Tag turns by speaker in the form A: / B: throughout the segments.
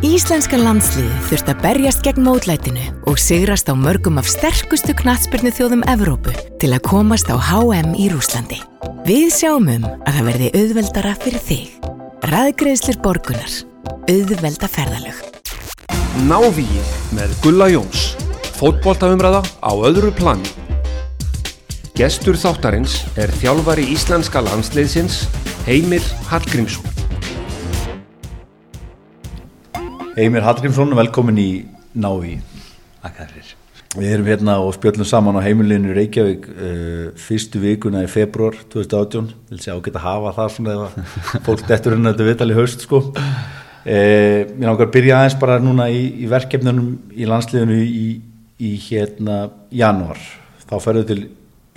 A: Íslenska landsliði þurft að berjast gegn mótlætinu og sigrast á mörgum af sterkustu knatsbyrnu þjóðum Evrópu til að komast á HM í Rúslandi. Við sjáum um að það verði auðveldara fyrir þig. Ræðgreðslir borgunar. Auðvelda ferðalög.
B: Návíð með Gulla Jóns. Fótbóltaumræða á öðru plani. Gestur þáttarins er þjálfari íslenska landsliðsins Heimir Hallgrímsson.
C: Heimir Hallgrímsson, velkomin í Návi
D: Akkarir.
C: Við erum hérna og spjöllum saman á heimilinu Reykjavík uh, fyrstu vikuna í februar 2018 vil segja að hafa það svona eða fólk dettur hérna þetta vitali haust sko uh, Mér náttúrulega byrja aðeins bara núna í, í verkefnunum í landsliðinu í, í hérna januar þá ferðu til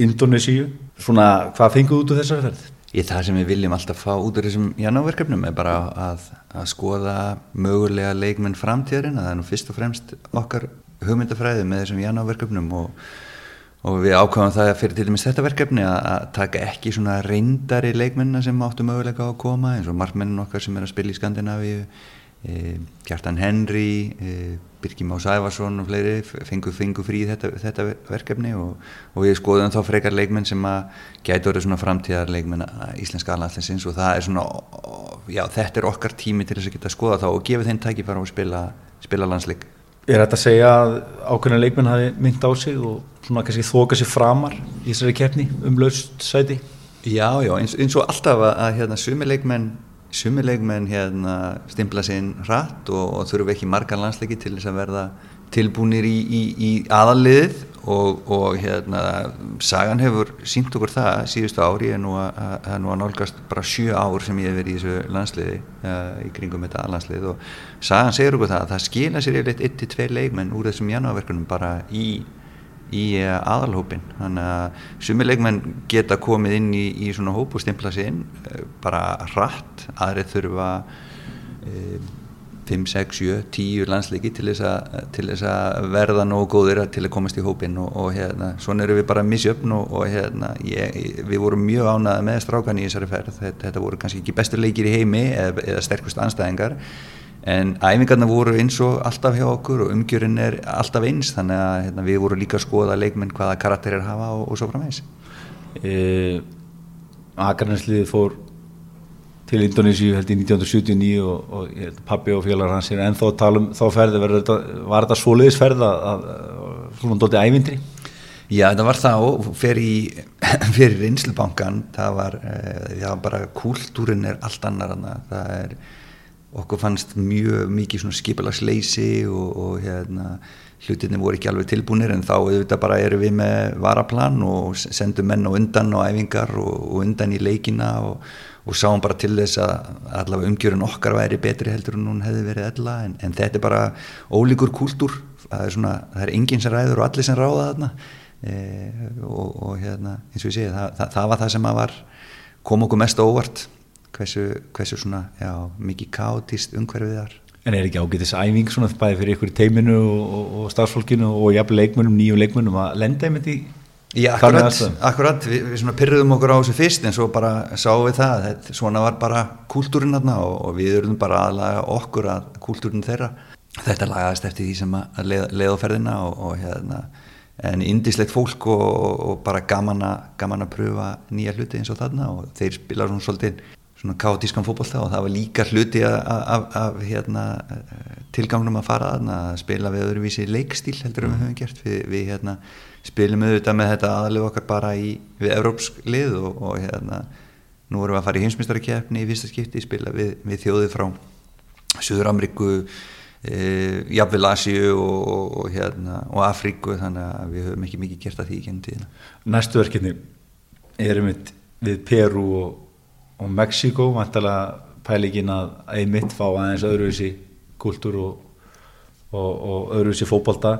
C: Indonésiu svona hvað fenguðu út úr þessari ferð?
D: Í það sem við viljum alltaf fá út úr þessum janúverkefnum er bara að, að skoða mögulega leikmenn framtíðarinn að það er nú fyrst og fremst okkar hugmyndafræði með þessum janúverkefnum og, og við ákvæmum það fyrir til dæmis þetta verkefni að, að taka ekki svona reyndari leikmenna sem áttu mögulega á að koma eins og markmennin okkar sem er að spila í Skandinavíu e, Kjartan Henry e, Birgir Má Sæfarsson og fleiri fengu, fengu frí þetta, þetta verkefni og, og við skoðum þá frekar leikmenn sem að gæti orðið svona framtíðar leikmenn íslenska alhanslinsins og það er svona já þetta er okkar tími til þess að geta að skoða þá og gefa þeim tækifæra að spila, spila landsleik
C: Er þetta að segja að ákveðna leikmenn hafi mynd á sig og svona kannski þóka sér framar í þessari keppni um laust sæti?
D: Já, já, eins, eins og alltaf að, að hérna sumi leikmenn sumilegmenn hérna stimpla sinn hratt og, og þurfu ekki margar landsleiki til þess að verða tilbúinir í, í, í aðalliðið og, og hérna sagan hefur sínt okkur það síðustu ári er nú að, að, nú að nálgast bara sjö ár sem ég hef verið í þessu landsliði uh, í kringum þetta aðlandslið og sagan segir okkur það að það skila sér yfirleitt 1-2 leikmenn úr þessum janúarverkunum bara í í eh, aðalhópin þannig að sumi leikmenn geta komið inn í, í svona hóp og stimpla sér inn eh, bara hratt, aðrið þurfa e, 5, 6, 7, 10 landsleiki til þess, að verða nógu góðir til að komast í hópin og, og hérna, svona eru við bara misjöfn og, og hérna, ég, við vorum mjög ánaði með strákan í þessari ferð. Þetta, þetta voru kannski ekki bestur leikir í heimi eða, eða sterkust anstæðingar en æfingarna voru eins og alltaf hjá okkur og umgjörinn er alltaf eins þannig að hérna, við vorum líka að skoða leikmenn hvaða karakterir hafa og, og svo framvegs
C: e, Akarnæsliði fór til Indonési held í 1979 og, og pappi og félagar hans er ennþá að tala um þá ferði var þetta svoliðisferð að, að, svona dótti ævindri?
D: Já þetta var og fyrir, Rinslubankan það var, eh, já bara kúltúrin er allt annar það er okkur fannst mjög mikið skipalagsleysi og, og hérna hlutinni voru ekki alveg tilbúinir en þá auðvitað bara erum við með varaplan og sendum menn á undan og æfingar og, og undan í leikina og, og sáum bara til þess að allavega umgjörun okkar væri betri heldur en hún hefði verið ella en, en þetta er bara ólíkur kúltúr. Það er svona, það er enginn sem ræður og allir sem ráða þarna. E, og hérna eins og ég segi það, það, það var það sem var kom okkur mest óvart hversu, hversu svona, já, mikið káttist umhverfið þar.
C: En er ekki ágætis æfing svona bæði fyrir ykkur í teiminu og, og starfsfólkinu og jafnveg leikmönum, nýju leikmönum að lenda einmitt í
D: Já, akkurat, akkurat, við, við svona pyrruðum okkur á þessu fyrst en svo bara sáum við það, þetta, svona var bara kúltúrin aðna og, og við erum bara aðlaga okkur að kúltúrin þeirra. Þetta lagaðist eftir því sem að leið, leiðoferðina og, og hérna, en indislegt fólk og, og bara gaman að, gaman að pröfa nýja hluti eins og þarna og þeir spila svona svolítið svona kátískan fókbólta og það var líka hluti af hérna, tilgangnum að fara að, að spila við öðruvísi leikstíl heldur en við höfum gert. Við, við hérna, spilum auðvitað með þetta aðalegu okkar bara í, við európsk lið og, og hérna, nú vorum við að fara í heimsmyndstarikefni í fyrsta skipti, spila við, við þjóði frá Suður Amriku e, jafnvel Asíu og, og, hérna, og Afríku þannig að við höfum ekki mikið gert að því í gennum tíðina.
C: Næstu verkefni erum við Peru og og Mexiko, vantalega pælingin að einmitt fá aðeins öðruvísi kultúr og, og, og öðruvísi fókbalta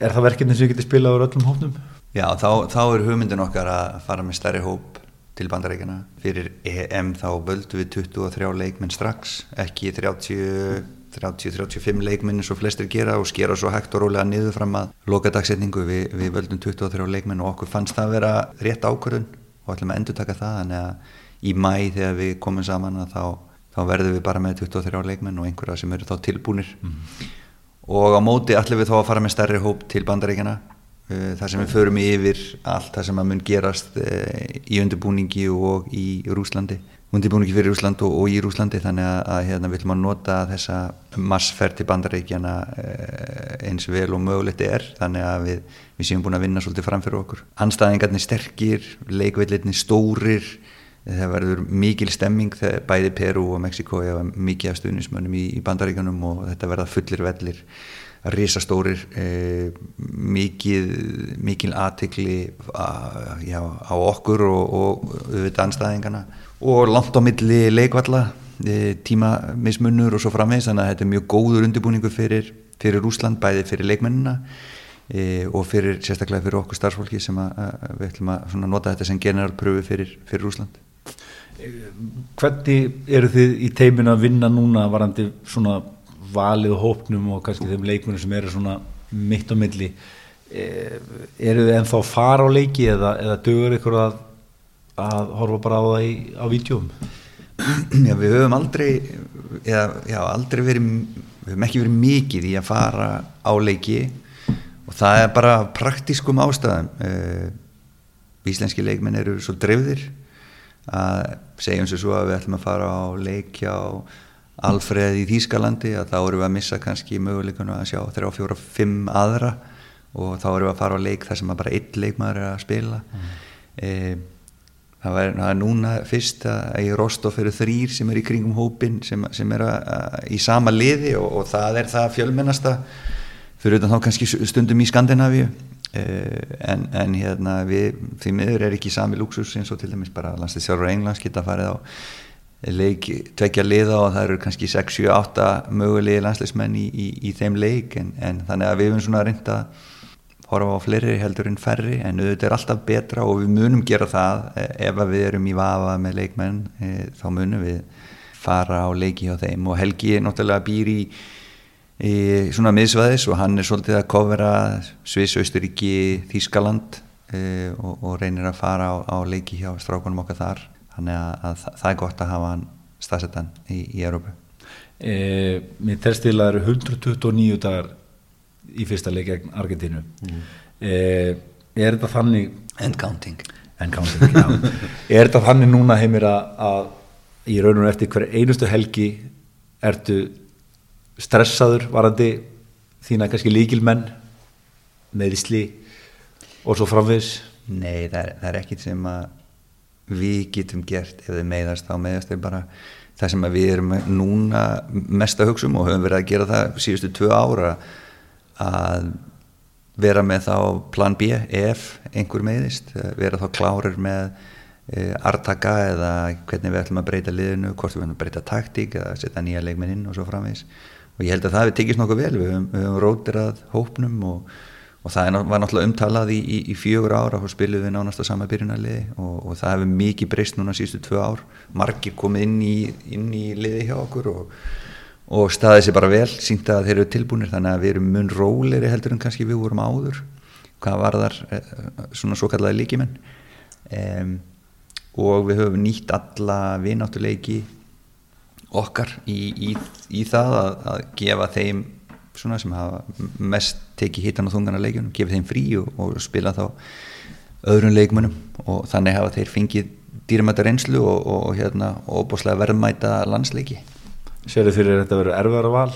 C: er það verkefni sem við getum spilað á öllum hópnum?
D: Já, þá, þá er hugmyndin okkar að fara með stærri hóp til bandarækjana. Fyrir EM þá völdu við 23 leikminn strax, ekki 30-35 leikminn eins og flestir gera og skera svo hægt og rólega niður fram að loka dagsetningu. Vi, við völdum 23 leikminn og okkur fannst það að vera rétt ákvörðun og ætlum að endur taka það, þannig að í mæ þegar við komum saman að þá, þá verðum við bara með 23 leikmenn og einhverja sem eru þá tilbúnir. Og á móti allir við þá að fara með stærri hóp til bandaríkjana uh, þar sem við förum yfir allt það sem að mun gerast uh, í undirbúningi og í Rúslandi undirbúningi fyrir Rúsland og, og í Rúslandi þannig að, að hérna, viljum að nota þessa massferð til bandaríkjana uh, eins vel og mögulegt er. Þannig að við, við séum búin að vinna svolítið fram fyrir okkur. Anstæðingarnir sterkir, leikveilirnir stórir það verður mikil stemming þegar bæði Peru og Mexiko hefa mikið af stuðnismönnum í, í bandaríkanum og þetta verða fullir vellir risastórir eh, mikið mikil aðtikli á okkur og, og auðvitað anstæðingana og langt á milli leikvalla e, tímamismunnur og svo framvegs þannig að þetta er mjög góður undirbúningu fyrir, fyrir Úsland bæði fyrir leikmennina e, og fyrir sérstaklega fyrir okkur starfsfólki sem að, að við ætlum að nota þetta sem generalpröfu fyrir, fyrir Úsland
C: Hvernig eru þið í teimin að vinna núna varandi svona valið hópnum og kannski þeim leikunum sem eru svona mitt á milli? Eh, eru þið ennþá fara á leiki eða, eða dögur ykkur að, að horfa bara á það í, á vítjum?
D: Já, við höfum aldrei eða, já, aldrei verið við höfum ekki verið mikið í að fara á leiki og það er bara praktískum ástæðum. Eh, Íslenski leikmenn eru svo drefðir að segjum sér svo að við ætlum að fara á leik hjá Alfreð í Þýskalandi að þá erum við að missa kannski möguleikanu að sjá þrjá, fjóra, fimm aðra og þá erum við að fara á leik þar sem bara einn leikmaður er að spila mm. e, það, var, það er núna fyrst að ég rost á fyrir þrýr sem er í kringum hópin sem, sem er að, að, í sama liði og, og það er það fjölmennasta fyrir utan þá kannski stundum í Skandinavíu en, en hérna við því miður er ekki sami luxus eins og til dæmis bara landslýstjárur Englands geta farið á leik, tvekja liða og það eru kannski 6-7-8 mögulegi landslýstmenn í, í, í þeim leik. En, en þannig að við erum svona reynd að horfa á fleiri heldur en færri. En auðvitað er alltaf betra og við munum gera það. Eh, ef við erum í vafa með leikmenn e, þá munum við fara á leiki á þeim. Og Helgi náttúrulega býr í í svona miðsvæðis og hann er svolítið að kofera Sviss, Austuríki, Þískaland e, og, og reynir að fara á, á leiki hjá strákunum okkar þar. Þannig að, að það er gott að hafa hann staðsettan í, í Európa
C: e, Mér telst til að það eru 129 dagar í fyrsta leiki gegn Argentínu. Mm. e, Er þetta þannig
D: And counting,
C: And counting Er þetta þannig núna heimir að, að í raunum eftir hver einustu helgi ertu stressaður varandi þína kannski líkilmenn meðisli og svo framvis
D: Nei, það er, það er ekkit sem að við getum gert. Ef þið meðast þá meðast er bara. Það sem við erum núna mest að hugsa um og höfum verið að gera það síðustu tvö ára að vera með þá plan B ef einhver meðist, vera þá klárir með e, artaka eða hvernig við ætlum að breyta liðinu, hvort við ætlum að breyta taktík eða setja nýja leikminn inn og svo framvis og ég held að það hefði tekist nokkuð vel. Við höfum, höfum rótirað hópnum og, og það var náttúrulega umtalað í, í, í fjögur ára og spilum við nánast að sama byrjunarliði og, og það hefur mikið breyst núna sístu tvö ár. Margir komið inn í, inn í liði hjá okkur og, og staðið sér bara vel, sínt að þeir eru tilbúinir þannig að við erum mun róleri heldur en kannski við vorum áður hvað var þar eh, svona svo kallaði líkimenn um, og við höfum nýtt alla vináttuleiki okkar í, í, í það að, að gefa þeim svona sem hafa mest tekið hittan og þungan að leikjunum, gefa þeim frí og, og spila þá öðrun leikmunum og þannig hafa þeir fengið dýramæta reynslu og, og, og hérna óbúslega verðmæta landsleiki.
C: Sér þið fyrir þetta að vera erfiðar val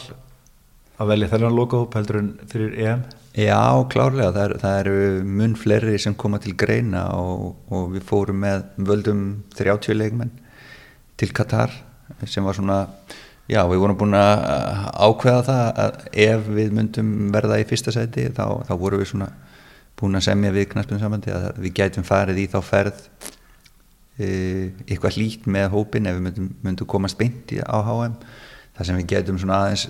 C: að velja þennan lokahóp heldur en fyrir EM?
D: Já, klárlega, það, er, það eru mun fleiri sem koma til greina og við fórum með völdum 30 leikmenn til Katar sem var svona já við vorum búin að ákveða það að ef við myndum verða í fyrsta seti þá, þá vorum við svona búin að semja við knaspunum samandi að við gætum farið í þá ferð e, eitthvað hlýtt með hópin ef við myndum, myndum komast beint á HM þar sem við gætum svona aðeins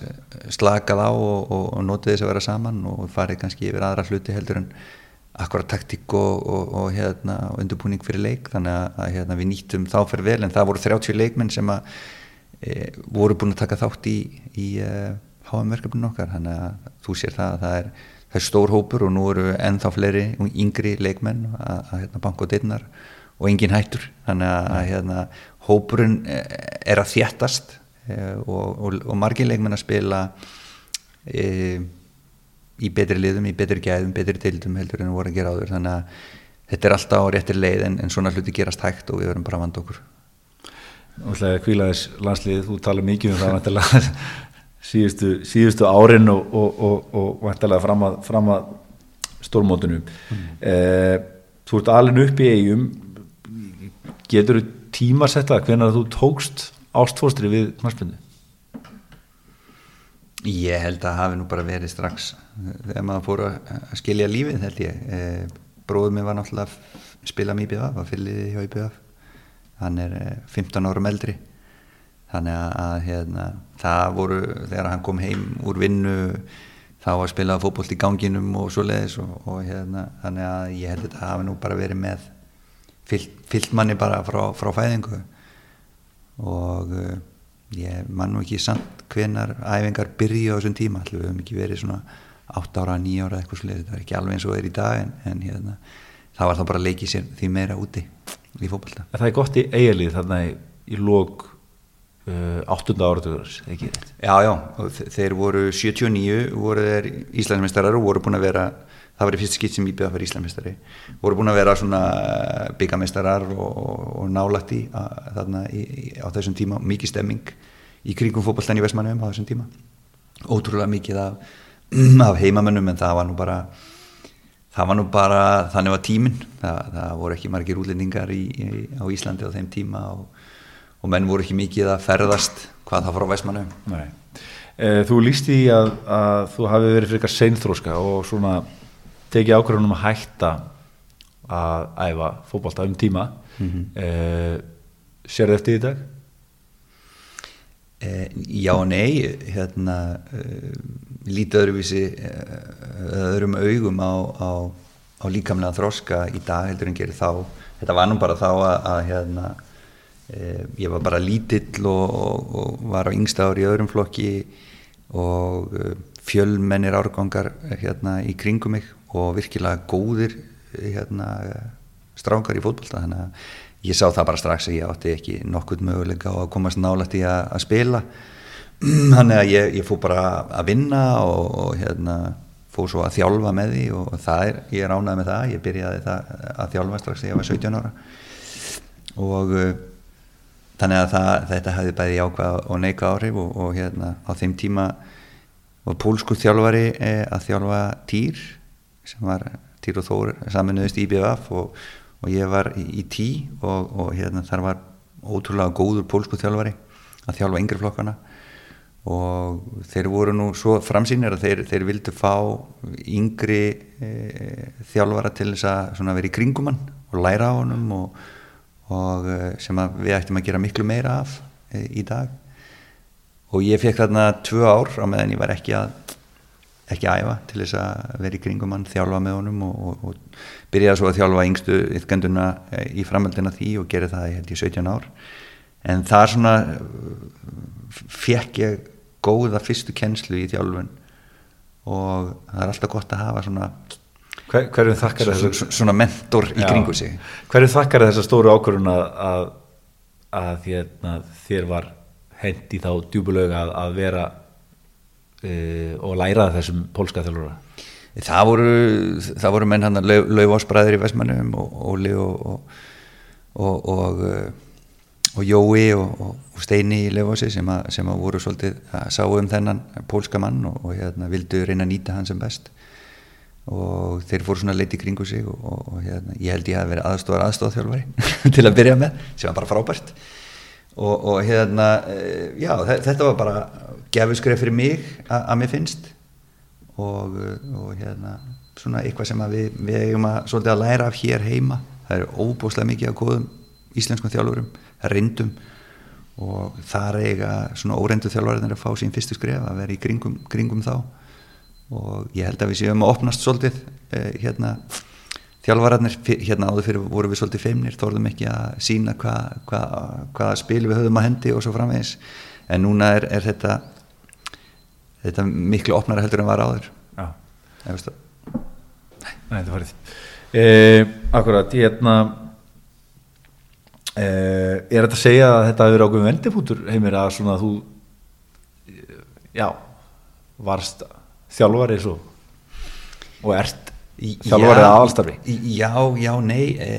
D: slakað á og, og, og notið þess að vera saman og farið kannski yfir aðra hluti heldur en akkurat taktík og, og, hérna, undirbúning fyrir leik. Þannig að hérna, við nýttum þá fyrir vel en það voru 30 leikmenn sem að, e, voru búin að taka þátt í, í e, HM-verkefninu okkar. Þannig að þú sér það að það er, það er stór hópur og nú eru ennþá fleiri yngri leikmenn að, að hérna, banka og dittnar og engin hættur. Þannig að hérna, hópurinn e, er að þjættast e, og, og, og margir leikmenn að spila e, í betri liðum, í betri gæðum, betri deildum heldur en voru að gera áður. Þannig að þetta er alltaf á réttir leið en, en svona hluti gerast hægt og við verum bara að vanda okkur
C: Þú ætlaði að kvíla þess landslið, þú tala mikið um það vantilega, síðustu, síðustu árin og, og, og, og vantilega fram að, fram að stórmótunum mm. eh, Þú ert alveg upp í eigum getur þú tímarsetta hvernig þú tókst ástfóstri við knarspindu?
D: Ég held að hafi nú bara verið strax þegar maður fór að skilja lífið held ég. E, bróðum minn var náttúrulega spila mjög BF að fylliði hjá IBF hann er 15 árum eldri. Þannig að, hérna, það voru þegar hann kom heim úr vinnu þá að spila fókbólt í ganginum og svo leiðis og, og hérna, þannig að ég held það hafi nú bara verið með fyllt, manni bara frá, frá fæðingu. Og ég man nú ekki samt hvenar æfingar byrja á þessum tíma. Allir við höfum ekki verið svona 8 ára, 9 ára eitthvað sluðið, þetta er ekki alveg eins og það er í dag en, en hérna, það var þá bara að leiki sér því meira úti í fókbalta
C: Það er gott í eigalið þarna í, í lók uh, 8. áratöður ekki?
D: Já, já, þeir voru 79 voru þeir Íslandsmeistarar og voru búin að vera það var í fyrst skitt sem að vera Íslandsmeistari voru búin að vera svona byggameistarar og, og, þarna í, í, á þessum tíma mikið stemming í kringum fókbaltan í Vestmannum á þessum tíma ótrúlega mikið af, af heimamönnum en það var nú bara það var nú bara, þannig var tíminn það, það voru ekki margir útlendingar í, á Íslandi á þeim tíma og, og menn voru ekki mikið að ferðast hvað það fór á Vestmannum
C: Nei eh, Þú líst í að, að þú hafi verið fyrir eitthvað seinþróska og svona tekið ákvörðunum að hætta að æfa fókbalta um tíma mm -hmm. eh, sér það eftir í dag?
D: Eh, já og nei hérna eh, lítið öðruvísi eh, öðrum augum á, á, á líkamlega þróska í dag heldur en gerir þá. Þetta var nú bara þá að, að hérna eh, ég var bara lítill og, og, og var á yngsta ári í öðrum flokki og eh, fjölmennir árgangar hérna í kringum mig og virkilega góðir hérna, strákar í fótbolta. Þannig að ég sá það bara strax að ég átti ekki nokkurt möguleika á að komast nálægt í að, að spila þannig að ég, ég fór bara að vinna og, og hérna fór svo að þjálfa með því og það er, ég ánægð með það, ég byrjaði það að þjálfa strax þegar ég var 17 ára. Og uh, þannig að það, þetta hefði bæði ákvað og neika áhrif og, og hérna á þeim tíma var pólsku þjálfari eh, að þjálfa týr sem var Týr og Þór saminuðist í BVF og, og ég var í, í tí og, og hérna þar var ótrúlega góður pólsku þjálfari að þjálfa yngri flokkana og þeir voru nú svo framsýnir að þeir, þeir vildu fá yngri e, þjálfara til þess að vera í kringumann og læra á honum og, og e, sem við ættum að gera miklu meira af e, í dag. Og ég fekk þarna tvö ár á meðan ég var ekki að ekki æfa til þess að vera í kringum hann, þjálfa með honum og, og, og byrjaði svo að þjálfa yngstu yfgönduna eh, í framöldina því og gerði það í held ég 17 ár en það er svona fekk ég góða fyrstu kennslu í þjálfun. Og það er alltaf gott að hafa svona
C: Hver, hverjum þakkar
D: þessu svona mentor í kringu sig?
C: Hverjum þakkar þessa stóru ákvörðun að, að, að þérna, þér var hend í þá djúbulög að, að vera e, og læra þessum pólska þjálfura?
D: Það voru, það voru menn hann að laufásbræðir í Vestmannum og Óli og, og, og, og Jói og Steini í laufási sem, sem að voru svolítið að sáu um þennan pólska mann og hérna, vildu reyna að nýta hann sem best. Og þeir fóru svona leiti kringu sig og hérna, ég held ég að vera aðstofar aðstofþjálfari til að byrja með sem var bara frábært. Og, og hérna, eh, já, þetta var bara gefuskref fyrir mig að mér finnst. Og, og hérna, svona eitthvað sem við, við eigum að, svolítið að læra af hér heima. Það er óbúslega mikið að góðum íslenskum þjálfurum, reyndum og það er eiga svona óreindu þjálfurinn að fá sín fyrstu skref að vera í kringum, kringum þá. Og ég held að við séum að opnast svolítið eh, hérna þjálfararnir hérna áður fyrir voru við svolítið feimnir þorðum ekki að sína hvaða hva, hva spil við höfum að hendi og svo framvegis. En núna er, er þetta þetta miklu opnara heldur en var áður. Já.
C: Nei, þetta farið. Eh, Akkurat, ég hérna eh, er þetta að segja að þetta hefur ákveðum vendifútur heimir að svona að þú já, varst þjálfari svo og ert
D: Í-
C: þjálfari
D: já,
C: að aðalstarfi?
D: Já, já, nei e,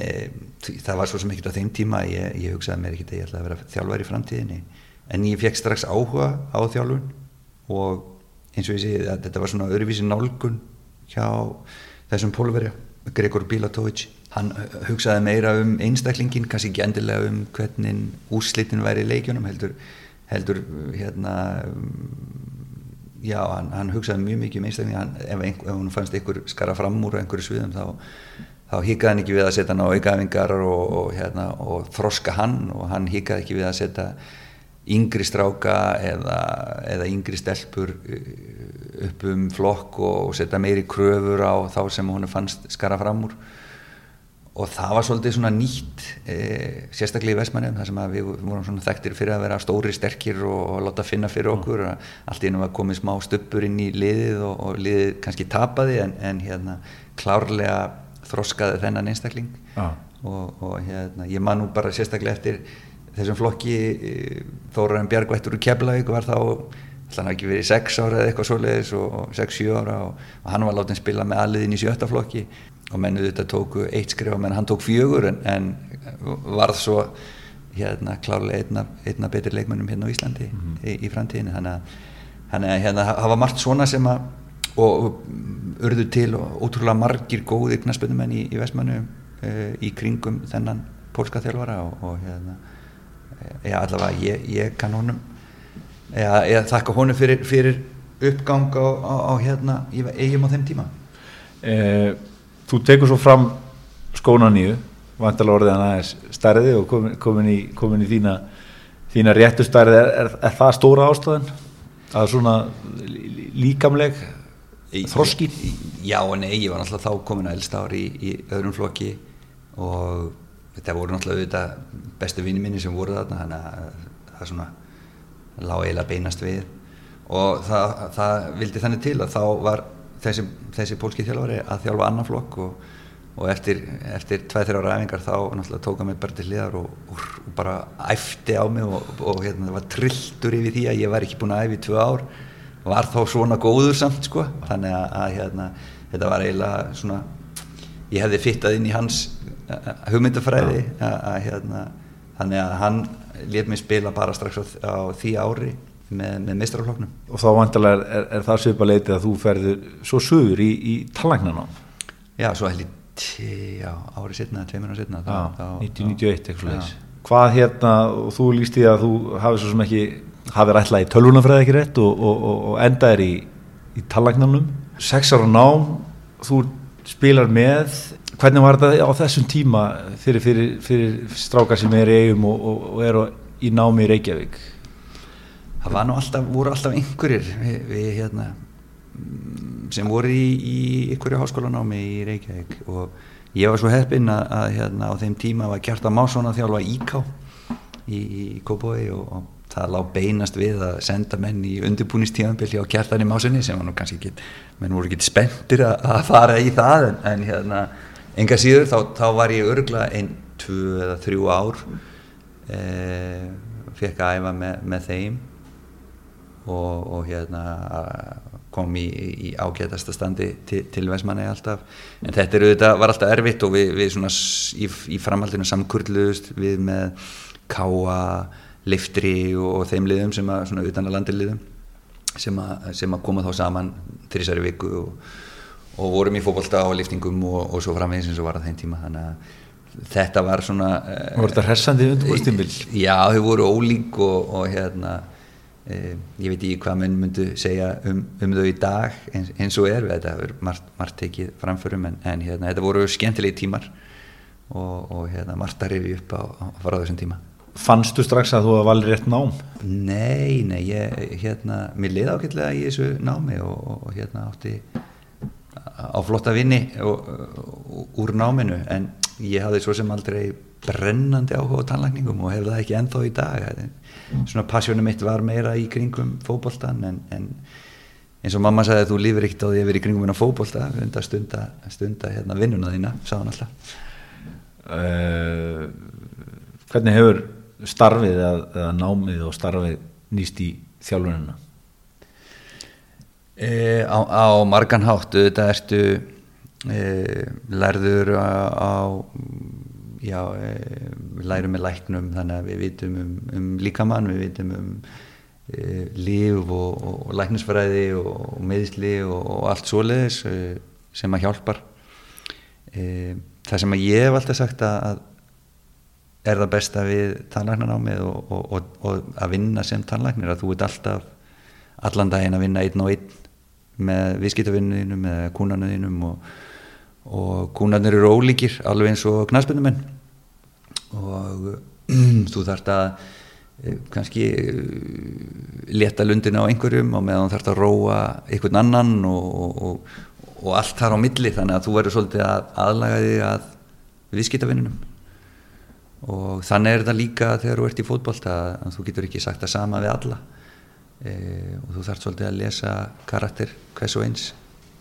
D: það var svo sem ekkert á þeim tíma ég, ég hugsaði mér ekkert að ég ætla að vera þjálfari í framtíðinni. En ég fekk strax áhuga á þjálfun og eins og ég segi að þetta var svona öðruvísi nálgun hjá þessum pólverja Gregor Bilatovic hann hugsaði meira um einstaklingin kannski ekki endilega um hvernig úrslitin væri í leikjunum heldur, heldur hérna um, já, hann, hann hugsaði mjög mikið um einstaklingin hann, ef, ef hún fannst einhver skara fram úr einhverju sviðum þá, þá hikaði hann ekki við að setja hann á aukafingar og, og, hérna, og þroska hann og hann hikaði ekki við að setja yngri stráka eða, eða yngri stelpur uh, upp um flokk og setja meiri kröfur á þá sem hún fannst skara fram úr og það var svolítið svona nýtt e, sérstaklega í Vestmannum þar sem að við vorum svona þekktir fyrir að vera stóri sterkir og, og láta finna fyrir okkur. Og allt í ennum var komið smá stuppur inn í liðið og, og liðið kannski tapaði en, en hérna klárlega þroskaði þennan einstakling.
C: Já.
D: og, og hérna ég man nú bara sérstaklega eftir þessum flokki e, Þóraðin Bjargvættur úr Keflavík var þá hann hafi ekki verið 6 ára eða eitthvað svoleiðis og 6-7 ára og, hann var látið að spila með aðliðin í sjötta flokki og mennu þetta tóku eitt skrifa menn hann tók fjögur en, en varð svo hérna klárlega einna, einna betri leikmennum hérna á Íslandi í, í framtíðinu þannig að, hérna hafa margt svona sem að og, og urðu til og ótrúlega margir góðir knaspunumenn í, í Vestmannu e, í kringum þennan pólska þjálfara og, og hérna e, allavega ég, ég kann honum eða, eða þakka honum fyrir, fyrir uppgang á, á, á hérna eigum á þeim tíma.
C: Eh, þú tekur svo fram skóna nýju vantalega orðið hann aðeins stærði og komin, komin, í, komin í þína þína réttu stærði er, er, er það stóra ástæðan? Að svona lí- líkamleg þroski?
D: Já og nei, ég var náttúrulega þá komin að elsta ári í, í öðrum flokki og þetta voru náttúrulega auðvitað bestu vinni minni sem voru þarna þannig að það svona lág eiginlega beinast við. Og það, það vildi þannig til að þá var þessi, þessi pólski þjálfari að þjálfa annan flokk og, og eftir, eftir tveið-þrjá ræfingar þá náttúrulega tók hann mig bara til hliðar og, og, og bara æfti á mig og, og hérna, það var trilltur yfir því að ég var ekki búin að æfi í tvö ár var þá svona góður samt sko. Þannig að, að hérna, þetta var eiginlega svona ég hefði fittað inn í hans uh, hugmyndafræði að, að hérna þannig að hann lét mig spila bara strax á, á því ári með, með mistrafloknum
C: og þá vantalega er, er, er það svipa leitið að þú ferður svo sögur í, í tallagnanám
D: já, svo held ég tí- já, ári setna, tveimur ári setna þá- þá-
C: 1991 eitthvað leis hvað hérna, og þú líst í að þú hafi svo sem ekki hafi rætlað í tölvunafræði ekki rétt og, og, og, og endaðir í, í tallagnanum sex ára nám, þú spilar með, hvernig var þetta á þessum tíma fyrir, fyrir, fyrir strákar sem er í eigum og, og, og eru í námi í Reykjavík
D: það var nú alltaf, voru alltaf einhverjir við, við hérna mm, sem voru í, í einhverju háskólanámi í Reykjavík. Og ég var svo heppinn að, að hérna á þeim tíma var Kjartan Másson að þjálfa íká í, í Kópói og, og það lág beinast við að senda menn í undirbúnistíðanbili á Kjartan í Másunni sem var nú kannski ekki, menn voru ekki spenntir að, að fara í það en, en hérna enga síður þá, þá var ég örgla einn, tvö eða þrjú ár eh, fekk að æfa með, með þeim og, og hérna kom í, í ágætasta standi til, til Vesmanni alltaf en þetta er auðvitað, var alltaf erfitt og við, við svona í, í framhaldinu samkurluðust við með káa, liftri og, og þeim liðum sem að svona utan að landi liðum sem að, sem að koma þá saman þrísari viku og, og vorum í fótbolta og liftingum og, og svo framvegis eins og var að þeim tíma þannig að þetta var svona
C: Voru þetta hressandi undirbúrstímabil?
D: Já, þau voru ólík og, og hérna ég veit ekki hvað menn myndu segja um, um þau í dag eins, eins og er þetta hefur margt, margt tekið framförum en, en hérna, þetta voru skemmtilegi tímar og, og hérna, margt að rifi upp á, á frá þessum tíma
C: Fannstu strax að þú hafa valið rétt nám?
D: Nei, nei, ég hérna, mér liði ágætlega í þessu námi og, og, hérna átti á flotta vinni og, úr náminu en ég hafði svo sem aldrei brennandi áhuga á tannlækningum og hef það ekki ennþá í dag svona passjónum mitt var meira í kringum fótboltan en, en eins og mamma sagði að þú lífur ekkert á því að vera í kringum hennar fótbolta stunda, stunda, stunda hérna, vinnuna þína, sá hann alltaf
C: uh, hvernig hefur starfið eða, eða námið og starfið nýst í þjálfunina?
D: E, á, á margan hátt, þetta ertu e, lærður á, á já, við lærum með læknum þannig að við vitum um, um líkamann, við vitum um e, líf og, og, og læknisfræði og, og meðisli og allt svoleiðis e, sem að hjálpar. E, það sem að ég hef alltaf sagt að, að er það besta við tannlæknanámið og, og, og, og að vinna sem tannlæknir að þú ert alltaf allan daginn að vinna einn og einn með viðskiptavinninum með kúnanuðinum og kúnanir eru ólíkir alveg eins og knæspunumenn og þú þarfst að eh, kannski eh, leta lundina á einhverjum og meðan þú þarfst að róa einhvern annan og allt þar á milli. Þannig að þú verður svolítið að aðlaga þig að viðskiptavinninum. Og þannig er þetta líka þegar þú ert í fótboll að þú getur ekki sagt það sama við alla. E, og þú þarfst svolítið að lesa karakter hvers og eins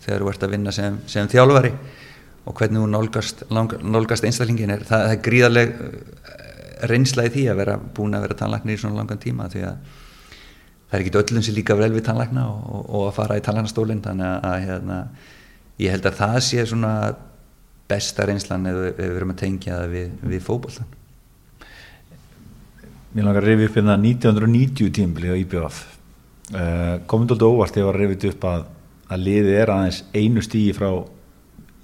D: þegar þú ert að vinna sem, sem þjálfari og hvernig þú nálgast, nálgast einstaklingin er það, það er gríðarleg eh, reynsla í því að vera búin að vera tannlæknir í svona langan tíma því að það er ekki öllum sem líka vel við tannlækna og, og, og að fara í tannlæknastólinn þannig að, að hérna, ég held að það sé svona besta reynslan ef við verum að tengja það við, við fókbóltan
C: Mér langar að reyfi upp hérna 1990 tímbli á IBF uh, komið alltaf óvart var að reyfið upp að, að liðið er aðeins einu stígi frá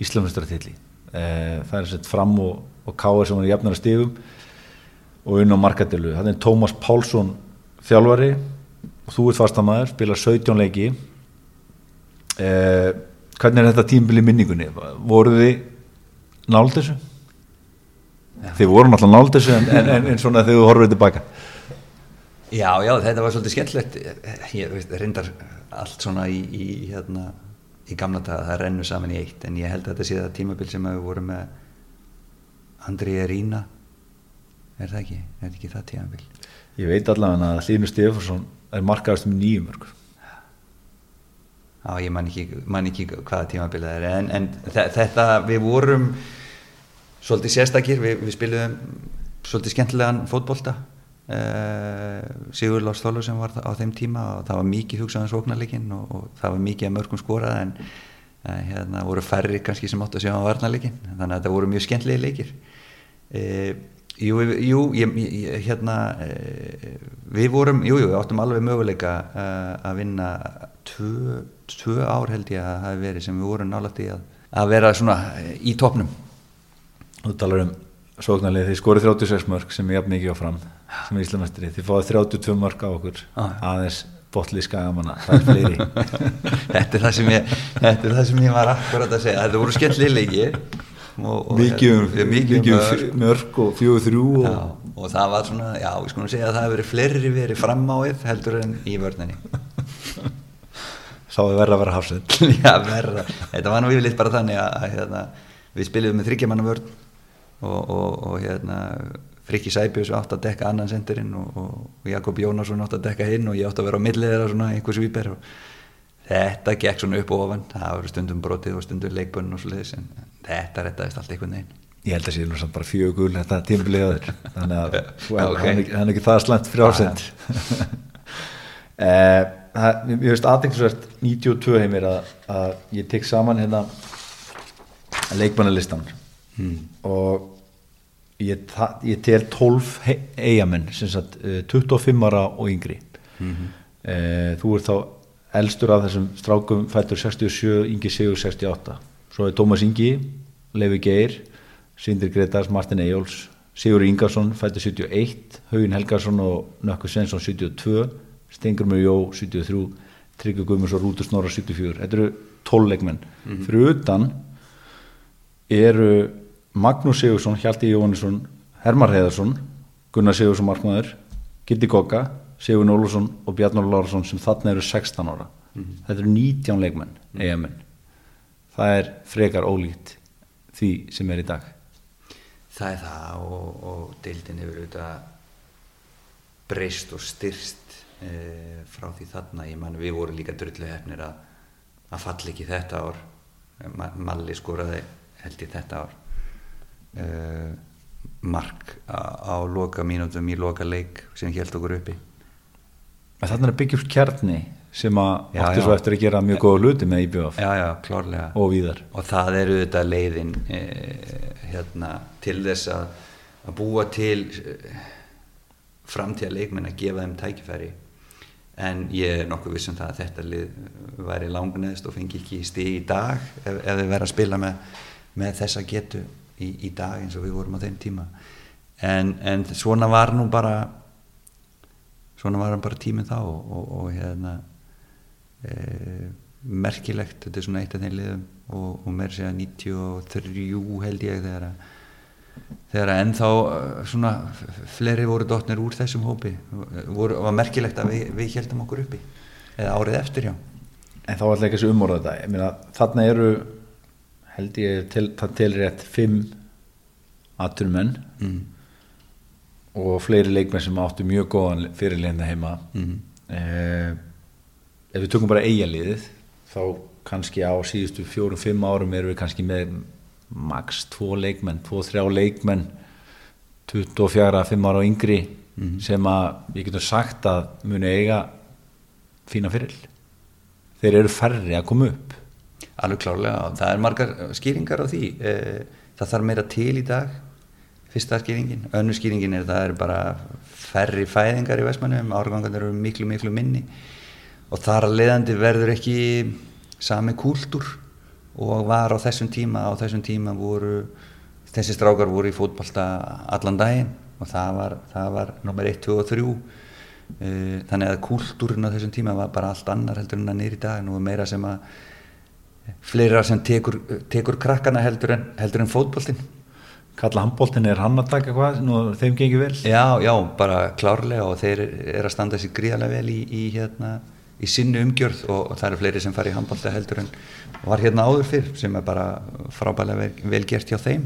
C: Íslamstartilli uh, það er sett fram og, og káður sem í jafnara stígum og unn á markadilu þannig er Tómas Pálsson þjálfari og þú ert fastamæður, spilar 17 leiki. Uh, hvernig er þetta tímbli minningunni? Voruð þið náld þessu? Þið voru náttúrulega náld þessu en, en, en, en svona þegar þú horfið tilbaka
D: Já, já, þetta var svolítið skemmtilegt. Ég veist, reyndar allt svona í, í hérna, í gamla daga, það rennur saman í eitt en ég held að þetta sé það tímabil sem við vorum með Andrið Rína er það ekki, er ekki það tímabil?
C: Ég veit allavega að Hlynur Stefansson er markaðast með nýjum mörg
D: Já, ég man ekki, man ekki hvaða tímabil það er en, en þetta, við vorum svolítið sérstakir, við, við spilum svolítið skemmtilegan fótbolta Sigur Lars Þólu sem var á þeim tíma og það var mikið hugsaðan svoknarleikin og, og það var mikið að mörgum skorað en hérna voru færri kannski sem átt að sjá á varnarleikin þannig að það voru mjög skemmtilegi leikir. Uh, Jú, jú ég, ég, hérna við vorum, jú, jú, áttum alveg möguleika að vinna tvö, tvö ár held ég að hefði verið sem við vorum nálægt í að, að vera svona í topnum
C: Þú talar um sóknarlið, þið skorið 36 mörg sem er jafn mikið á fram sem er Íslamestri, þið fáið 32 mörg á okkur. Ah. aðeins botlið skagamanna. Það er fleiri.
D: Þetta, er það ég, þetta er það sem ég var akkurat að segja. Þetta voru skemmtileg leiki
C: mikið um, mikið um mörg, og fjóðu þrjú og,
D: já, og það var svona, já, við skulum segja að það hefur verið fleiri verið framáið heldur en í vörninni.
C: Sáðu verða að vera hafsend
D: Já, verða, þetta var nú yfirleitt bara þannig að, að hérna, við spiliðum með þryggjamanna vörn og, og, og hérna Frikki Sæbjörns átt að dekka annan sendirinn og, og Jakob Jónasson átt að dekka hinn og ég átt að vera á milliðra svona einhver svýper og þetta gekk svona upp og ofan. Það var stundum brotið og stundum leikbönn og svoleiðis en þetta rettaðist allt einhvern veginn.
C: Ég held að það sé nú samt bara fjögul þetta tímbliðaður þannig að okay. hann er ekki það slæmt frjásend eh, Ég veist aðeinsvært 92 heimir að, að ég tek saman hérna leikbannalistan hmm. og ég, ég tel 12 eigamenn sem sagt 25 eh, ára og yngri mm -hmm. e, þú ert þá elstur af þessum strákum fættur 67, Ingi Sigur 68 svo er Tómas Ingi, Levi Geir Sindri Gretars, Martin Ejjóls Sigur Ingarsson fættur 71 Haugin Helgarsson og Nökkur Svensson 72 Stengurmur Jó 73 Tryggur Guðmurs og Rútur Snorra 74 þetta eru 12 leikmenn mm -hmm. fyrir utan eru Magnús Sigursson, Hjalti Jóhannesson Hermar Heðarsson, Gunnar Sigursson Markmaður, Gitti Gokka Sigur Nólusson og Bjarnar Lárasson sem þarna eru 16 ára. Mm -hmm. þetta eru 19 leikmenn, mm -hmm. eigamenn það er frekar ólíkt því sem er í dag.
D: Það er það og, og deildin hefur auðvitað breyst og styrst e, frá því þarna, ég man við vorum líka drullu hefnir að, að falla ekki þetta ár. Malli skoraði held ég þetta ár uh, mark á, loka mínutum í loka leik sem held okkur uppi.
C: Þannig að byggja upp kjarni sem að
D: já.
C: svo eftir að gera mjög góða hluti með IBF
D: já, já,
C: og víðar.
D: Og það eru þetta leiðin eh, hérna, til þess að, að búa til eh, framtíða leikmenn að gefa þeim tækifæri. En ég er nokkuð viss um það að þetta lið væri langneðist og fengi ekki stig í dag ef, ef þið verða að spila með, með þessa getu í, í dag eins og við vorum á þeim tíma. En, en svona var nú bara svona var hann bara tíminn þá og, og, og hérna e, merkilegt, þetta er svona eitt af þeim liðum og, og mér segja 93 held ég þegar að þegar að ennþá eh, svona fleiri voru dotnir úr þessum hópi. Voru, var merkilegt að við, við heldum okkur uppi eða árið eftir já.
C: En þá ætla ekki þessu umorða þetta. Ég meina, þarna eru held ég til, það til rétt fimm atvinnumenn.
D: Mm.
C: og fleiri leikmenn sem áttu mjög góðan fyrirlegna heima.
D: Mm.
C: eh, ef við tökum bara eigaliðið þá kannski á síðustu fjórum-fimm árum erum við kannski með max tvo leikmenn, tvo þrjá leikmenn 24-5 ára og yngri sem að við getum sagt að muni eiga fína fyrir þeir eru færri að koma upp
D: alveg klárlega, það er margar skýringar á því. Eh, það þarf meira til í dag fyrsta skýringin, önnur skýringin er það eru bara færri fæðingar í Vestmannum, árgangarnir eru miklu miklu minni. Og þar að leiðandi verður ekki sami kúltúr og var á þessum tíma á þessum tíma voru þessi strákar voru í fótbolta allan daginn. Og það var, það var nummer 1, 2 og 3 Eh, þannig að kúltúrin á þessum tíma var bara allt annar heldur en að nýri dag. Nú er meira sem að fleira sem tekur, tekur krakkana heldur en, heldur en fótboltinn.
C: Kalla handbóltin er hann að taka hvað nú þeim gengur vel?
D: Já, já, bara klárlega og þeir eru að standa sér gríðarlega vel í, í, hérna, í sinni umgjörð og, og það eru fleiri sem fara í handbólta heldur en var hérna áður fyrr sem er bara frábælega vel, vel gert hjá þeim.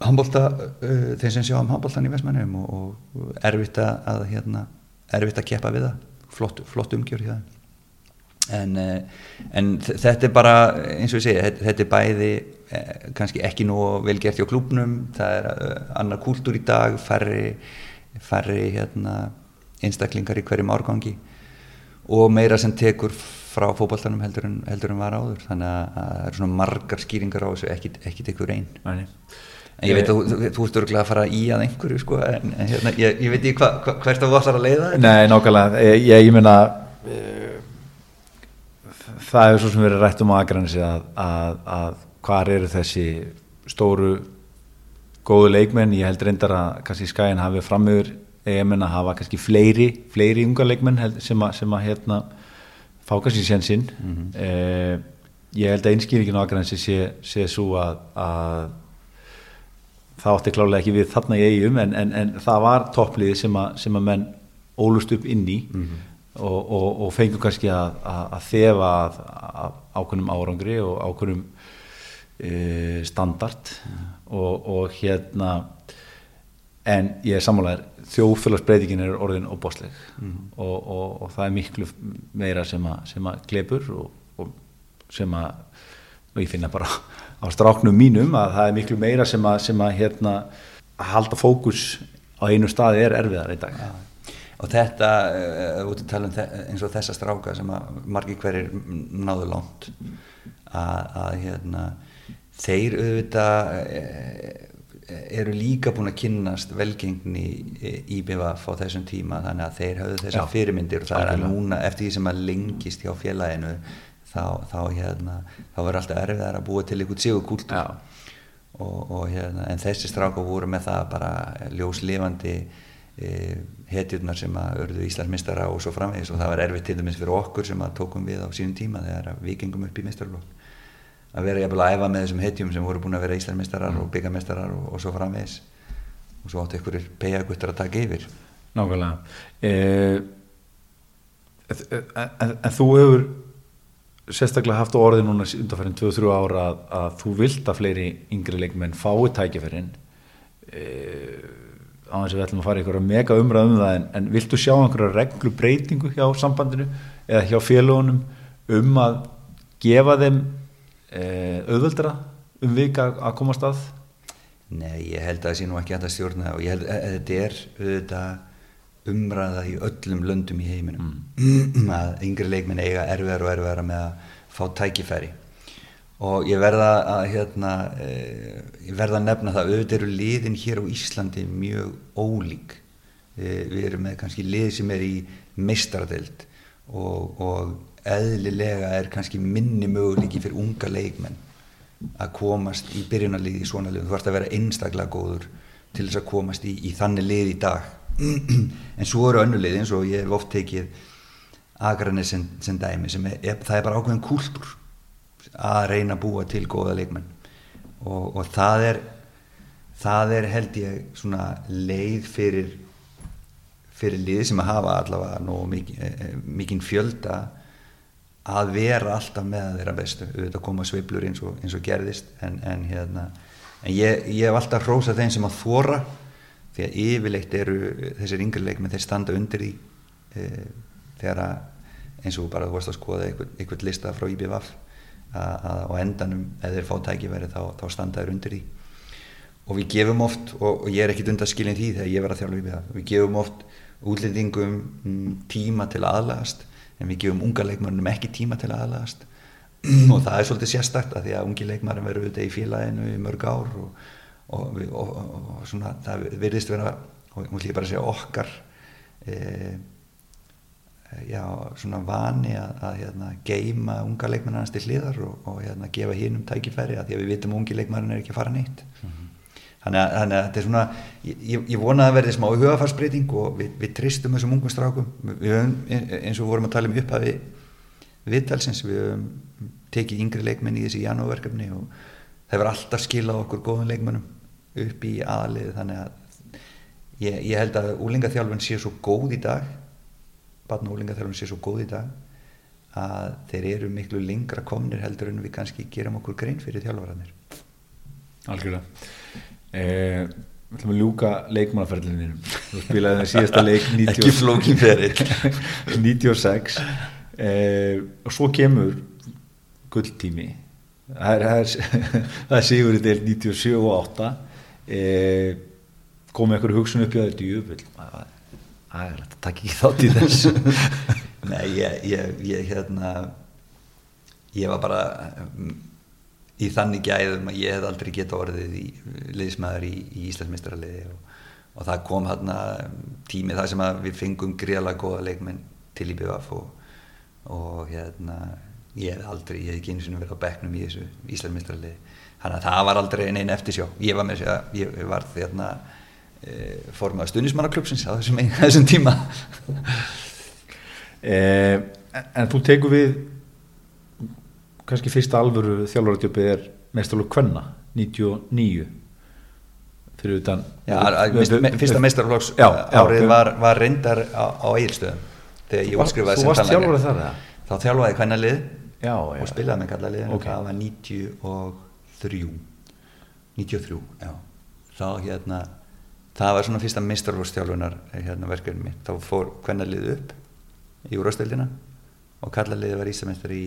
D: Handbólta, uh, þeir sem sjá um handbóltan í Vestmannum og, og erfitt að, að hérna, erfitt að keppa við það. Flott, flott umgjörð hjá þeim en, eh, en þetta er bara eins og ég segi, þetta, þetta er bæði eh, kannski ekki nú vel gert hjá klúbnum það er uh, annar kúltúr í dag færri, færri hérna, einstaklingar í hverjum árgangi og meira sem tekur frá fótballtanum heldur en, heldur en var áður. Þannig að, að það eru svona margar skýringar á þessu ekki, ekki tekur einn
C: Nei.
D: en ég veit að þú, þú, ert örgulega að fara í að einhverju sko, en, hérna, ég, ég veit ekki hva, hva, hvert að þú ætlar að leiða
C: Nei, nákvæmlega, ég, ég, ég eh, það hefur svo sem verið rætt um aðgrænsi að, að, að hvar eru þessi stóru góðu leikmenn, ég held reyndar að kannski skæðin hafi framöður EM-en að hafa kannski fleiri, fleiri unga leikmenn sem, að, sem að hérna fá kannski sénsinn mm ég held að einskýringin á aðgrænsi sé, sé svo að, að það átti klálega ekki við þarna í eigum en, en, en það var toppliði sem, sem að menn ólust upp inn í og, og, og fengur kannski að, að, að þefa ákveðnum árangri og ákveðnum e, standard og, og hérna en ég er sammálaður þjóðfélagsbreytingin er orðin óbásleg og, og, og það er miklu meira sem að, sem að glepur og, og sem að og ég finna bara á stráknum mínum að það er miklu meira sem að, sem að hérna að halda fókus á einu staði er erfiðar í dag
D: og þetta, uh, út að tala um þe- eins og þessa stráka sem að margir hverjir náðu langt að, að hérna þeir auðvitað eru líka búin að kynnast velgengni í BVF á þessum tíma þannig að þeir höfðu þessar fyrirmyndir og það er að núna eftir því sem að lengist hjá félaginu þá, þá hérna þá verður alltaf erfiðar að búa til einhvern sigur kúltúr
C: Já.
D: og, og hérna, en þessi stráka voru með það bara ljóslifandi hetjurnar sem að örðu Íslandsmistara og svo framvegis. Og það var erfitt til dæmis fyrir okkur sem að tókum við á sínum tíma þegar við gengum upp í mistarflokk að vera jafnvel að æfa með þessum hetjum sem voru búin að vera Íslandsmistarar og byggamestarar og, og svo framvegis. Og svo áttu ykkur pegaguttar að taka yfir.
C: Nákvæmlega. Eh, en, þú hefur sérstaklega haft orði núna undanfærin 2-3 ára að, að þú vilt að fleiri yngri leikmenn fái tækifærin. Eh, á þess að við ætlum að fara í einhverja mega umræð um það en, en viltu sjá einhverja reglu breytingu hjá sambandinu eða hjá félagunum um að gefa þeim eh, auðveldra um vika að komast að?
D: Nei, ég held að það sé nú ekki að stjórna og ég held að þetta er auðvitað umræða í öllum löndum í heiminum. Mm. að yngri leikmenn eiga erfiðar og erfiðar með að fá tækifæri og ég verða að hérna, e, ég verða að nefna það auðvitað eru liðin hér á Íslandi mjög ólík. E, við erum með kannski lið sem er í meistaradeild og, og eðlilega er kannski minni möguleiki fyrir unga leikmenn að komast í byrjunarlið í svona lið þú þarfst að vera einstaklega góður til þess að komast í, í þannig lið í dag. En svo eru önnu lið eins og ég hef oft tekið aðgranir sem, sem dæmi sem er, það er bara ákveðin kúltúr að reyna að búa til góða leikmenn. Og, og það er það er held ég svona leið fyrir fyrir lið sem að hafa allavega nú mikinn fjölda að vera alltaf með þeirra bestu. Auðvitað koma sveiblur eins og, eins og gerðist en, en hérna en ég, ég hef alltaf hrósað þeim sem að þóra því að yfirleitt eru þessir yngri leikmenn þeir standa undir í e, þegar að eins og bara þú varst að skoða einhvern, einhvern lista frá IBVF á endanum eða þeir fá tækifæri þá, þá standa þeir undir í og við gefum oft og, og ég er ekkit undan skilin því þegar ég var að þjálfa IBVF við gefum oft útlendingum mm, tíma til aðlagast en við gefum unga leikmörnum ekki tíma til aðlagast. Og það er svolítið sérstakt að því að ungi leikmörnum verður auðvitað í félaginu í mörg ár og, og, og svona það virðist vera og ég bara að segja okkar e, já, svona vani að, að hérna, geima unga leikmennarnas til hliðar og, og hérna, gefa hinnum tækifæri að því að við vitum ungi leikmennar er ekki að fara nýtt mm -hmm. þannig, að, þannig að þetta er svona ég, ég vona að verði smá hugafarsbreyting og við, við tristum þessum ungum strákum. Við höfum, eins og vorum að tala um upphafi viðtalsins, við höfum tekið yngri leikmenn í þessi janúverkefni og það verður alltaf skilað okkur góðum leikmennum upp í aðlið þannig að ég, ég held að úlingaþjálfun sé svo góð í dag barn og úlingaþjálfun sé svo góð í dag að þeir eru miklu lengra komnir heldur en við kannski gerum okkur grein fyrir þjálfvarðanir
C: Algjörlega. Eh, Við ætlum að ljúka leikmannaferðlinir þú spilaði það síðasta leik 90,
D: ekki flókin fyrir
C: 96 eh, og svo kemur gulltími. Það er, er, sigur í del 97 og 8 eh, komið einhverju hugsun upp í það djúvill það að taka ekki þátt í þess
D: Nei, ég, ég, ég hérna ég var bara í þannig gæðum að ég hef aldrei geta orðið í liðismæður í, í Íslandsmestrarliði og, og það kom hérna tími þar sem við fengum greiðlega góða leikmenn til í BVF og, og hérna ég hef aldrei, ég hef ekki einu sinni verið á bekknum í þessu Íslandsmestrarliði þannig að það var aldrei neina eftirsjá. Ég var með þess að ég var þérna formað stunismannaklubbsins á þessum, þessum tíma.
C: Eh, En þú tegur við kannski fyrsta alvöru þjálfurartjöpið er mestarlokk Kvenna 99 fyrir utan
D: já, mist, me, fyrsta mestarlokks árið var, var reyndar á, á eigilstöðum þegar ég útskrifaði
C: varst þjálfurarið þar?
D: Þá þjálfaði Kvenna lið já, já, og spilaði með kalla lið okay. það var 90 og 93 93, já. Þá hérna það var svona fyrsta mistarfórstjálfunar hérna, verkefni mitt, þá fór hvernarlið upp í úrástöldina og kallarliði var ísamestar í,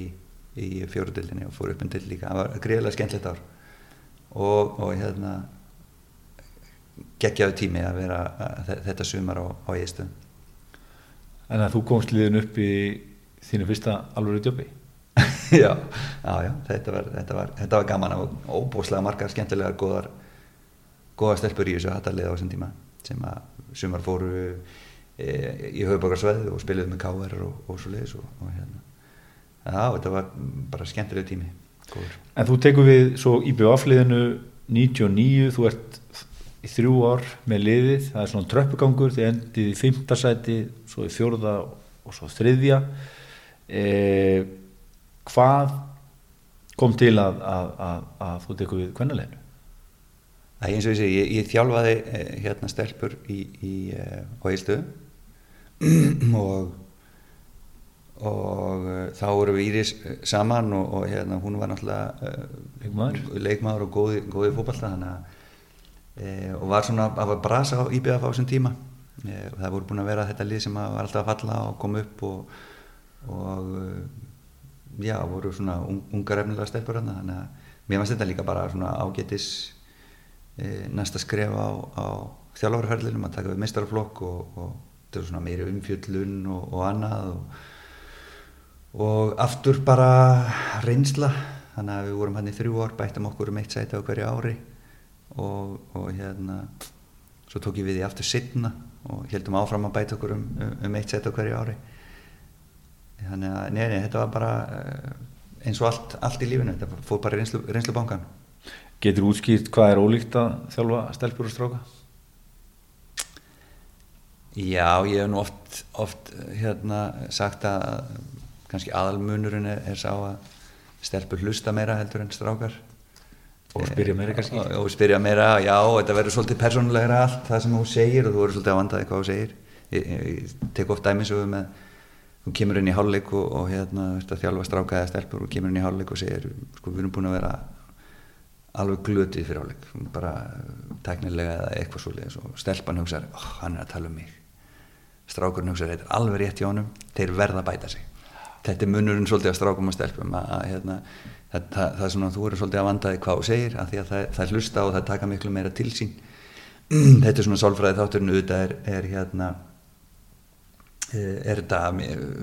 D: í fjóruðöldinni og fór upp en til líka. Það var greiðilega skemmtilegt ár. Og, og hérna geggjaðu tími að vera að, þetta sumar á, á eigistöðum
C: En að þú komst liðin upp í þínu fyrsta alvöru djópi
D: já, já, já, þetta var, þetta var, þetta var gaman og óbúslega margar skemmtilegar góðar, góðar stelpur í þessu hattarlið á þessum tíma sem að sumar fóru e, í höfuborgarsveðu og spiliði með káver og, og svo leiðis og, og hérna já, þetta var bara skemmtileg tími góður.
C: En þú tekur við svo IBF-liðinu 99, þú ert í þrjú ár með liðið, það er svona tröppugangur, þið endið í fymta sæti, svo í fjórða og svo þriðja eða hvað kom til að, að, að, að þú tekur við kvennaleginu?
D: Það er eins og ég segi, ég, ég þjálfaði eh, hérna stelpur í, í eh, á Eilstöðu og og uh, þá voru við Íris saman og, og hérna hún var náttúrulega leikmaður. og góði, góði fókbalta uh, og var svona að brasa á IBF á þessum tíma. Og það voru búin að vera þetta lið sem var alltaf að falla og koma upp og, og já, voru svona ungar efnilega stelpur þannig að mér finnst þetta líka bara svona ágetis e, næsta skref á, á þjálfarferðlinum að taka við meistarflokk og, og þetta er svona meiri umfjöllun og, og annað og, og aftur bara reynsla. Þannig að við vorum hann í þrjú ár bættum okkur um eitt sæti á hverju ári og, hérna svo tók ég við í aftur sittna og heldum áfram að bæta okkur um, um eitt sæti á hverju ári. Þannig að neini, þetta var bara eh, eins og allt, allt í lífinu þetta fór bara reynslu, reynslu bankan
C: Getur útskýrt hvað er ólíkt að þjálfa stelpur og stráka?
D: Já, ég hef nú oft, oft hérna, sagt að kannski aðalmunurinn er, er sá að stelpur hlusta meira heldur en strákar
C: Og spyrja meira kannski?
D: og, og spyrja meira, já, þetta verður svolítið persónulegra allt það sem þú segir og þú verður svolítið að vandaði hvað þú segir ég, ég, tek oft dæmisögu með þú kemur inn í hálfleik og, og hérna, þjálfa stráka eða stelpur og kemur inn í hálfleik og segir sko, við erum búin að vera alveg glötið fyrir hálfleik bara teknilega eða eitthvað svolítið og stelpan hugsaður, oh, hann er að tala um mig. Strákurinn hugsaður, þetta er alveg rétt hjá honum. Þeir verða að bæta sig. Þetta er munurinn svolítið á strákum og stelpum að, að hérna, það, það, það er svona að þú eru svolítið að vandaði hvað þú segir af því að það, það hlusta og það taka miklu meira til sín. Þetta er svona sálfræði þátturinn auðvitað er, er hérna er þetta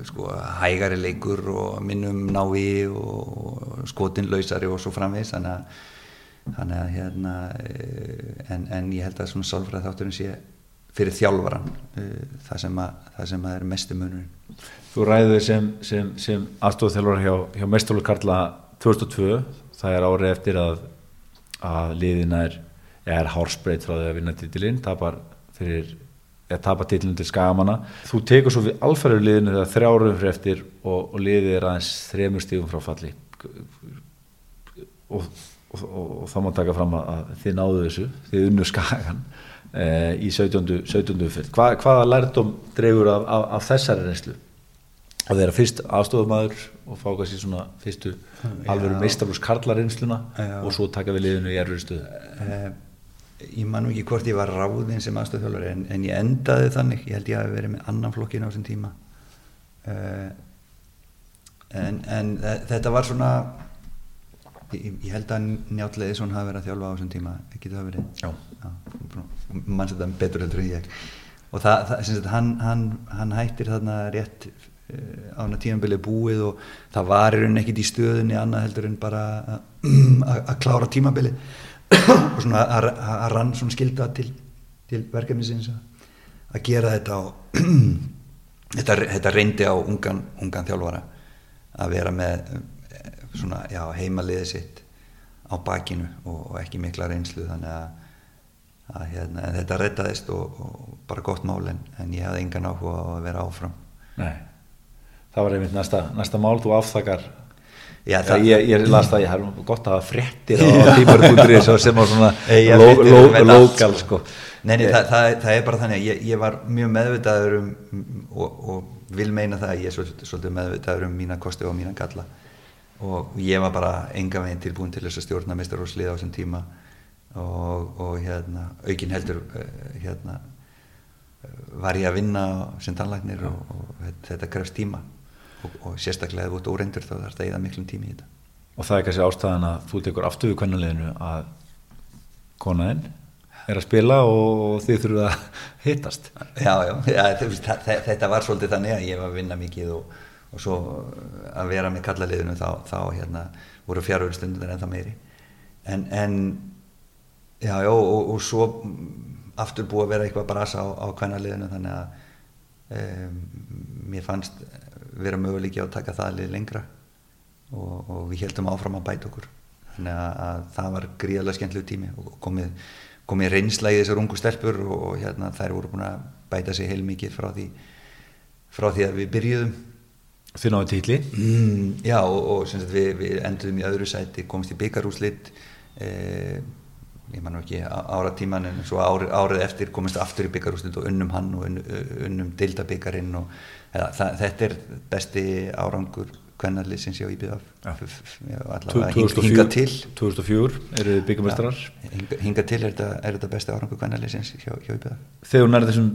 D: sko, hægari leikur og minnum nái og skotinlausari og svo framvegs þannig að, þannig að hérna, en, en ég held að svona sálfræði þátturinn sé fyrir þjálfvaran það sem að, það sem að er mestu munurinn.
C: Þú ræðið sem, sem, sem aðstofþjálfur hjá, hjá Mestólu Karla 2002, það er árið eftir að, að liðina er, er hárspreitt frá því að vinna titilinn, tapar fyrir eða tapar titilinn til skagamanna. Þú tekur svo við alferður liðinu þegar þrjárum fyrir eftir og, og liðið er aðeins þremur stífum frá falli. Og, og, og þá má taka fram að þið náðu þessu, þið unnu skagan eh, í 17. 17. fyrst. Hva, hvaða lærdom dreifur af, af, af þessari reynslu? að vera fyrst aðstofamæður og fá kannski svona fyrstu alveg meistarús karlarinsluna og svo taka við liðinu í erfur stöðu
D: uh, Ég man ekki hvort ég var ráðinn sem aðstofþjálfur en, en ég endaði þannig ég held ég að verið með annan flokkin á þessum tíma uh, en, en þetta var svona ég, ég held að Njáttleiði svona hafi verið að þjálfa á þessum tíma. Ekki það verið?
C: Já.
D: Já, mann setja betur heldur en ég. Og það, það, sagt, hann, hann, hann hættir þarna rétt á hana tímanbilið búið og það var í rauninni ekkit í stöðunni annað heldur en bara að klára tímanbilið og svona að, að rann svona skilda til, til verkefni sinns að gera þetta og þetta, þetta reyndi á ungan, ungan þjálfara að vera með svona já, heimaliðið sitt á bakinu og, og ekki mikla reynslu þannig að, að hérna, þetta reddaðist og, og bara gott mál en, en ég hafði engan áhuga á að vera áfram.
C: Nei. Það var einmitt næsta, næsta mál, þú afþakar
D: Já,
C: það, ég, ég las það, ég hef gott að hafa fréttir á tímar.ri sem var svona lokal sko.
D: Nei, nei það, það, það er bara þannig ég, ég var mjög meðvitaður um og, og vil meina það að ég er svolítið, svolítið meðvitaður um mína kosti og mína galla og ég var bara enga veginn tilbúin til þess að stjórna mistaróslið á þessum tíma. Og, og hérna, aukin heldur hérna, var ég að vinna sem tannlagnir og, og þetta krefst tíma. Og, og sérstaklega ef þú ert óreindur þá þarf það að eða miklum tími í þetta.
C: Og það er kannski ástæðan að þú tekur aftur við konanleginu að konaðinn er að spila og þið þurfuð að hittast.
D: Já, já, já þetta var svolítið þannig að ég var að vinna mikið og, og svo að vera með kallaliðinu þá, þá hérna, voru fjárhverjastundin en það meiri. En, en já, já, og, og svo aftur búið að vera eitthvað brasa á, á kvænaliðinu þannig að um, mér fannst vera möguleiki á að taka það alveg lengra. Og, og við heldum áfram að bæta okkur. Þannig að, að það var gríðarlega skemmtilegu tími og komið, komið reynsla í þessar ungu stelpur og, og hérna þær voru búin að bæta sig heilmikið frá því frá því að við byrjuðum
C: Þið náðu tíli?
D: Mm, já og, og sagt, við, við enduðum í öðru sæti komst í byggarúslitt eh, ég man nú ekki ára tíman en svo árið, árið eftir komist aftur í byggarúslitt og unnum hann og unnum dildabyggarinn og ja, það, þetta er besti árangur hvernarlið sem sé á IBF
C: allavega hinga til. 2004 eru þið byggamestrar
D: hinga, til er þetta, besti árangur hvernarlið sem sé hjá IBF
C: Þegar nærði þessum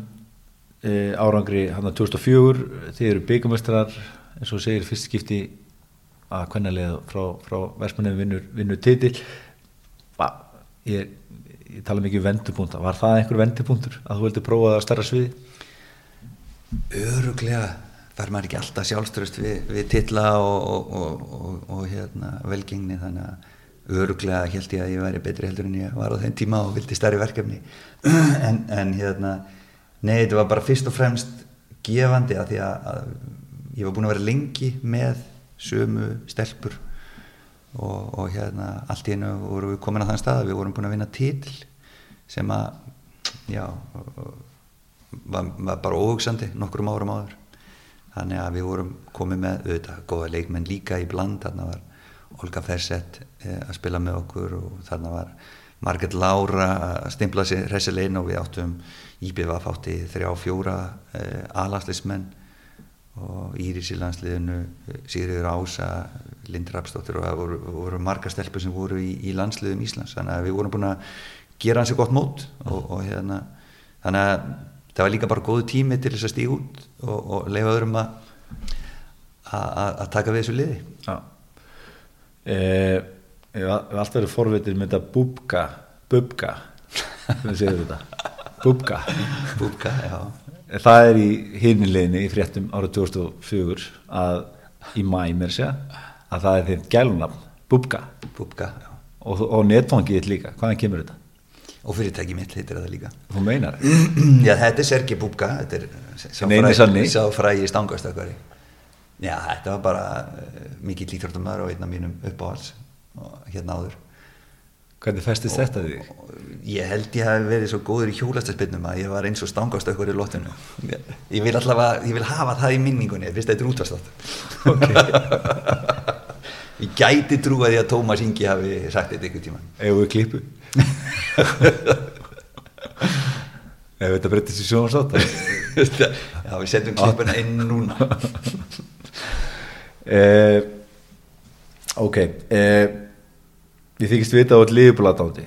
C: e, árangri hann að 2004 þið eru byggamestrar eins og segir fyrst skipti að hvernarlið frá, frá versmanum vinnur, vinnur titil. Ég, ég tala mikið um vendupunta var það einhver vendupunktur að þú vildi prófa að starra sviði?
D: öruglega fær maður ekki alltaf sjálfströst við, við tilla og, og, og, og hérna, velgengni. Þannig að öruglega held ég að ég væri betri heldur en ég var á þenn tíma og vildi stærri verkefni. En, en hérna nei, þetta var bara fyrst og fremst gefandi að því að, að ég var búin að vera lengi með sömu stelpur og hérna allt í hennu vorum við komin á þann stað að við vorum búin að vinna títil sem að já var, var bara óhugsandi nokkrum árum áður. Þannig að við vorum komið með auðvitað góða leikmenn líka í bland. Þarna var Olga Fersett eh, að spila með okkur og þarna var Marget Laura að stimpla sér resilein og við áttum Íbjöf átti þrjá fjóra eh, alagslismenn og Íris í landsliðinu Sigriður Ása, Lind Rapsdóttir og það voru, voru marga stelpur sem voru í, í landsliðum Íslands. Þannig að við vorum búin að gera hansi gott mót og, og hérna þannig að það var líka bara góðu tími til þess að stíða út og, og leifa öðrum að að taka við þessu liði. Já.
C: Eh, Við hefum alltaf verið forveitir með þetta búbka? Búbka Búbka,
D: já
C: Það er í hinnileginni í fréttum árið 2004 að í mæ mér sé að það er þeim gælunafn Búbka
D: Búbka, já.
C: Og, og netfangið líka, hvaðan kemur þetta?
D: og fyrirtæki mitt heitir það líka.
C: Þú meinar?
D: Já, þetta er Sergi Búbka þetta er sá frægi stangastökkari Já, þetta var bara uh, mikið líkþórtumar og einn af mínum uppáhals og hérna áður
C: Hvernig festist þetta því?
D: Ég held ég hef verið svo góður í hjólastarspinnum að ég var eins og stangastökkar í lóttinu Ég vil allavega, ég vil hafa það í minningunni fyrst þetta er útvastátt Ok. Ég gæti trú að því að Tómas Ingi hafi sagt þetta ykkur tíma
C: Eða við klípu Ef þetta breytist í sjónarsátt
D: Já, við setjum klípuna inn núna.
C: Eh, Ok eh, Ég þykist vita á all liðbúlatáti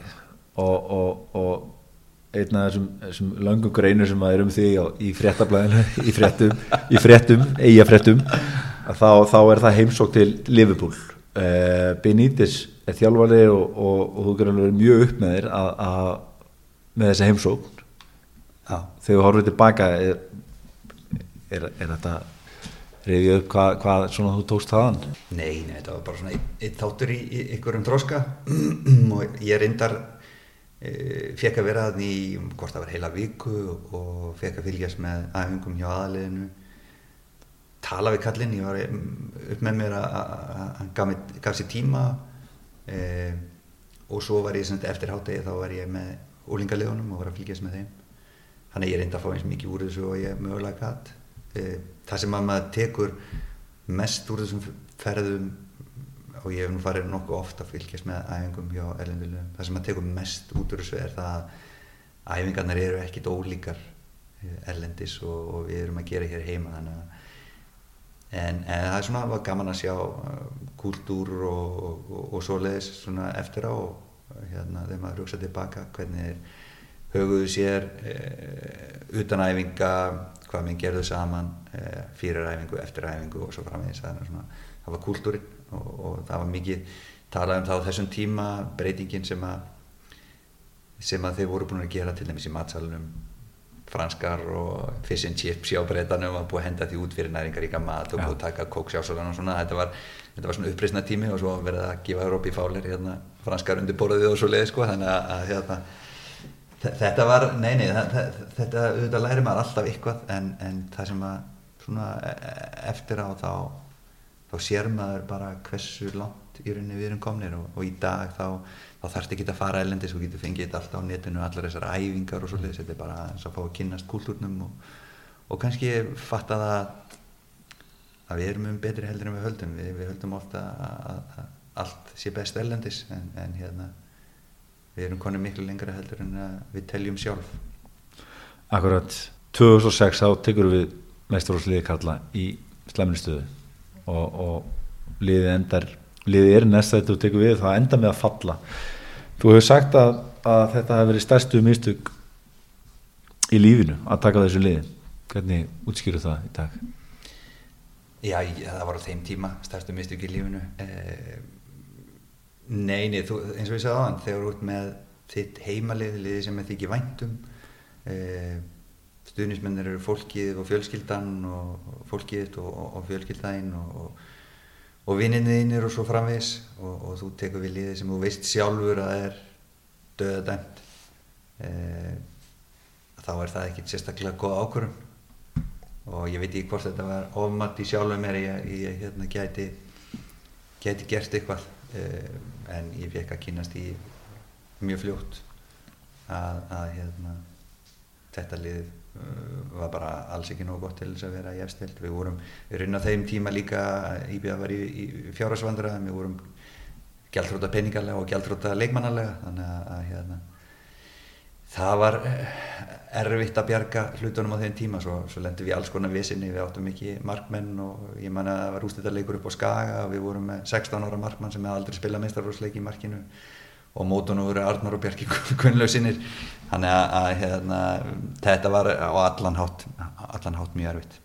C: og, og, og einn af þessum, þessum langum greinur sem að er um því á, í fréttablaðinu í fréttum, í fréttum, eiga fréttum þá, þá er það heimsók til Liverpool uh, Benítez er þjálfari og, og, og þú alveg mjög upp með þér að, að, með þessa heimsókn Já. þegar þú horfið tilbaka er, er, er þetta reyðið upp hvað, hvað svona þú tókst þaðan?
D: Nei, nei, þetta var bara svona ein þáttur í, í ykkurum tróska og ég reyndar e, fekk að vera þannig í hvort það var heila viku og fekk að fylgjast með æfingum hjá aðaliðinu tala við kallinn, ég var upp með mér að hann gaf, gaf sér tíma e, og svo var ég eftir hátegi þá var ég með úlingalegunum og var að fylgjast með þeim. Þannig ég reyndi að fá eins mikið úr þessu og ég mögulega gæt e, það sem að maður tekur mest úr þessum ferðum og ég hef nú farið nokkuð ofta að fylgjast með æfingum hjá erlendulegum það sem maður tekur mest út úr þessu er það að æfingarnar eru ekkit ólíkar e, erlendis og, og við erum að gera hér heima þannig að En, en það er svona, var gaman að sjá uh, kúltúr og, og, og svoleiðis svona eftir á og hérna þegar maður hugsa tilbaka hvernig höguðu sér e, utan æfinga, hvað minn gerðu saman fyrir æfingu, eftir æfingu og svo framvegis. Það, var kúltúrin og, og það var mikið talað um það á þessum tíma breytingin sem að sem að þeir voru búin að gera til dæmis í matsalunum franskar og fish and chips hjá breytanum og búið að henda því út fyrir næringaríka mat og búið að taka kóksjásulan og svona. Þetta var, þetta var svona uppreysna tími og svo verið að gefa Európi fálir hérna, franskar undir borðið og svo leiði sko. Þannig að, að hérna, þetta var, nei nei þetta auðvitað læri maður alltaf ykkvað en, en það sem að svona e, e, eftir á þá þá sér maður bara hversu langt í rauninni við erum komnir og, og í dag þá þá þarfst ekki að fara elendis og getur fengið þetta alltaf á netinu allar þessar æfingar og svolítið þetta er bara að fá að kynast kúltúrnum og, og kannski fatta það að við erum um betri heldur en við höldum. Við, við höldum ofta að, að allt sé best elendis en, en hérna við erum konið miklu lengra heldur en við teljum sjálf.
C: Akkurat. 2006 þá tekur við meisturhúsliði kalla í slemminstöðu og, og liðið endar liðið er næst að þetta tekur við það enda með að falla. Þú hefur sagt að, að þetta hefur verið stærstu mistug í lífinu að taka þessu liði. Hvernig útskýru það í dag?
D: Já, það var á þeim tíma stærstu mistug í lífinu. Eh, Nei, nei, þú, eins og ég sagði á hann þegar þú ert með þitt heimalið liði sem því ekki væntum eh, stuðnismennir eru fólkið og fjölskyldan og fólkið og, og, og fjölskyldaðinn og, og vinninniðinir og svo framvis og þú tekur við liðið sem þú veist sjálfur að það er döðadæmt e, þá er það ekkert sérstaklega góð ákvörðum og ég veit ekki hvort þetta var ofmatt í sjálfum mér ég, ég hérna, gæti, gæti gert eitthvað. E, en ég fekk að kynast í mjög fljótt að, að hérna, þetta lið uh, var bara alls ekki nóg gott til þess að vera í efstild við vorum, við inn á þeim tíma líka Íbjað var í, í fjárhagsvandra við vorum gældróta peningarlega og gældróta leikmannarlega þannig að, hérna, það var uh, erfitt að bjarga hlutunum á þeim tíma. Svo, svo lendum við alls konar visinni við áttum ekki markmenn og ég man að það var ústættarleikur upp á Skaga og við vorum með 16 ára markmann sem hefði aldrei spilað meistarfólksleik í markinu og mótun og voru Arnar og Bjarki Gunnlausinir þannig að, að hérna, þetta var á allan hátt, allan hátt mjög erfitt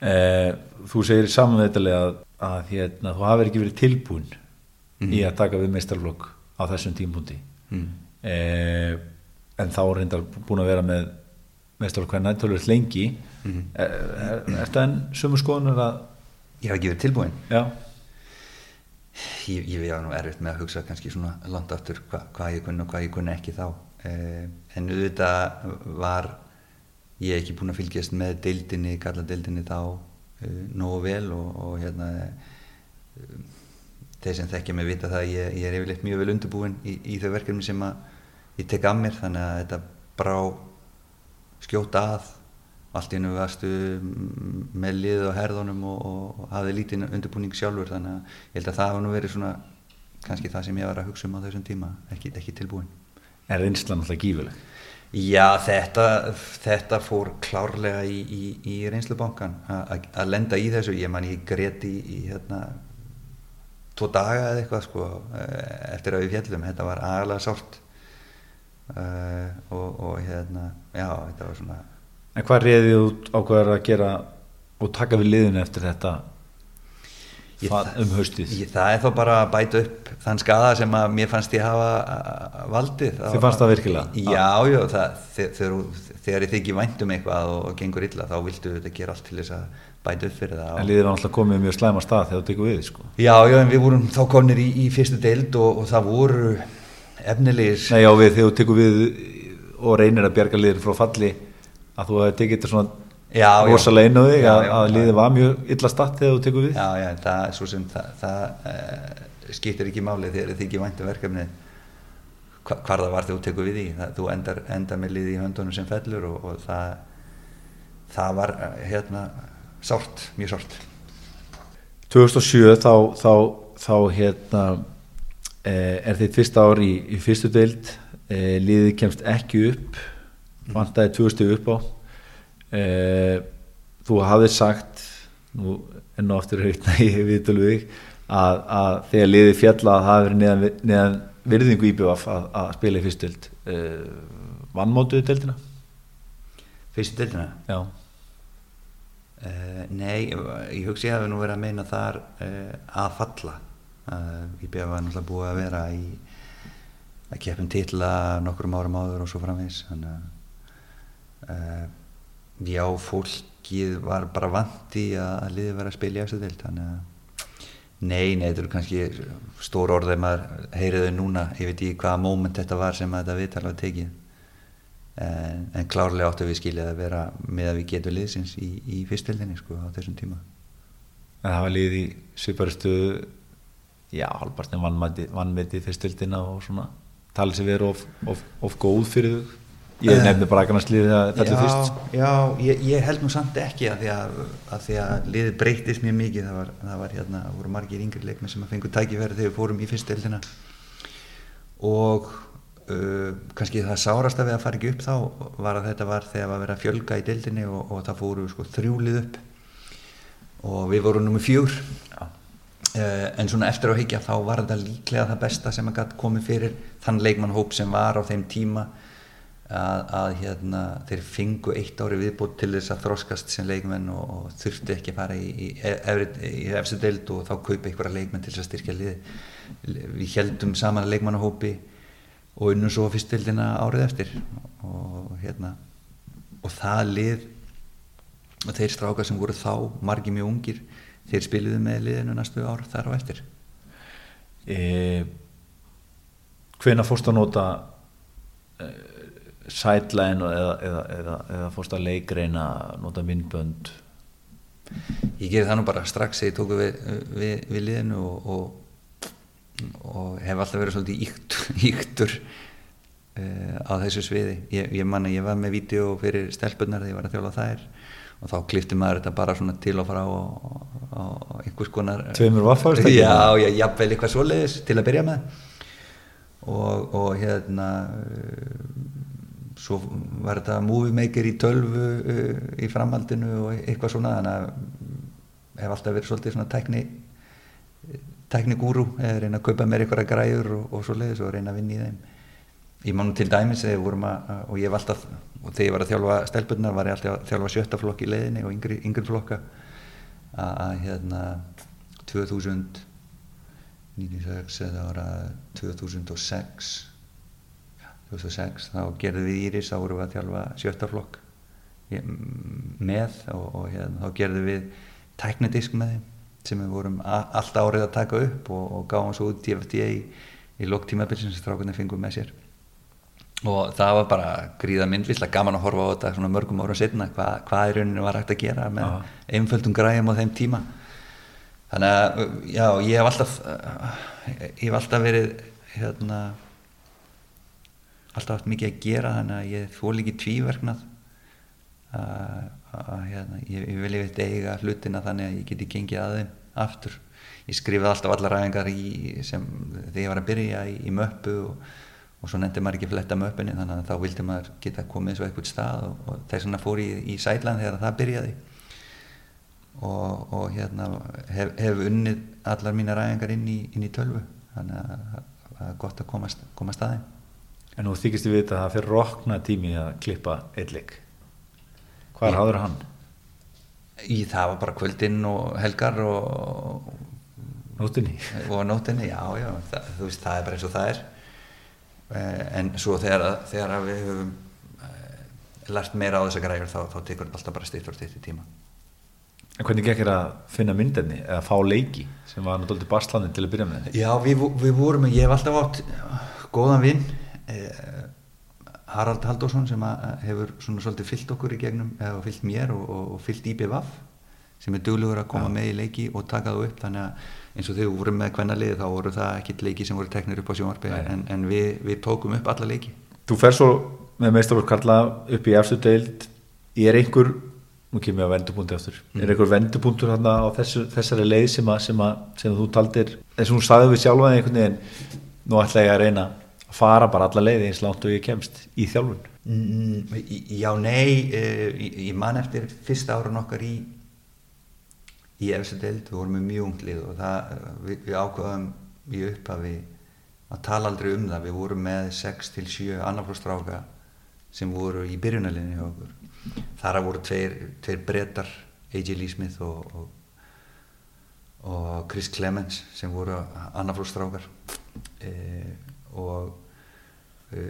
C: eh, Þú segir samanveitilega að, að hérna, þú hafi ekki verið tilbúin mm. í að taka við meistarflokk á þessum tímpundi mm. eh, en þá er reyndar búin að vera með meistarflokk hvernig nættúrulega lengi mm. er, er, er þetta enn sumu skoðunar að
D: Ég hef ekki verið tilbúin
C: Já
D: ég, ég veið nú erfitt með að hugsa kannski svona langt aftur hva, hvað ég kunni og hvað ég kunni ekki þá. Eh, en auðvitað var ég ekki búin að fylgjast með deildinni, galla deildinni þá eh, nógu vel og, og hérna eh, þeir sem þekkja mig vita það ég, ég er yfirleitt mjög vel undirbúin í, í þau verkefni sem að ég tek að mér. Þannig að þetta brá skjóta að allt í hennu varstu með lið og herðunum og, og hafði lítinn undirbúning sjálfur þannig að ég held að það hafa nú verið svona kannski það sem ég var að hugsa um á þessum tíma ekki, ekki tilbúin
C: Er reynslan alltaf gífileg?
D: Já, þetta, þetta fór klárlega í, í, í reynslubankan að lenda í þessu, ég man ég greti í, í hérna tvo daga eða eitthvað sko eh, eftir að við fjallum, þetta var aðalega sált uh, og, og hérna, já, þetta var svona
C: En hvað reyðið þú ákveðar að gera og taka við liðinu eftir þetta
D: ég,
C: um haustið?
D: Ég, það er þá bara að bæta upp þann skada sem að mér fannst ég hafa valdið.
C: Þið fannst það virkilega?
D: Já, já, það, þegar, ég þykki vænt um eitthvað og, og gengur illa þá viltu þetta gera allt til þess að bæta upp fyrir það.
C: En liðið var alltaf komið mjög slæma stað þegar þú tekur við, sko?
D: Já, já, en við vorum þá konir í, í fyrstu deild og, og það voru efnilegir...
C: Nei, já, við, þegar þú tekur við og reynir að bjarga liðir frá falli að þú hefði tekið þetta svona rosalega inn á þig að, að liðið var mjög illa statt þegar þú tekur við?
D: Já, já, það er svo sem það, það uh, skiptir ekki máli þegar þið ekki væntu verkefni hva, hvar það var þegar þú tekur við í það, þú endar, endar með liðið í höndunum sem fellur og, og það það var eh, hérna sárt, mjög sárt.
C: 2007 þá þá, þá hérna eh, er þitt fyrsta ár í, í fyrstu deild. Eh, liðið kemst ekki upp vantæði tvö stug upp á uh, þú hafið sagt nú enn og aftur höfna í viðtöluðið að, að þegar liði fjalla að það hefur neðan, neðan virðingu íbjöf að, að spila í fyrstöld uh, eh, vannmótuðu deildina?
D: Fyrstöldina?
C: Já
D: uh, Nei, ég hugsi að það hefur nú verið að meina þar að falla íbjöf var náttúrulega búið að vera í að keppum tilla nokkur um árum áður og svo framvegs þannig að uh, já, fólkið var bara vandi að liði vera að spila í eftir til þannig að nei, nei, þetta eru kannski stór orð þegar maður heyriðu núna. Ég veit ekki hvaða móment þetta var sem þetta viðtal var tekið. En, en klárlega áttu við skiljað að vera með að við getum liðsins í, í fyrstveldinni sko á þessum tíma.
C: En það var lið í sviparustu já, halvpartin vannmeti fyrstveldina og svona. Talið sem verið of, of, of góð fyrir þau Ég eh, nefndi bara að liðið að fellur fyrst.
D: Já, ég, ég held nú samt ekki að því að, að, því að liðið breytist mjög mikið. Það var, það var hérna, voru margir yngri leikmi sem að fengu tækifæri þegar við fórum í fyrstdeildina og uh, kannski það sárast að við að fara ekki upp þá var að þetta var þegar að vera fjölga í deildinni og, og það fóru sko, þrjúlið upp og við vorum nummið fjúr. Uh, en svona eftir á higgja þá var þetta líklega það besta sem að komið fyrir þann leikmannhóp sem var á þeim tíma að, að hérna, þeir fingu eitt ári viðbútt til þess að þróskast sem leikmenn og, og þurftu ekki að fara í, í, efstu deild og þá kaupa einhverja leikmenn til þess að styrkja liði við heldum saman leikmannahópi og unnum svo fyrstdeildina árið eftir. Og hérna og það lið og þeir strákar sem voru þá margi mjög ungir þeir spiluðu með liðinu næstu ár þar á eftir.
C: E, hvena fórst að nota sideline eða, eða, eða, eða fórst að leikreina nota myndbönd?
D: Ég gerði það nú bara strax þegar ég tóku við, við, við liðinu og, og, og hef alltaf verið svolítið íkt, íktur uh, á þessu sviði. Ég, ég manna, ég var með vídeo fyrir stelpunar þegar ég var að þjóla þær og þá klifti maður þetta bara svona til og frá og, og einhvers konar
C: Tveimur vaffáðist
D: Já, já, jafnvel eitthvað svoleiðis til að byrja með. Og, og hérna uh, svo var þetta movie maker í tölvu uh, í framhaldinu og eitthvað svona þannig að hef alltaf verið svolítið svona tækni tæknigúru eða reyna að kaupa mér eitthvað græður og, og svoleiðis og reyna að vinna í þeim. Ég man til dæmis þegar vorum að og ég var alltaf, og þegar ég var að þjálfa stelpunnar var ég alltaf að þjálfa sjötta flokk í leðinni og yngri, yngri flokka. Að hérna 2000 96 eða ára 2006 2006 þá gerðum við Íris, þá vorum við að þjálfa sjötta flokk. Með og, og hérna, þá gerðum við tæknadisk með þeim sem við vorum alltaf árið að taka upp og, og gáðum svo út DFDA í, í lokktímabilsin sem strákunni fengum með sér. Og það var bara gríða myndlislega gaman að horfa á þetta svona mörgum ára setna hvað, hvað í rauninu var hægt að gera með Aha. einföldum græðum á þeim tíma. Þannig að já, ég hef alltaf ég hef alltaf verið hérna alltaf haft mikið að gera þannig að ég þól ekki tvíverknað. Að hérna, ég, ég vil yfir eiga hlutina þannig að ég geti gengið að þeim aftur. Ég skrifaði alltaf allar ræðingar þegar ég var að byrja í, í möppu og og svo nefndi maður ekki fletta möpunni þannig að þá vildi maður geta komið svo eitthvað stað og, og þess vegna fór ég í, í sælan þegar það byrjaði. Og, og hérna hef, hef unnið allar mína ræðingar inn í, inn í tölvu. Þannig að það er gott að komast, komast aðeim
C: En nú þykist þið vita að það fyrir rokna tími að klippa eitthlik Hvað er háður hann?
D: Í það var bara kvöldinn og helgar og
C: Nóttinni.
D: Og nóttinni, já, já, það, þú veist, það er bara eins og það er. Eh, en svo þegar, þegar við höfum eh, lært meira á þessa græður þá, þá tekur alltaf bara stýtt og stýtt í tíma.
C: En hvernig gekk þér að finna myndenni eða fá leiki sem var náttúrulega baslandin til að byrja með?
D: Já, við, við vorum, ég hef alltaf átt góðan vinn eh, Harald Haldósson sem hefur svona svolítið fyllt okkur í gegnum eða fyllt mér og, og, og fyllt IBVF sem er duglegur að koma Já. með í leiki og taka það upp. Þannig að eins og þegar við vorum með hvenna lið þá voru það ekkit leiki sem voru teknir upp á sjónvarpi en, en við, við tókum upp alla leiki.
C: Þú fer svo með meistarvöldskarla upp í eftir deild. Er einhver, nú kemur ég á vendupunkti aftur, mm. er einhver vendupunktur hérna á þessu, þessari leið sem, að, sem, að, sem að þú taldir, eins og þú sagði við sjálfa einhvern veginn, nú ætla ég að reyna að fara bara alla leið eins langt og ég kemst í þjálfun.
D: Mm, Já, nei, eh, ég man eftir fyrsta árun okkar í í efstu deild, við vorum með mjög unglið og það, við, við ákvaðum í upphafi að tala aldrei um það, við vorum með 6-7 annarflóstráka sem voru í byrjunarlinni hjá okkur. Þar voru tveir, tveir brettar A.J. Lee Smith og, og, og Chris Clemens sem voru annarflóstrákar e, og e,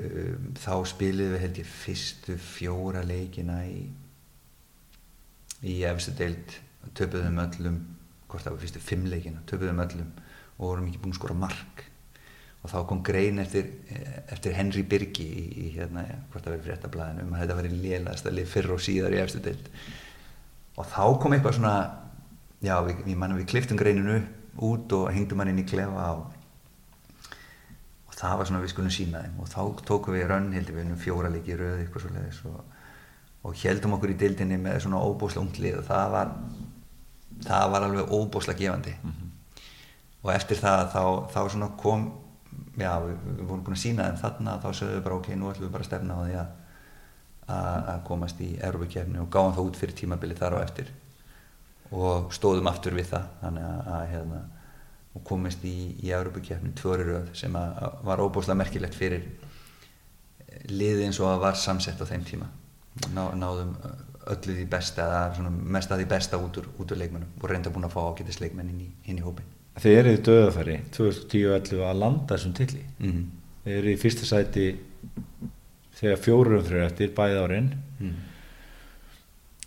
D: þá spiliðum við held ég fyrstu fjóra leikina í í efstu deild. Töpuðum öllum hvort það var fyrstu fimmleikina, töpuðum öllum og vorum ekki búin að skora mark. Og þá kom grein eftir, eftir Henry Birgi í, í hérna, hvort það verið fréttablaðinu um að þetta verið lélægast að lið fyrr og síðar í eftir deild. Og þá kom eitthvað svona já, við, ég manna við kliftum greininu út og hengdum hann inn í klefa og það var svona við skulum sína þeim. Og þá tókum við rönn, heldur við, fjóra líki röð eitthvað svo leiðis og, og heldum okkur í deildinni með svona óbúsla unglið og það var það var alveg óbúslega gefandi. Mm -hmm. og eftir það þá, þá kom já, við, við vorum búin að sína en þarna þá sögum við bara ok, nú ætlum við bara að stefna á því að að komast í erfukefni og gáðum það út fyrir tímabili þar á eftir. Og stóðum aftur við það þannig að, að hérna, og komist í, í erfukefni tvöri röð sem að, var óbúslega merkilegt fyrir liði eins og að var samsett á þeim tíma. Ná, náðum öllu því besta eða mest að því besta út úr, úr leikmennum og reynda búin að fá ágættis leikmenn inn í, inn í hópin
C: Þið eru döðafæri 2010-11 að landa þessum tilli mm -hmm. Þið eru í fyrsta sæti þegar fjórum fyrir eftir bæð árin. Mm -hmm.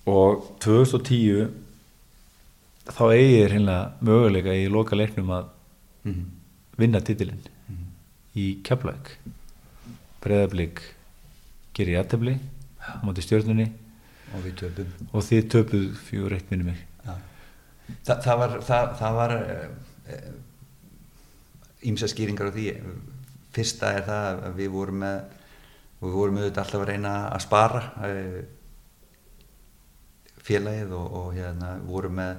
C: og 2010 þá eigi þér hérna möguleika í loka leiknum að
D: Mhm.
C: vinna titilinn í Keflæk breðablík gerir jættefli á móti stjórnunni
D: og
C: og þið töpuð fjögur eitt minni mig.
D: Já. Þa, það var það, það var ímsa skýringar á því. Fyrsta er það að við vorum með við vorum auðvitað alltaf að reyna að spara eh, félagið og, og hérna vorum með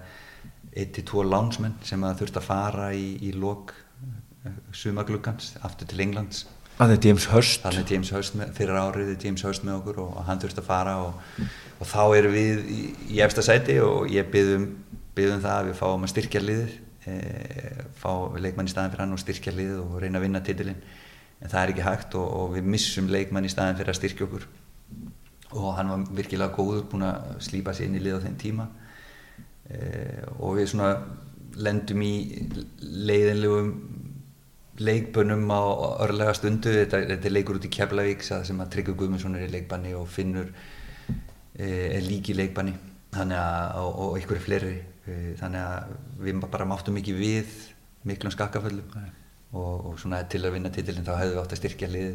D: 1-2 lánsmenn sem að þurft að fara í, í lok sumagluggans aftur til Englands.
C: Að það er James Hurst.
D: Þannig James Hurst með, fyrir árið er James Hurst með okkur og, og hann þurfti að fara og, og þá erum við í, í efsta sæti og ég byggðum byggðum það að við fáum að styrkja liðið e, fá leikmann í staðin fyrir hann og styrkja liðið og reyna að vinna titilinn. En það er ekki hægt og, og við missum leikmann í staðin fyrir að styrkja okkur. Og hann var virkilega góður búin að slípa sér inn í lið á þeim tíma og við svona lendum í leiðinlegum leikbönum á örlega stundu. Þetta, þetta er leikur út í Keflavík sem að Tryggur Guðmundsson er í leikbanni og Finnur e, er líki í leikbanni. Þannig að, og, og ykkur er fleiri. E, þannig að við bara máttum ekki við miklum skakkaföllum. Og, og svona til að vinna titilin þá hefðu við átt að styrkja lið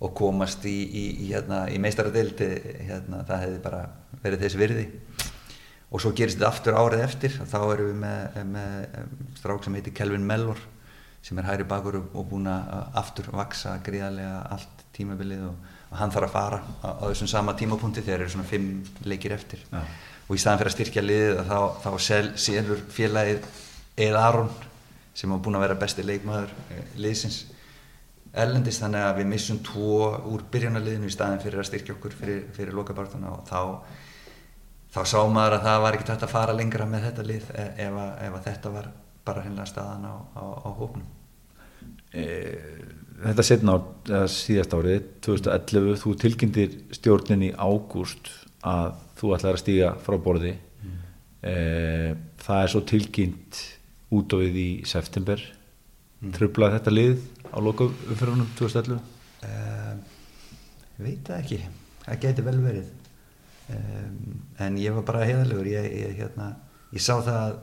D: og komast í, í, í, hérna, í meistaradeild hérna, það hefði bara verið þess virði og svo gerist þetta aftur árið eftir þá erum við með, með strák sem heitir Kelvin Mellor sem er hægri bakur og búin að aftur vaksa gríðarlega allt tímabilið og, og hann þarf að fara á, á þessum sama tímapunkti þegar eru svona fimm leikir eftir
C: Já.
D: og í staðan fyrir að styrkja liðið þá, þá sel, selur félagið Eið Aron sem var búin að vera besti leikmaður eh, liðsins erlendist þannig að við missum tvo úr byrjanarliðinu í staðin fyrir að styrkja okkur fyrir, fyrir lokabartuna og þá þá sá maður að það var ekkert hægt að fara lengra með þetta lið e- ef, að, ef að þetta var bara hennilega staðan á, á, á hópnum.
C: E, þetta setna á síðast árið 2011, þú tilkynntir stjórnin í ágúst að þú ætlar að stíga frá borði. Mm. e, það er svo tilkynnt út á við í september. Mm. tröflaði þetta lið á loka umfyrunum 2011
D: uh, veit það ekki. Það geti vel verið um, en ég var bara heiðalegur ég, ég, hérna, ég sá það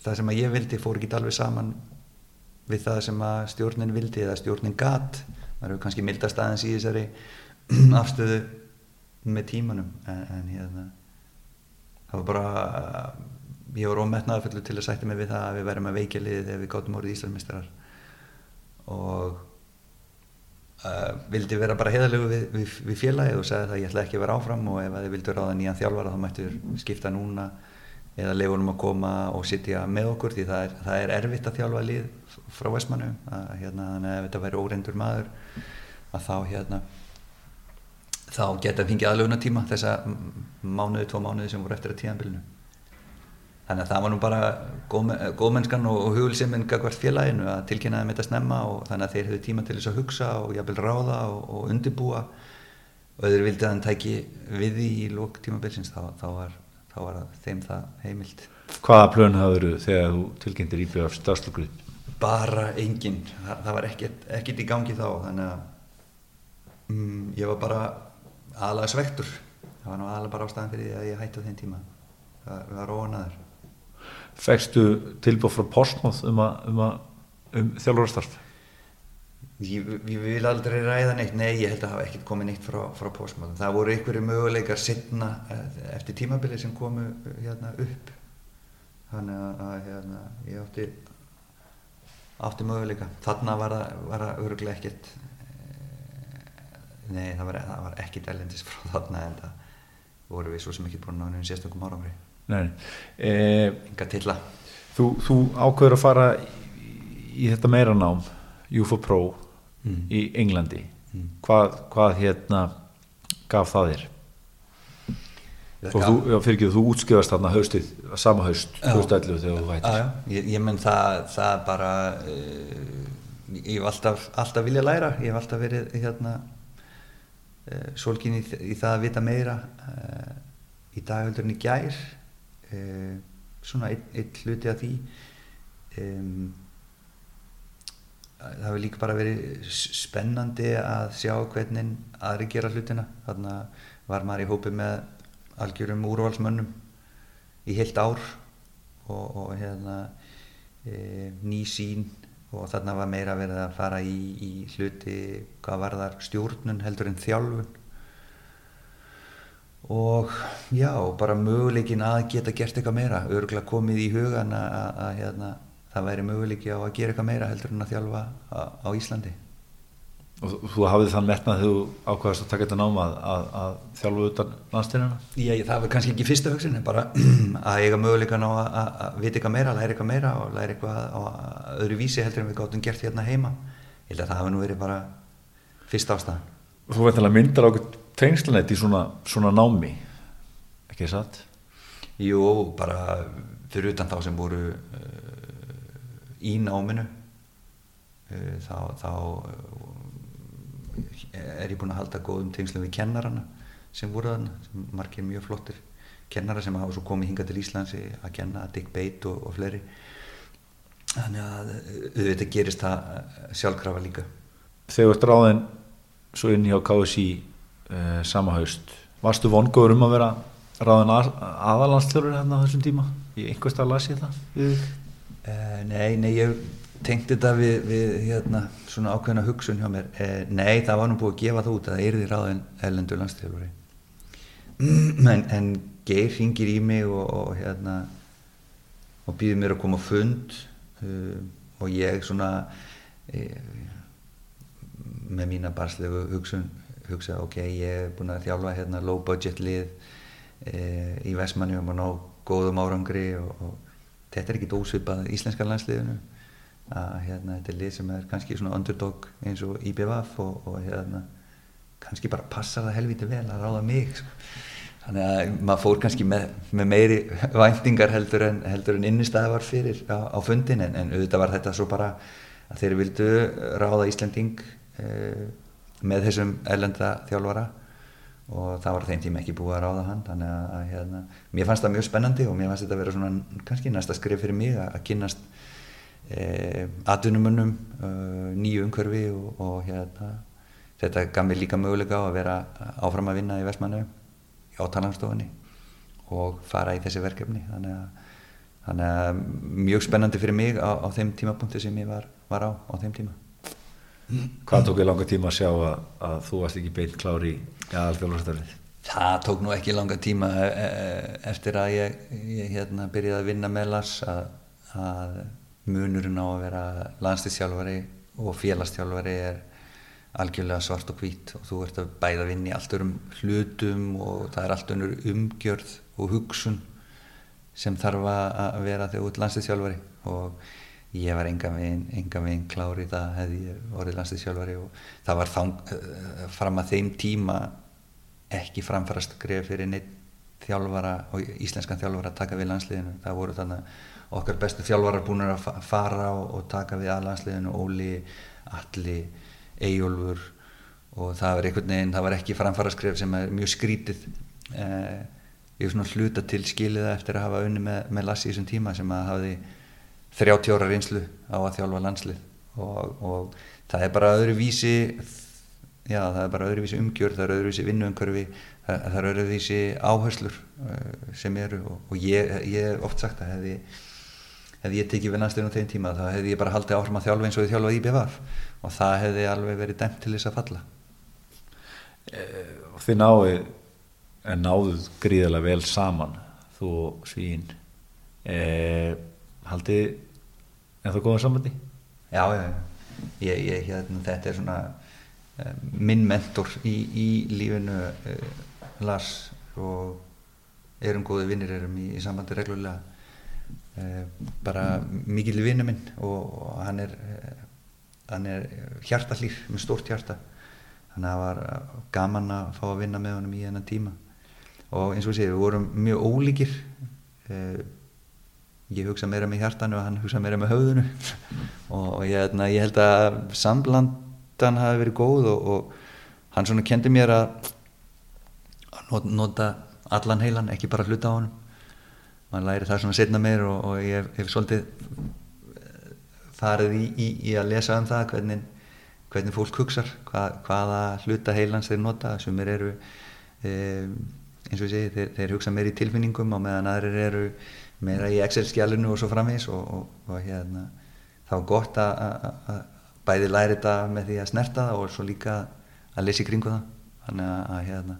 D: það sem að ég vildi fór ekki alveg saman við það sem að stjórnin vildi eða stjórnin gat. Maður hefur kannski mildast aðeins í þessari afstöðu með tímanum. En, en hérna það var bara ég var ómetnaður fullu til að sætti mig við það að við verðum að veikja liðið þegar við gáttum orðið Íslandsmeistarar. Og uh, vildi vera bara heiðalegu við, við, við félagið og segði það ég ætla ekki að vera áfram og ef þið vildu ráða nýjan þjálfara þá mættu skipta núna eða leifunum að koma og sitja með okkur því það er, það er erfitt að þjálfa lið frá Vestmannu hérna, þannig að ef þetta væri óreindur maður að þá hérna þá geta fengið aðlöfuna tíma þessa mánuði, tvo mánuði sem voru eftir að tíðanbylnu þannig að það var nú bara góðmennskan og hugulsiminn hvert félaginu að tilkynna þeim þetta snemma og þannig að þeir hefðu tíma til þess að hugsa og jafnvel ráða og, og undirbúa. Og þeir vildi að hann tæki við því í lók tímabilsins þá, þá, var, þá var þeim það heimilt.
C: Hvaða plön hafður þegar þú tilkynntir íbjöð af stafslugrið?
D: Bara engin, Þa, það var ekkert, ekkert í gangi þá þannig að mm, ég var bara aðalega svektur það var nú aðalega bara ástæðan fyrir því að ég hætti á þeim tíma. Það var óanaður
C: Fekstu tilbúið frá Portsmouth um, um, um þjálfurastarf?
D: Ég, ég vil aldrei ræða neitt, nei ég held að hafa ekkert komið neitt frá, frá Portsmouth. Það voru einhverju möguleikar setna eftir tímabili sem komu hérna upp. Þannig að hérna, ég átti átti möguleika. Þarna var það öruglega ekkert nei það var, var ekkert elendis frá þarna en það voru við svo sem ekki búin á einhvern sérstökum
C: eh,
D: Enga tilla
C: Þú, þú ákveður að fara í, þetta meira nám UFO Pro mm. í Englandi. Mm. hvað, hvað hérna gaf það þér? og þú, já, fyrir ekki þú útskjöfast þarna haustið, sama haust 2011 þegar þú hættir
D: já, já, ég, ég menn það, það bara uh, ég hef alltaf, alltaf vilja læra. Ég hef alltaf verið hérna uh, svolgin í, í það að vita meira uh, í daghöldurinn í gær svona einn ein hluti af því. Um, það hefur líka bara verið spennandi að sjá hvernig aðri gera hlutina. Þarna var maður í hópi með algjörum úrvalsmönnum í heilt ár og, og hérna e, ný sín og þarna var meira verið að fara í, í hluti hvað var þar stjórnun heldur en þjálfun og já, bara möguleikin að geta gert eitthvað meira örgulega komið í hugan að, að, að hérna, það væri möguleiki á að gera eitthvað meira heldur en að þjálfa á, á Íslandi
C: Og þú hafið þann metnað þú ákvæðast að taka þetta náma að, að, að þjálfu utan landstyrjana?
D: Já, það var kannski ekki fyrsta hugsin en bara að eiga möguleikan á að, að vita eitthvað meira, læra eitthvað meira og læra eitthvað á öðru vísi heldur en við gáttum gert hérna heima. Ég held að það hafi nú verið bara fyrsta ástæðan.
C: Þú veit alveg myndar ákveð tengslanett í svona, svona námi, ekki satt?
D: Jú, bara fyrir utan þá sem voru uh, í náminu. Uh, þá, þá er ég búin að halda góðum tengslum við kennarana sem voru þarna, sem margir mjög flottir kennara sem hafa svo komið hinga til Íslands að kenna, Dick Bate og, og fleiri. Þannig að auðvitað gerist það sjálfkrafa líka.
C: Þegar þú ert ráðin svo inn hjá KSI uh, sama haust, varstu vongóður um að vera ráðin að, aðalandsþjórur hérna á þessum tíma? Ég einhverstað las ég það?
D: Uh, nei, nei, ég tengt þetta við, við hérna, svona ákveðna hugsun hjá mér eh, nei það var nú búið að gefa það út að það er því ráðin ellendur landstjálfari en, en Geir ringir í mig og, og hérna og býður mér að koma fund uh, og ég svona með mína barslegu hugsun hugsa ok, ég er búin að þjálfa hérna low budget lið eh, í Vestmanni og ná góðum árangri og, og þetta er ekkit ósvipað íslenska landsliðinu að hérna, þetta er lið sem er kannski svona underdog eins og IBVF og, og hérna, kannski bara passar það helviti vel að ráða mig sko. þannig að maður fór kannski með, með meiri væntingar heldur en, en innistæði var fyrir á, á fundin en, en auðvitað var þetta svo bara að þeir vildu ráða Íslanding eh, með þessum erlenda þjálfara og það var þeim tíma ekki búið að ráða hann þannig að, að hérna, mér fannst það mjög spennandi og mér fannst þetta að vera svona kannski næsta skrif fyrir mig að, að kynast e, atvinnumönnum e, nýju umhverfi og, og hérna, þetta gaf mér líka möguleika á að vera áfram að vinna í Vestmannu á talangstofunni og fara í þessi verkefni. Þannig að, þannig að mjög spennandi fyrir mig á, á þeim tímapunkti sem ég var, var á á þeim tíma
C: Hvað tók ég langa tíma að sjá að, að þú varst ekki beint klári í aðalþjóðlarstarfið?
D: Það tók nú ekki langa tíma e, e, eftir að ég, ég hérna, byrjaði að vinna með Lars að, að munurinn á að vera landslýstjálfari og félagstjálfari er algjörlega svart og hvít og þú ert að bæða vinn í allt örum hlutum og það er allt önnur umgjörð og hugsun sem þarf að vera þegar út landslýstjálfari og ég var enga veginn, enga veginn klári það hefði ég orðið landslýstjálfari og það var þang, eh, fram að þeim tíma ekki framfærast greið fyrir neitt þjálfara og íslenskan þjálfara að taka við landsliðinu. Það voru þannig okkar bestu þjálfarar búin að fara og, og taka við aðlandsliðinu, Óli, Alli, Eyjólfur og það var einhvern veginn, það var ekki framfara skref sem er mjög skrítið. Eh, ég er svona hluta til skiliða eftir að hafa unni með, með Lassi í þessum tíma sem að hafi 30 ára reynslu á að þjálfa landslið. Og, og það er bara öðru vísi já það er bara öðru vísi umgjör það er öðru vísi vinnuumkörfi það, það er öðru vísi áherslur uh, sem eru. Og, og ég hef oft sagt að hefði ef ég tekið við næstunum þeim tíma þá hefði ég bara haldið áfram að þjálfa eins og ég þjálfaði í BVF og það hefði alveg verið dæmt til þess að falla.
C: Eh, og þið náðu en náðuð gríðilega vel saman þú og Svín. Eh, haldið en þú góða samandi?
D: Já, já, ég, hérna, þetta er svona eh, minn mentor í, í lífinu eh, Lars og erum góði vinnir erum í, í sambandi reglulega. Eh, bara mikil vinnu minn og hann er, hann er hjartallýr með stórt hjarta. Þannig að það var gaman að fá að vinna með honum í þennan tíma. Og eins og segi, við vorum mjög ólíkir eh, ég hugsa meira með hjartanu og hann hugsa meira með höfðunu og ég, hérna, ég held að samblandan hafi verið góð og, og hann svona kendi mér að nota allan heilan, ekki bara hluta á honum. Maður læri það svona setna meir og, og ég hef, svolítið eh, farið í, í, í að lesa um það hvernig, hvernig fólk hugsar hvað, hvaða hluta heilans þeir nota. Sem eru e, eins og ég segi, þeir, þeir hugsa meir í tilfinningum og meðan aðrir eru meira í Excel-skjálunu og svo framvís og, og, og hérna, þá er gott að, bæði læri þetta með því að snerta það og svo líka að lesa í kringu það. Þannig að, hérna,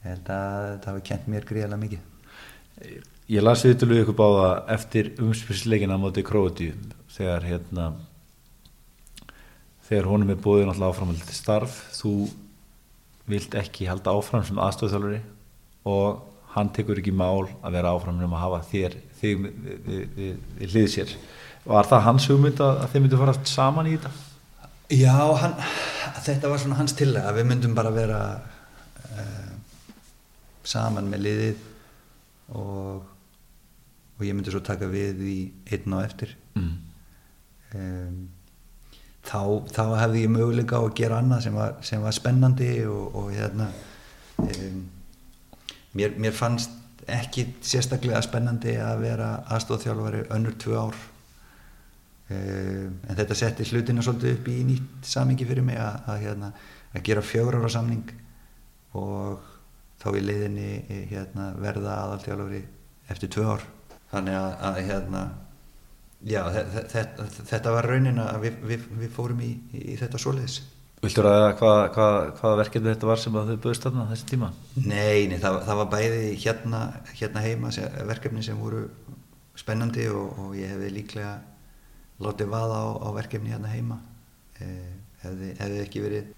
D: ég held að það hafi kent mér gríðilega mikið.
C: Ég las viðtölu ykkur báða eftir umspilsleikina motið Króti þegar hérna þegar honum er búið náttúrulega áframhaldið starf. Þú vilt ekki halda áfram sem aðstofþjálfari og hann tekur ekki mál að vera áfram um að hafa þér þig hlið sér var það hans hugmynd að þið myndu fara saman í þetta?
D: Já, hann, þetta var svona hans tillega við myndum bara vera uh, saman með liðið og, og ég myndi svo taka við í einn á eftir mm. um, þá, þá hefði ég möguleika á að gera annað sem var, sem var spennandi og, og hérna um, mér, mér fannst ekki sérstaklega spennandi að vera aðstofþjálfari önnur tvö ár. Um, en þetta setti hlutina svolítið upp í nýtt samingi fyrir mig að, að, hérna, að gera fjögur ára samning og þá í leiðinni hérna, verða aðalþjálfari eftir tvö ár. Þannig að, að hérna, já, þetta, þetta var raunin að við, við, við fórum í, í þetta svoleiðis
C: Viltur að hvað, hvað verkefni þetta var sem þau bauðst þarna þessi tíma?
D: Nei, nei það, það var bæði hérna, hérna heima verkefni sem voru spennandi og, og ég hefði líklega látið vaða á, á verkefni hérna heima. Eh, hefði, hefði ekki verið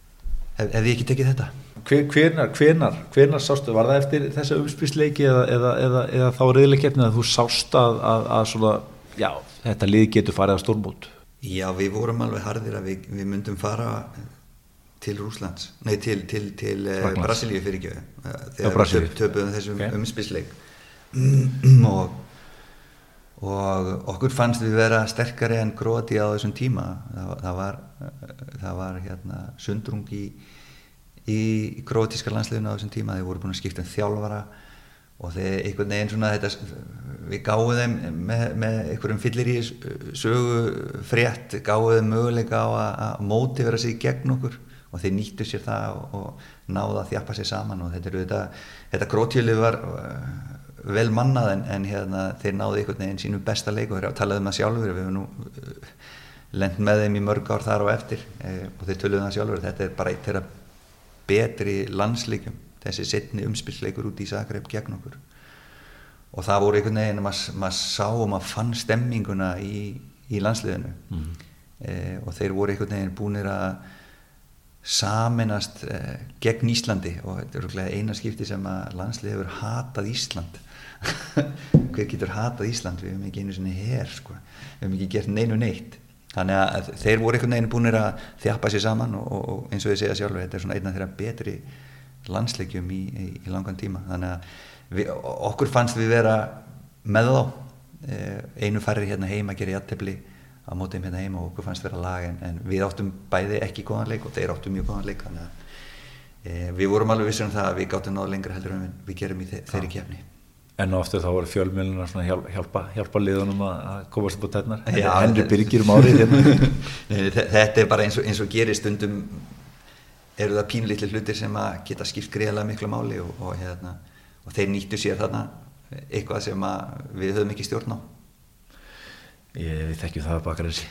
D: hef, hefði ekki tekið þetta?
C: Hvenar, hvenar, hvenar sástu, var það eftir þessa umspilsleiki eða, eða, eða, eða þá reyðleikefni að þú sást að, að, að svona, já, þetta lið getur farið á stórmót?
D: Já, við vorum alveg hardir að við, við myndum fara til Rúslands, nei til, til, til uh, Brasilíu fyrir ekki uh, þegar við töp, töpuðum þessum okay. umspilsleik. Og, og okkur fannst við vera sterkari en gróti á þessum tíma. Það, það var, það var hérna, sundrung í, í grótíska landsleginu á þessum tíma. Þeir voru búin að skipta um þjálfara og þeir einhvern veginn svona þetta, við gáðum þeim með, með einhverjum fyllir í sögu frétt gáðum möguleika á að, að móti vera sig gegn okkur og þeir nýttu sér það og, og náða að þjappa sér saman og þetta eru þetta, þetta grótjölu var uh, vel mannað en, en hérna, þeir náðu einhvern veginn sínu besta leik og þeir talaðu um það sjálfur við hefum nú uh, lend með þeim í mörg ár þar og eftir uh, og þeir töluðu um það sjálfur þetta er bara eitt þeirra betri landsleikum þessi setni umspilsleikur út í Zagreb gegn okkur. Og það voru einhvern veginn maður mað sá og maður fann stemminguna í, í landsliðinu. Mm. og þeir voru einhvern veginn búinir að saminast eh, gegn Íslandi og þetta er eina skipti sem að landslið hefur hatað Ísland. Hver getur hatað Ísland? Við hefum ekki einu sinni hér sko. við hefum ekki gert neinu neitt. Þannig að þeir voru einhvern veginn búinir að þjappa sér saman og, og eins og ég segja sjálfur þetta er svona einna þeirra betri landsleikjum í, í, í langan tíma. Þannig að við, okkur fannst við vera með þá eh, einu færri hérna heima að gera jættefli á mótið hérna heima og okkur fannst vera lag en, en við áttum bæði ekki góðan leik og þeir áttum mjög góðan leik þannig að e, við vorum alveg vissir um það að við gáttum náðu lengra heldur en við gerum í þe þeirri kefni
C: En ofta þá voru fjölmjöluna svona hjálpa, hjálpa, hjálpa liðunum að komast upp á tætnar Henri Byrkir um árið hérna.
D: Þetta er bara eins og, eins og gerir stundum eru það pínlítli hlutir sem að geta skipt greiðlega miklu máli og, og, hérna, og þeir nýttu sér þarna eitthvað sem við höfum ekki stjórn á
C: Ég, við þekkjum það bakar þessi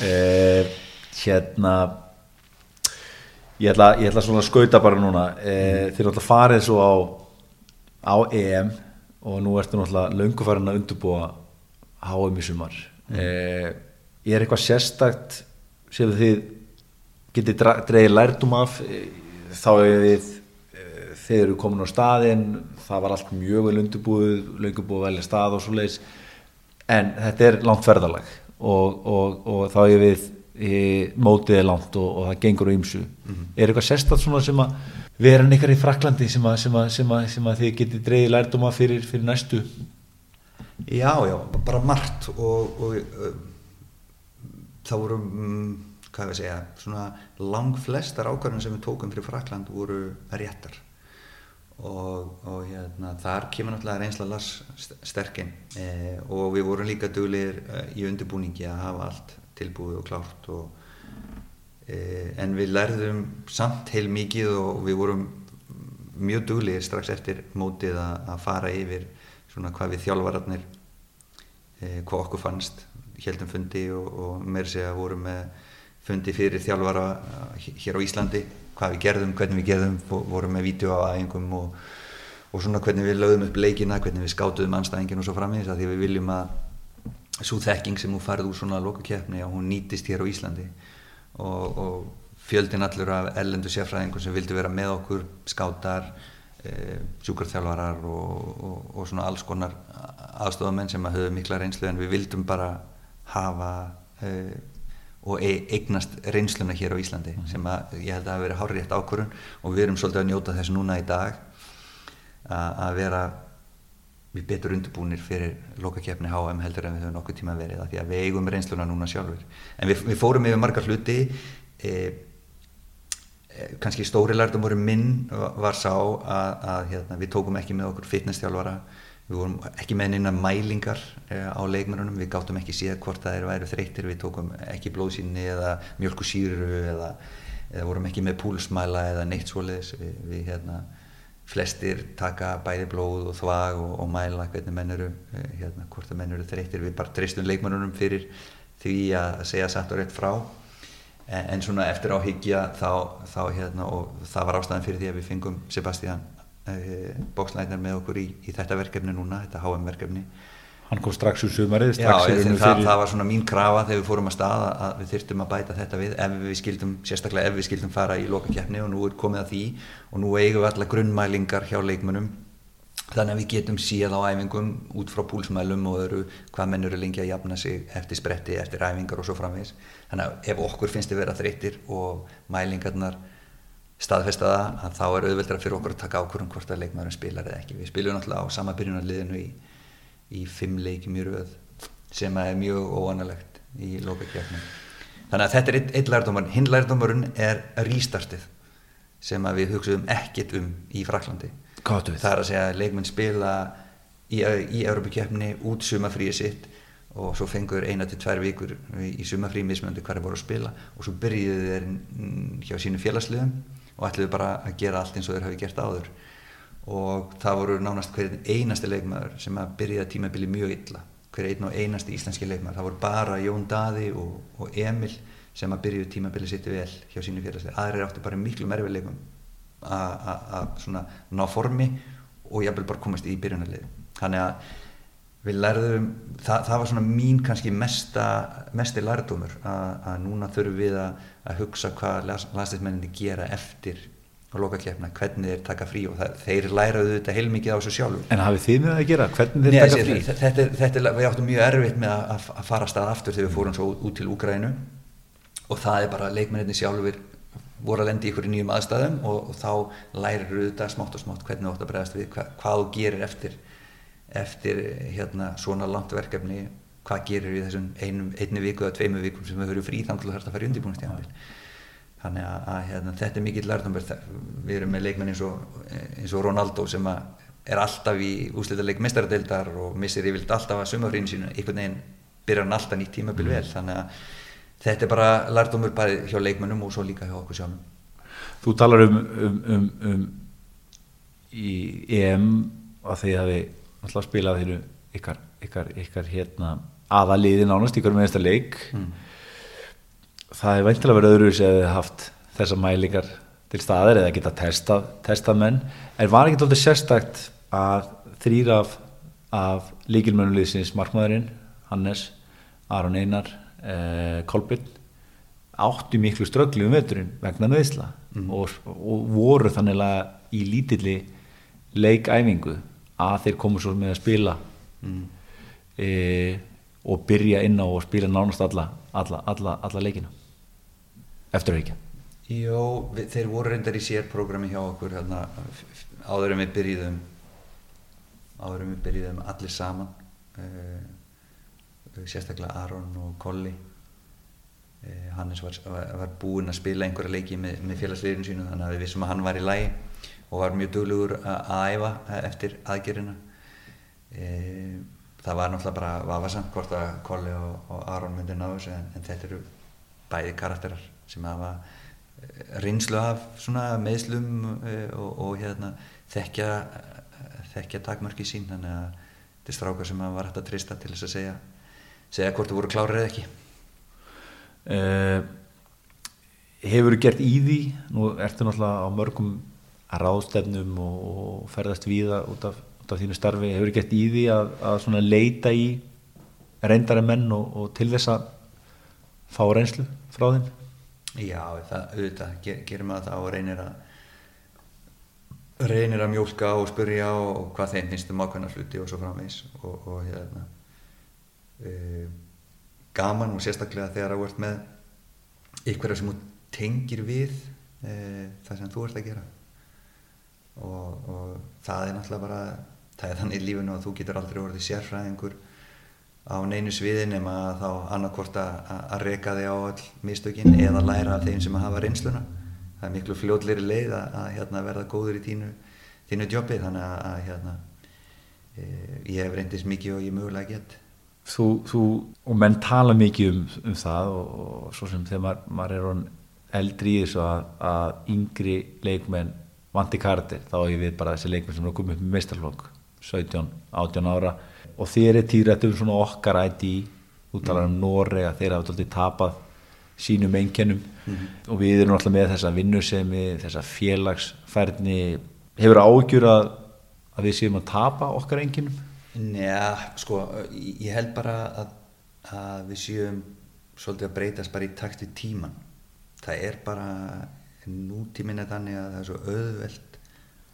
C: eh, hérna ég ætla, ég ætla svona að skauta bara núna. Eh, mm. ætla að farið svo á á EM og nú ertu náttúrulega laungufarinn að undurbúa HM í sumar. Mm. eh, er eitthvað sérstakt sem þið getið dreyið lærdum af? Eh, þá er þið eh, þeir eru komin á staðin það var allt mjög vel undurbúið laungubúið velja stað og svo leiðis en þetta er langt ferðalag og, og, og þá er við mótið er langt og, og það gengur á ymsu mm -hmm. er eitthvað sérstatt svona sem að vera neikar í Fraklandi sem að, sem að, sem að, sem að þið getið dreyið lærdoma fyrir, fyrir næstu?
D: Já, já, bara margt og, og uh, þá voru um, hvað ég að segja, svona lang flestar ákvarðin sem við tókum fyrir Frakland voru réttar og, og hérna, þar kemur náttúrulega reynsla Lars sterkinn eh, og við vorum líka duglir eh, í undirbúningi að hafa allt tilbúið og klárt og, eh, en við lærðum samt heil mikið og við vorum mjög duglegir strax eftir mótið að, fara yfir svona hvað við þjálfararnir e, hvað okkur fannst. Heldum fundi og, og mér sé að vorum með fundi fyrir þjálfara hér á Íslandi hvað við gerðum, hvernig við gerðum vorum með æfingum og, og svona hvernig við lögum upp leikina hvernig við skátuðum anstæðingin og svo framins að því við viljum að svo þekking sem hún farið úr svona lokakefni að hún nýtist hér á Íslandi. Og, og fjöldin allur af ellendu sérfræðingum sem vildi vera með okkur skátar e, sjúkarþjálfarar og, og svona alls konar aðstofamenn sem að höfðu mikla reynslu en við vildum bara hafa e, og e eignast reynsluna hér á Íslandi mm -hmm. sem að ég held að hafa verið hárétt ákvörun og við erum svolítið að njóta þess núna í dag að vera við betur undirbúinir fyrir lokakefni HM heldur en við höfum nokkuð tíma verið því að við eigum reynsluna núna sjálfur en við, við fórum yfir margar hluti e, e, kannski stóri lærdum voru minn var sá að, að hérna, við tókum ekki með okkur fitnesstjálfara við vorum ekki með neina mælingar eh, á leikmennunum, við gáttum ekki síðan hvort það er væri þreytir, við tókum ekki blóðsýni eða mjölkusýru eða, eða vorum ekki með púlsmæla eða neitt svoleiðis. Við, við hérna, flestir taka bæði blóð og þvag og, og mæla hvernig menn eru eh, hérna, hvort það menn eru þreytir, við bara treystum leikmennunum fyrir því að segja satt og rétt frá. En, en svona eftir áhyggja þá, þá hérna, og það var ástæðan fyrir því að við fengum Sebastian bókslæðinar með okkur í, í þetta verkefni núna, þetta HM verkefni.
C: Hann kom strax úr sumarið
D: Já, það, það, það var svona mín krafa þegar við fórum að staða að við þyrtum að bæta þetta við ef við skildum, sérstaklega ef við skildum fara í lokakefni og nú er komið að því og nú eigum við alla grunnmælingar hjá leikmönum þannig að við getum síð á æfingum út frá púlsmælum og öðru hvað menn eru lengi að jafna sig eftir spretti, eftir æfingar og svo framvegs þannig að ef okkur finnst þið vera þreytir og mælingarnar staðfesta það að þá er auðveldra fyrir okkur að taka ákvörðum hvort að leikmaðurinn spilar eða ekki. Við spiljum náttúrulega á sama byrjunarliðinu í, í fimm leikjum í rauð sem er mjög óanalegt í lókakjörnum. Þannig að þetta er einn ein lærdómar. Hinn lærdómarinn er rístartið sem við hugsaðum ekkit um í Fraklandi.
C: Gáttu við.
D: Það er að segja að leikmenn spila í, í Európa-kjöfni út sumafríið sitt og svo fengur eina til tvær vikur í sumafríð mismjöndi hverja voru að spila og svo byrjuðu þeir hjá sínu félagsliðum og ætluðu bara að gera allt eins og þeir hafi gert áður. Og það voru nánast hverjum einasti leikmaður sem að byrja tímabili mjög illa. Hver einn og einasti íslenski leikmaður. Það voru bara Jón Daði og, og Emil sem að byrju tímabili sitt vel hjá sínu félagslega, aðrir áttu bara miklu merfileikum að svona ná formi og ég vil bara komast í byrjunarlið þannig að við lærðum, það, það var svona mín kannski mesta, mesti lærdómur að núna þurfum við að, að hugsa hvað landsleismenninni gera eftir á lokakefna, hvernig þeir taka frí og það, þeir læraðu þetta heilmikið á þessu sjálfur
C: En hafið þið með að gera, hvernig þeir Nei, taka frí?
D: Þetta, þetta, þetta, við áttum mjög erfitt með að, að fara stað aftur þegar við fórum svo út til Úgrænu og það er bara leikmenninni sjálfur voru að lendi í nýjum aðstæðum og, og þá lærir þetta smátt og smátt hvernig þú átt að bregðast við, hvað, hvað þú gerir eftir eftir hérna, svona langt verkefni hvað gerir við þessum einum, einni viku eða tveimu vikum sem við höfum frí þannig að þarfst að fara í undirbúinstjáðanbíl þannig að, að hérna, þetta er mikill lærdomur við erum með leikmenn eins og, eins og Ronaldo sem er alltaf í úslítarleik mestaradeildar og missir yfirlt alltaf að sumafrínu sínu. Einhvern veginn byrjar hann alltaf nýtt tímabil vel. Þannig að þetta er bara lærdomur bæði hjá leikmennum og svo líka hjá okkur sjálfum.
C: Þú talar um, um, um, um í EM að því að við alltaf spilað þínu ykkar, ykkar, ykkar hérna, aðaliði nánast ykkur með þetta leik mm. það er veintilega verið öðru sem hefur haft þessa mælingar til staðir eða geta testað, testað menn en var ekki alltaf sérstakt að þrýra af, af líkilmönulegisins markmaðurinn Hannes, Aron Einar eh, Kolbjörn áttu miklu ströggli um veiturinn vegna nöðsla mm. og, og voru þannig í lítilli leikæfingu að þeir komu svo með að spila mm. e, og byrja inn á og spila nánast alla, alla, alla, alla leikina eftir að ekki
D: Jó, við, þeir voru reyndar í sérprogrammi hjá okkur hérna, áður en við byrjiðum áður en við byrjiðum allir saman uh, sérstaklega Aron og Colli. Uh, Hannes var, var, var búinn að spila einhverja leiki með, með félagsleirinu sínu þannig að við vissum að hann var í lægi og var mjög duglugur að æfa eftir aðgerina e, það var náttúrulega bara vafasamt hvort að Kolli og, og Aron myndi ná þessu en, en þetta eru bæði karakterar sem hafa reynslu af svona meðslum og, og hérna þekkja, þekkja takmörki sín. Þannig að þetta er strákar sem var hægt að trista til þess að segja, segja hvort þú voru klárið eða ekki.
C: Uh, Hefur þú gert í því? Nú ertu náttúrulega á mörgum ráðstefnum og, og ferðast víða út af, út af þínu starfi. Hefur þú gert í því að, að leita í reyndari menn og, og til þess að fá reynslu frá þeim?
D: Já, það, auðvitað, ger, gerum við það og reynir að reynir að mjólka og spurja og hvað þeim finnst um ákveðna hluti og svo framvegs og, og hérna e, gaman og sérstaklega þegar það vart með ykkur sem þú tengir við e, það sem þú ert að gera og, og það er náttúrulega bara það er þannig í lífunu að þú getur aldrei orðið sérfræðingur á neinu sviði nema þá annarkort að reyka þig á all mistökin eða læra af þeim sem að hafa reynsluna. Það er miklu fljóðleiri leið að, að hérna, verða góður í þínu, þínu jobbi. Þannig að, að hérna, e, ég hef reyndist mikið og ég mögulega gett
C: Þú, þú og menn tala mikið um, um það og, og svo sem þegar maður, maður er eldri í þessu að, að yngri leikmenn vanti kardir þá er við bara þessi leikmenn sem er komið upp með meistarflokk 17, 18 ára. Og þeir eru týrætt um svona okkar ætti í út talar um Nóri að þeir hafa tapað sínum einkennum. Mm -hmm. og við erum alltaf með þessa vinnusemi, þessa félagsfærni. Hefur ágjur að, að við séum að tapa okkar einkennum?
D: Njá, sko, ég held bara að, að við séum svolítið að breytast bara í takt við tíman það er bara nútíminn er þannig að það er svo auðvelt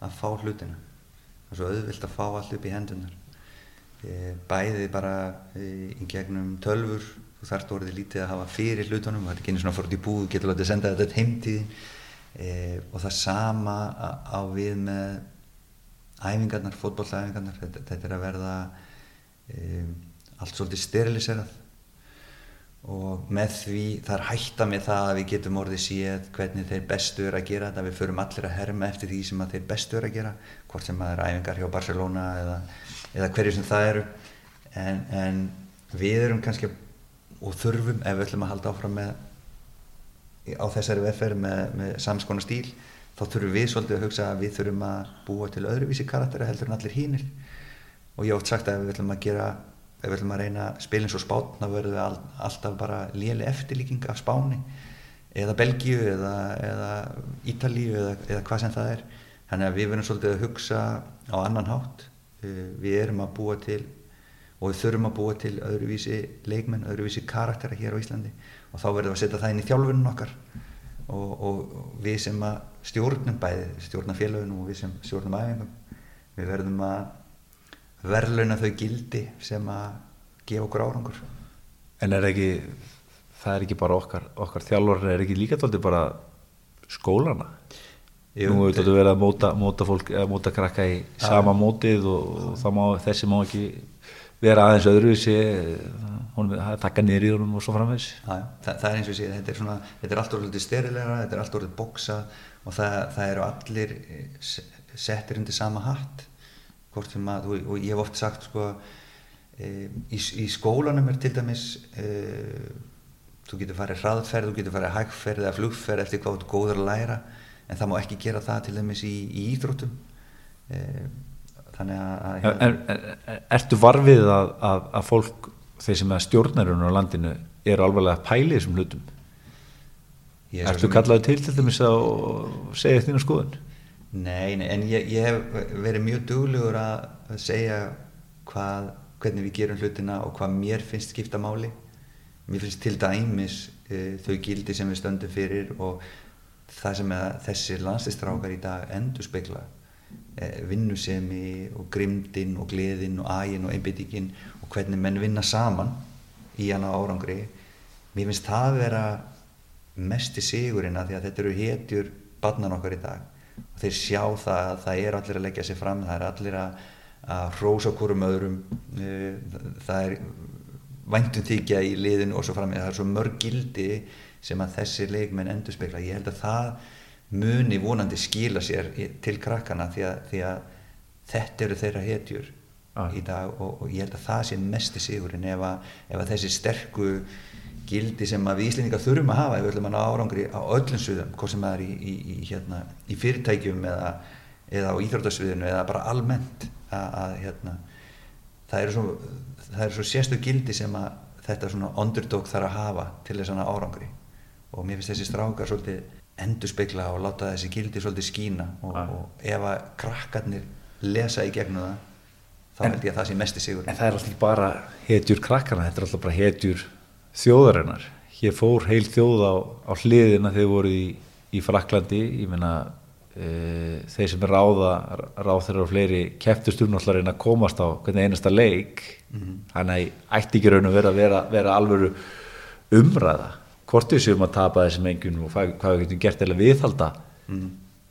D: að fá hlutina. Það er svo auðvelt að fá allt upp í hendunar bæði bara í gegnum tölfur þú þarft orðið lítið að hafa fyrir hlutunum það er ekki einu svona fórt í búð, getur látið að senda þetta heimtíðin. E, og það sama á við með æfingarnar, fótballtæfingarnar þetta, þetta er að verða e, allt svolítið steriliserað og með því það er hætta með það að við getum orðið séð hvernig þeir bestu eru að gera þetta. Við förum allir að herma eftir því sem þeir bestu eru að gera hvort sem það er æfingar hjá Barcelona eða, eða hverju sem það eru. En, en við erum kannski og þurfum ef við ætlum að halda áfram með á þessari vefferð með, með samskona stíl þá þurfum við svolítið að hugsa að við þurfum að búa til öðruvísi karakteri heldur en allir hínir og ég átt sagt að ef við ætlum að gera ef við ætlum að reyna spilins og spán þá verðum við all, alltaf bara léli eftirlíking af spáni. Eða Belgíu eða, eða Ítalíu eða, eða hvað sem það er. Þannig að við verðum svolítið að hugsa á annan hátt. Við erum að búa til og við þurfum að búa til öðruvísi leikmenn, öðruvísi karaktera hér á Íslandi. Og þá verðum við að setja það inn í þjálfunum okkar. Og, og við sem að stjórnum bæði, stjórna félagunum og við sem stjórnum æfingum við verðum að verðlauna þau gildi sem að gefa okkur árangur.
C: En er ekki, það er ekki bara okkar, okkar þjálfur, er ekki líka tólti bara skólana? Jú, Nú hefur þetta verið að móta, móta fólk, að móta krakka í sama mótið og, og má, þessi má ekki vera aðeins öðruvísi taka niður í honum og svo framvegs
D: það, það er eins og sé þetta er, svona, þetta er allt orðið sterilega, þetta er allt orðið boksa og það, það eru allir eh, settir undir sama hatt að, og, og ég hef oft sagt sko, e, í, í skólanum er til dæmis e, þú getur farið hraðferð, þú getur farið hægferð eða flugferð eftir hvað þú góður að læra en það má ekki gera það til dæmis í, í íþróttum e,
C: þannig að hérna, er, er, Ertu varfið að, að, að fólk þeir sem er stjórnarinn á landinu eru alveg að pæli þessum hlutum Ertu kallaði til til dæmis að segja þínu skoðun?
D: Nei, nei en ég, ég hef verið mjög duglegur að segja hvað, hvernig við gerum hlutina og hvað mér finnst skipta máli. Mér finnst til dæmis uh, þau gildi sem við stöndum fyrir og það sem þessir landslistrákar í dag endur speikla Eh, vinnusemi og grimdin og gleðin og ægin og einbyttingin og hvernig menn vinna saman í hana árangri. Mér finnst það að vera mest í sigurinn að því að þetta eru hetjur barnan okkar í dag og þeir sjá það að það er allir að leggja sér fram það er allir að, að hrósa hverjum öðrum eh, það er væntum þykja í liðinu og svo fram það er svo mörg gildi sem að þessi leikmenn endur spekla ég held að það muni vonandi skila sér til krakkana því að, því að þetta eru þeirra hetjur ah. í dag og, og ég held að það sé mest í sigurinn ef að, ef að þessi sterku gildi sem að við Íslendingar þurfum að hafa ef við ætlum að ná árangri á öllum sviðum hvort sem það er í, í, í, hérna, í fyrirtækjum eða, eða á íþrótasviðinu eða bara almennt að, að hérna, það eru svo, það eru svo sérstu gildi sem að þetta svona underdog þarf að hafa til þess að árangri. Og mér finnst þessi strákar svolítið endur speikla og láta þessi gildi svolítið skína og, og ef að krakkarnir lesa í gegnum það þá held ég að það sé mesti sigur
C: En það er alltaf ekki bara hetjur krakkana, þetta er alltaf bara hetjur þjóðarinnar. Hér fór heil þjóð á, á hliðina þegar voru í, í Fraklandi, ég meina e, þeir sem er ráða, ráð þeirra og fleiri kepptust um náttúrulega að reyna að komast á hvernig einasta leik, þannig að ætti ekki raun að vera, vera, vera alvöru umræða. Hvort við séum að tapa þessum engjum og hvað, við getum gert eða viðhalda.
D: Mm.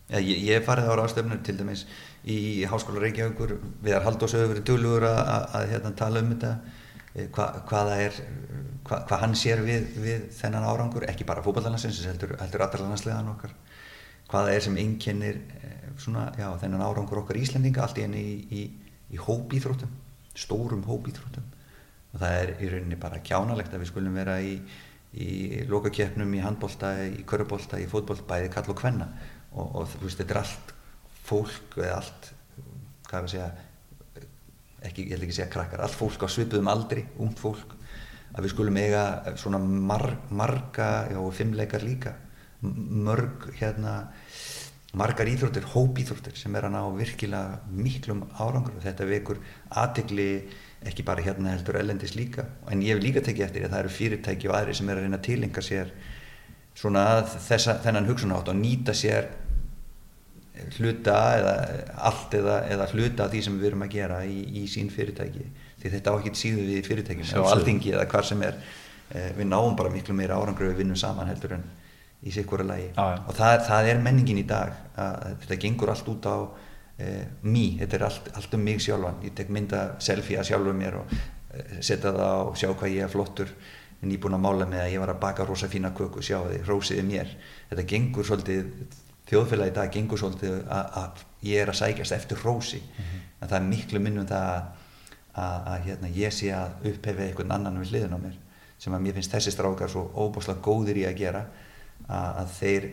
D: Ja, ég, ég farið á ráðstöfnur til dæmis í Háskóla Reykjavíkur Viðar Halldórs hefur verið duglugur að, að, að hérna, tala um þetta hva, hvaða er hva, hvað hann sér við, við þennan árangur ekki bara fótballalansins heldur, heldur allra landslegan okkar. Hvaða er sem einkennir eh, svona, já, þennan árangur okkar Íslendinga allt í enni í, í, í hópíþróttum stórum hópíþróttum. Og það er í rauninni bara kjánalegt að við skulum vera í, í lokakeppnum í handbolta, í körubólta, í fótbolta bæði kall og kvenna. Og, og þú veist, þetta er allt fólk eða allt, hvað er að segja ekki, ég ætla ekki að segja krakkar allt fólk á svipuðum aldri, ungt fólk að við skulum eiga svona mar, marga, já, fimmleikar líka. Mörg hérna margar íþróttir, hópíþróttir sem er að ná virkilega miklum árangur og þetta vekur aðtegli ekki bara hérna heldur ellendis líka. En ég hef líka tekið eftir að það eru fyrirtæki og aðri sem er að reyna að tilenga sér svona þessa, þennan hugsunátt og nýta sér hluta eða allt eða, eða hluta af því sem við erum að gera í, í sín fyrirtæki. Því þetta á ekki síðu við fyrirtækjum á alþingi eða hvar sem er. Eh, við náum bara miklu meira árangur við vinnum saman heldur en í sikkura lagi.
C: Já, já.
D: og það, það er menningin í dag að þetta gengur allt út á eh, mý, þetta er allt, allt um mig sjálfan. Ég tek mynda selfie að sjálfum mér og eh, setja það og sjá hvað ég er flottur. En ég er búinn að mála með að ég var að baka rosa fína köku, sjá þið, hrósiði mér. Þetta gengur svolítið þjóðfélagi í dag gengur svolítið að, að ég er að sækjast eftir hrósi en það er miklu minnum það að, að, að hérna, ég sé að upphefi einhvern annan við hliðin á mér sem að mér finnst þessi strákar svo óbúslega góðir í að gera að, að þeir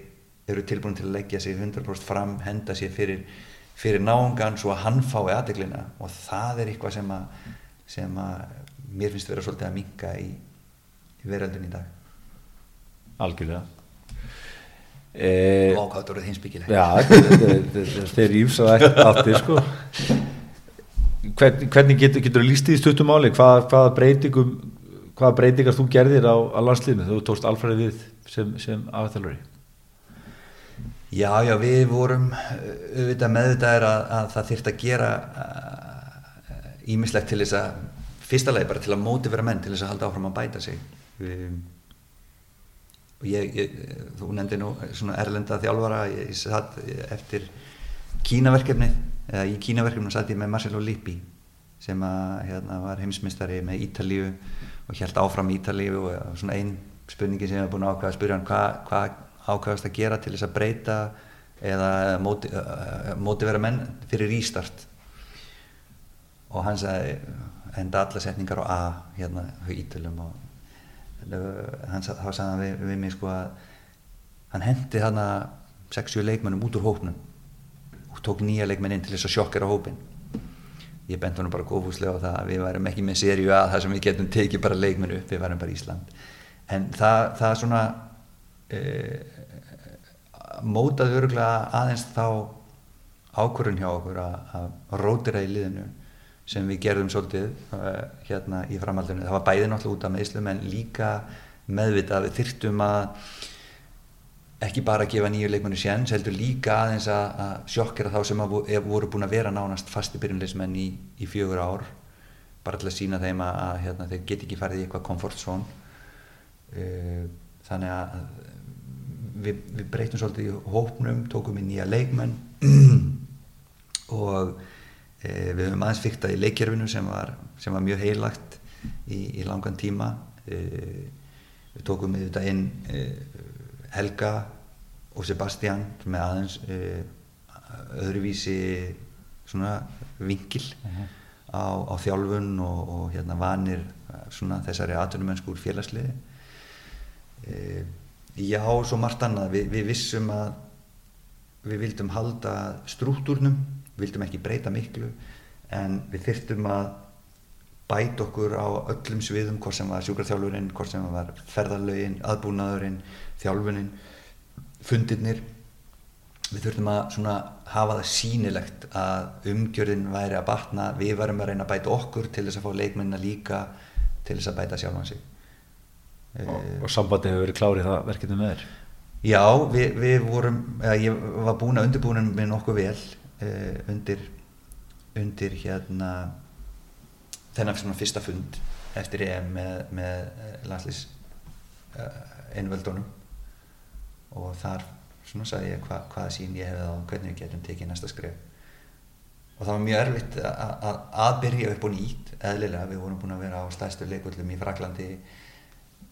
D: eru tilbúin til að leggja sig 100% fram, henda sér fyrir, fyrir náungan svo að hann fái aðdeglina og það er eitthvað sem að, sem að mér finnst vera svolítið að minka í, í veröldin í dag.
C: Algjörlega. E,
D: og hvað þetta voruð hinsbyggilegt
C: Já, þetta- þetta þetta er að átti sko. Hvern, hvernig getur, getur líst í stuttum máli? Hvað, hvaða breytingum hvaða breytingar þú gerðir á, á landsliðinu þú tókst alfræði við sem, sem afþjálfari
D: Já, já, við vorum auðvitað meðvitaðir að, að það þyrft að gera ímislegt til þess að fyrsta lagi bara til að mótivera menn til þess að halda áfram að bæta sig. Um, og ég, ég þú nefndi nú svona erlenda þjálfara ég, ég satt eftir kínaverkefni eða í kínaverkefni satt ég með Marcelo Lippi sem að hérna, var heimsmystari með Ítalíu og held áfram Ítalíu og svona ein spurningi sem ég hef búin að ákvæða að spyrja hann hvað hva ákvæðast að gera til þess að breyta eða móti, uh, mótivera menn fyrir rístart og hann sagði enda alla setningar á A hérna hjá Ítalum og hann þá sagði hann við, við mig sko að hann hendi þarna 60 leikmennum út úr hópnum og tók nýja leikmenn inn til þess að sjokkera hópin ég bent honum bara góðfúslega á það að við værum ekki með seríu að það sem við getum tekið bara leikmenn upp, við værum bara Ísland. En það, það svona e, mótaði örgulega aðeins þá ákvörðun hjá okkur að, að rótira í liðinu sem við gerðum svolítið uh, hérna í framhaldinu, það var bæði náttúrulega út af meðslum en líka meðvitað að við þyrftum að ekki bara að gefa nýju leikmennu séns, heldur líka aðeins að, að sjokkera þá sem að voru búin að vera nánast fasti byrjunleismenn í, í fjögur ár bara til að sína þeim að, að hérna, þeir get ekki farið í eitthvað comfort zone. Uh, þannig að við, við breytum svolítið í hópnum, tókum í nýja leikmenn og við höfum aðeins fyrta í leikjörfinu sem var, sem var mjög heilagt í, í langan tíma. E, við tókum við þetta inn e, Helga og Sebastian með aðeins öðruvísi svona vingil á, á þjálfun og, og hérna vanir svona þessari atvinnumennsku úr félagsliði e, já, svo margt annað. Við, við vissum að við vildum halda struktúrnum vildum ekki breyta miklu en við þyrftum að bæta okkur á öllum sviðum hvort sem var sjúkarþjálfurinn, hvort sem var ferðarlögin, aðbúnaðurinn þjálfuninn, fundirnir. Við þurftum að hafa það sínilegt að umgjörðin væri að batna, við varum að reyna að bæta okkur til þess að fá leikmennin að líka til þess að bæta sjálfan sig.
C: Og, og sambandi hefur verið klárið það verkefni með þér?
D: Já, við, við vorum ég var búin að undirbúin með nokkuð vel uh, undir undir hérna þennan fyrsta fund eftir EM með, með eh, landslýs uh, eh, einvöldunum. Og þar svona sagði ég hva, hvaða sín ég hefði á hvernig við getum tekið næsta skref. Og það var mjög erfitt að aðbyrja upp og nýtt eðlilega, við vorum búin að vera á stæðstu leikullum í Fraklandi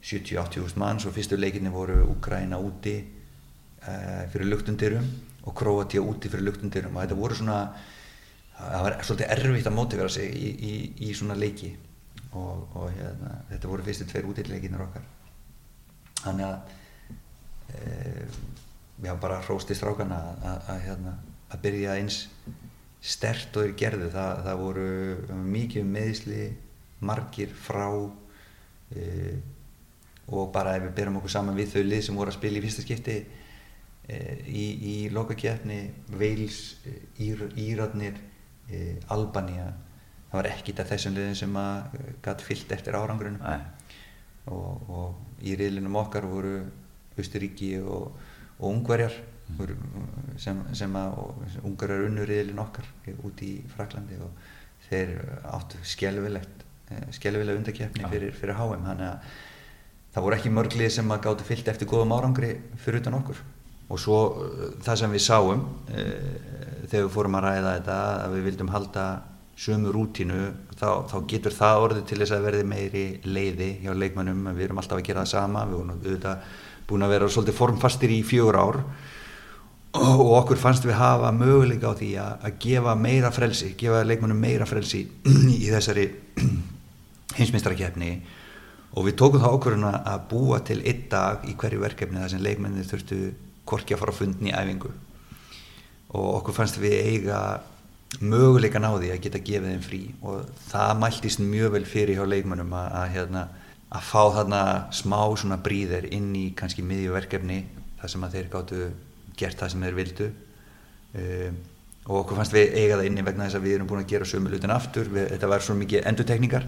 D: 70-80 manns og fyrstu leikinni voru Úgræna úti uh, fyrir luktundirum og Kroatia úti fyrir luktundirum og þetta voru svona það var svolítið erfitt að mótivera sig í, í, í svona leiki. Og, og hérna, þetta voru fyrstu tveir útileikinnir okkar. Þannig að uh, já bara hrósti strákana að hérna, byrja eins stert og þeir gerðu. Það, það voru mikið meðsli margir frá uh, og bara ef við byrjum okkur saman við þau lið sem voru að spila í fyrsta skipti e, í, í lokakjæfni Veils, eh, Ír, Írarnir e, Albania. Það var ekkit af þessum liðin sem að gæti fyllt eftir árangrunum og, og í riðlinum okkar voru Östuríki og, og Ungverjar mm. sem, sem að Ungverjar unnur riðlin okkar út í Fraklandi og þeir áttu skjálfilegt skjálfilega undakjæfni fyrir, fyrir HM þannig að það voru ekki mörglið sem að gáttu fyllt eftir góðum árangri fyrir utan okkur og svo uh, það sem við sáum e, þegar við fórum að ræða þetta að við vildum halda sömu rútínu þá, þá getur það orðið til þess að verði meiri leiði hjá leikmannum við erum alltaf að gera það sama. Við vorum auðvitað búin að vera svolítið formfastir í fjögur ár. Og okkur fannst við hafa möguleika á því að, að gefa meira frelsi gefa leikmannum meira frelsi í þessari hinsmistrakefni og við tókum það ákvörðuna að búa til einn dag í hverju verkefni þar sem leikmennir þurftu korki að fara að fundni í æfingu. Og okkur fannst við eiga möguleika náði að geta gefið þeim frí. Og það mæltist mjög vel fyrir hjá leikmennum að, að, hérna, að fá þarna smá svona bríðir inn í kannski miðjuverkefni þar sem að þeir gáttu gert það sem þeir vildu. Um, og okkur fannst við eiga það inni vegna þess að við erum búin að gera sömu lutin aftur, við, þetta var svo mikið endutekningar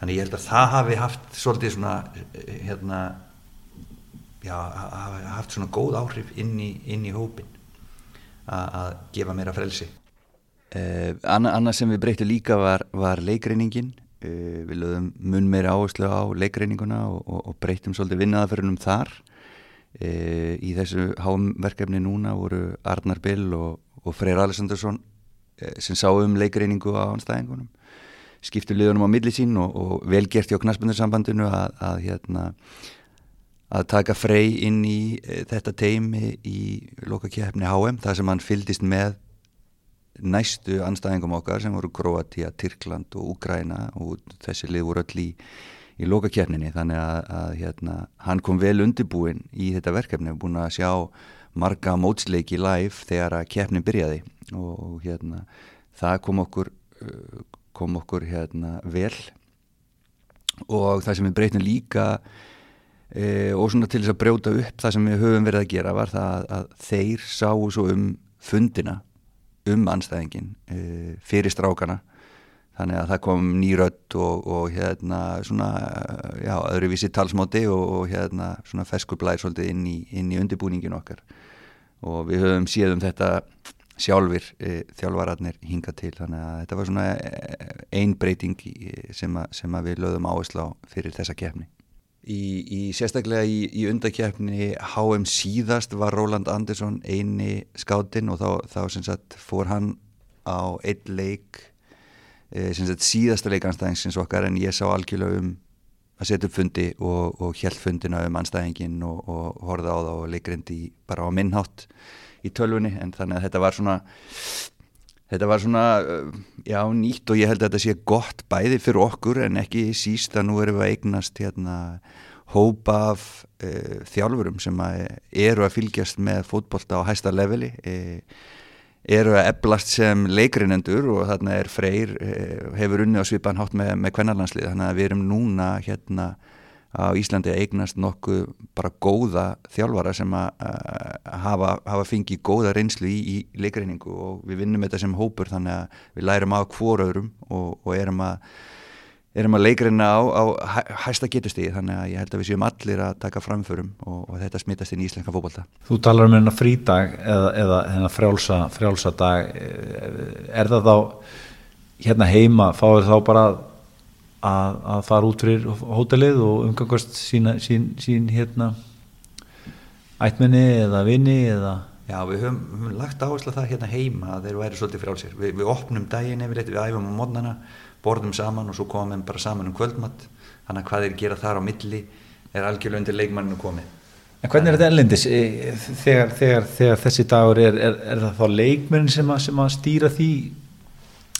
D: þannig ég held að það hafi haft svolítið svona hérna já, hafi haft svona góð áhrif inn í, inn í hópin að gefa meira frelsi.
E: Eh, Annað sem við breytum líka var, var leikreiningin. Eh, við lögum mun meira áherslu á leikreininguna og, og, og breytum svolítið vinnaðaferðunum þar. Eh, í þessu háumverkefni núna voru Arnar Bill og, og Freyr Alessandarsson eh, sem sá um leikreiningu á anstæðingunum skiptu liðunum á milli sín og, velgert hjá knastbundarsambandinu að, að, hérna, að taka frey inn í e, þetta teimi í lokakjæfni HM þar sem hann fyldist með næstu anstæðingum okkar sem voru Kroatia, Tyrkland og Úgræna og þessi lið voru öll í, í lokakjæfninni þannig að, að hérna, hann kom vel undirbúin í þetta verkefni og búin að sjá marga mótsleiki live þegar að kjæfnin byrjaði. Og, og hérna, það kom okkur kom okkur hérna vel. Og það sem við breytum líka e, og svona til þess að brjóta upp það sem við höfum verið að gera var það að þeir sáu svo um fundina um anstæðingin e, fyrir strákana. Þannig að það kom nýrött og, og hérna svona já, öðruvísi talsmáti og, og hérna svona feskublæð svolítið inn í, inn í undirbúningin okkar. Og við höfum séð um þetta sjálfur e, þjálfararnir hinga til. Þannig að þetta var svona e, einbreyting sem, a, sem að við lögum áherslu á fyrir þessa kefni Í, í sérstaklega í, í undakefni HM síðast var Róland Andersson eini skáttinn og þá, þá sagt, fór hann á einn leik e, sagt, síðasta leikanstæðingsins okkar en ég sá algjörlega um að setja upp fundi og, og hjælt fundina um anstæðingin og, og horða á það og leikrindi bara á minnhátt í tölvunni en þannig að þetta var svona þetta var svona uh, já nýtt og ég held að þetta sé gott bæði fyrir okkur en ekki síst að nú erum við að eignast hérna hópa af uh, þjálfurum sem að eru að fylgjast með fótbolta á hæsta leveli uh, eru að eblast sem leikrinendur og þarna er Freyr uh, hefur unni á svipan hátt með, með kvennarlandslið þannig að við erum núna hérna á Íslandi eignast nokkuð bara góða þjálfara sem að hafa, hafa fengið góða reynslu í, í leikreiningu og við vinnum þetta sem hópur þannig að við lærum á hvoröðrum og, og erum að að leikreina á, á hæsta getustíði þannig að ég held að við séum allir að taka framförum og, og þetta smittast inn í íslenska fókbalta.
C: Þú talar um hérna frídag eða, eða hérna frjálsa, frjálsa dag er það þá hérna heima, fáir þá bara að, að fara út fyrir hótelið og umgangast sína, sín, sín hérna ætminni eða vini eða
D: Já, við höfum, höfum lagt áherslu að það hérna heima að þeir væri svolítið frálsir. Vi, við opnum daginn ef við æfum á mótnana borðum saman og svo komum við bara saman um kvöldmatt þannig að hvað er gera þar á milli er algjörlega undir leikmanninu komið
C: En hvernig er þetta ellendis þegar, þegar, þegar þessi dagur er, er, er það þá leikmennin sem, sem að stýra því?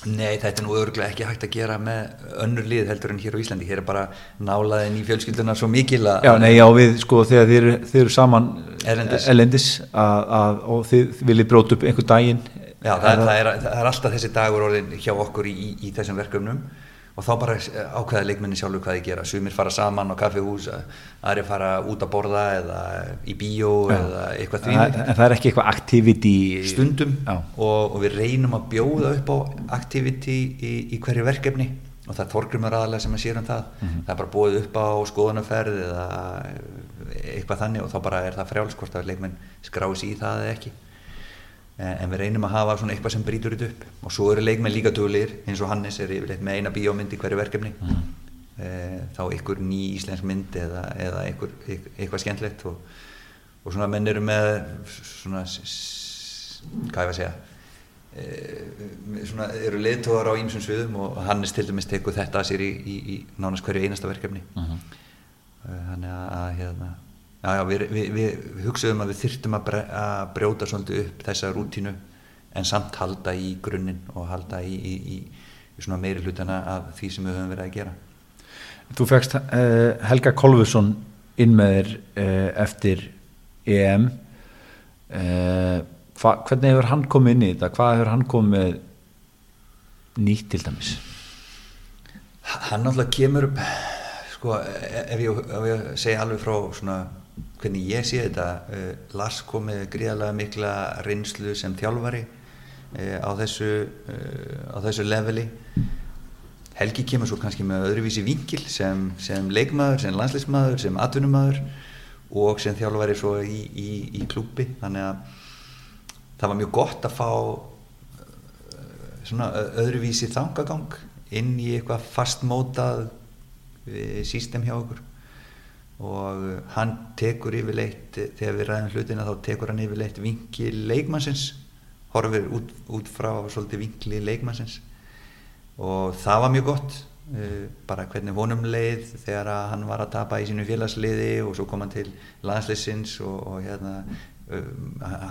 D: Nei, þetta er nú örglega ekki hægt að gera með önnur lið heldur en hér á Íslandi. Hér er bara nálaðin í fjölskylduna svo mikil að...
C: Já, nei, já, við sko þegar þið eru, þið eru saman að, að, og þið viljið bróta upp einhver daginn.
D: Já, það er, það, er, það er alltaf þessi dagur orðin hjá okkur í, í, í þessum verkefnum og þá bara ákveða leikmenni sjálfur hvað þið gera. Sumir fara saman á kaffihús aðri fara út að borða eða í bíó Já. eða eitthvað því.
C: En það er ekki eitthvað activity
D: Stundum. Og, og við reynum að bjóða upp á activity í, í hverju verkefni. Og það er þorgrumur aðalega sem að sér um það. Mm -hmm. það er bara búið upp á skoðanaferð eða eitthvað þannig og þá bara er það frjálskort að leikmenn skrási í það eða ekki. Eh, en við reynum að hafa svona eitthvað sem brítur þetta upp og svo eru leikmenn líka dölir eins og Hannes er yfirleitt með eina bíómynd í hverju verkefni mm. e, þá einhver ný íslensk mynd eða, eða einhver, eitthvað skemmtlegt og, og svona menn eru með svona hvað ég var að segja e, svona eru leittóðar á ímsum sviðum og Hannes til dæmis tekur þetta að sér í, í, í nánast hverju einasta verkefni mm -hmm. þannig að hérna Já, já, við, við, við hugsaðum að við þyrtum að, brjóta svolítið upp þessa rútínu en samt halda í grunninn og halda í, í, í, í svona meiri hlutana af því sem við höfum verið að gera.
C: Þú fegst uh, Helga Kolfusson inn með þér uh, eftir EM. Uh, hva, hvernig hefur hann komið inn í þetta? Hvað hefur hann komið nýtt til dæmis?
D: Hann náttúrulega kemur upp, sko, ef ég, ef ég segja alveg frá svona hvernig ég sé þetta uh, Lars kom með gríðarlega mikla reynslu sem þjálfari uh, á þessu uh, á þessu leveli. Helgi kemur svo kannski með öðruvísi vingil sem, sem leikmaður, sem landsleismadur sem atvinnumadur og sem þjálfari svo í, í, í klúpi þannig að það var mjög gott að fá svona öðruvísi þangagang inn í eitthvað fastmótað sístem hjá okkur og hann tekur yfirleitt þegar við ræðum hlutina þá tekur hann yfirleitt vingi leikmannsins horfir út, út frá svolítið vinkli leikmannsins. Og það var mjög gott uh, bara hvernig honum leið þegar hann var að tapa í sínu félagsliði og svo kom hann til landsleysins og, og hérna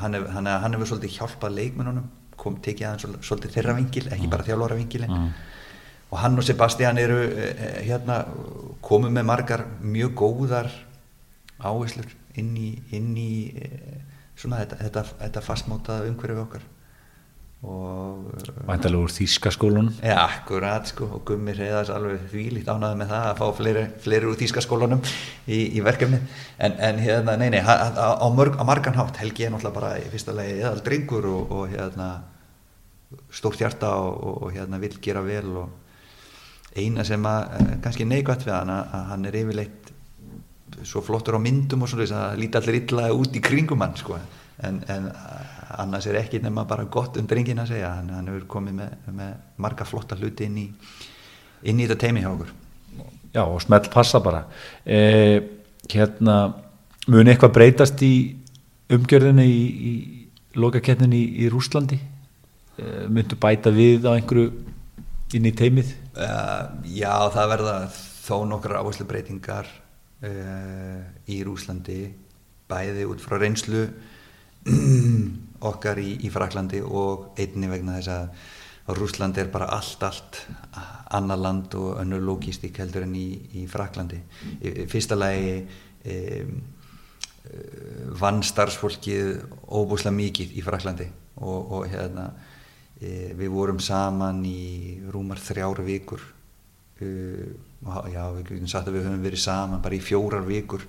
D: hann hefur hef svolítið hjálpað leikmennunum kom tekið hann svolítið þeirra vingil ekki bara þjálfóra vingilin mm og hann og Sebastian eru eh, hérna komið með margar mjög góðar áherslur inn í, inn í eh, svona þetta, þetta, þetta fastmótaða umhverfið okkar.
C: Og Væntalega úr Þýskaskólun
D: Ja, akkurat sko. Og Gummi reyðast alveg þvílíkt ánaði með það að fá fleiri, fleiri úr Þýskaskólunum í, í verkefni en, en hérna, nei, nei, á, á, mörg, á margan hátt. Helgi er náttúrulega bara í fyrsta legi eðal drengur og, og hérna stórt hjarta og, og hérna vil gera vel og eina sem að eh, kannski neikvægt við hann að hann er yfirleitt svo flottur á myndum og svona að líti allir illa út í kringum hann sko. en, en annars er ekki nema bara gott um drengin að segja. Hann, hann hefur komið með, með marga flotta hluti inn í, inn í þetta teimi hjá okkur.
C: Já og smelt passa bara. Eh, hérna mun eitthvað breytast í umgjörðinu í, í lokakettinu í, í Rúslandi eh, myndu bæta við á einhverju inn í teimið?
D: Uh, já, það verða þó nokkra áherslu breytingar uh, í Rúslandi bæði út frá reynslu okkar í, í Fraklandi og einni vegna þess að og Rúsland er bara allt, allt annar land og önnur logístík heldur en í, í Fraklandi fyrsta lagi um, vann starfsfólkið óbúslega mikið í Fraklandi og, og hérna við vorum saman í rúmar þrjára vikur. Uh, já, við getum sagt að við höfum verið saman bara í fjórar vikur.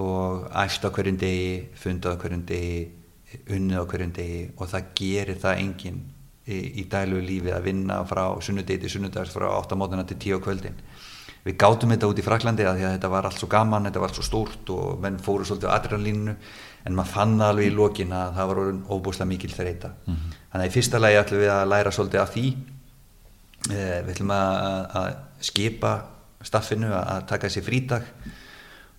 D: Og æst á hverjum degi fundað á hverjum degi unnið á hverjum degi. Og það gerir það enginn í, í dælu lífi að vinna frá sunnudegi til sunnudags frá 8 mótuna til 10 kvöldin. Við gátum þetta út í Fraklandi að, að þetta var allt svo gaman, þetta var allt svo stórt og menn fóru svolítið á adrenalínu. En maður fann alveg í lokin að það var óbúslega mikil þreita mm -hmm. Þannig að í fyrsta lagi ætlum við að læra svolítið af því. Eh, við ætlum að, að skipa staffinu að taka þessi frídag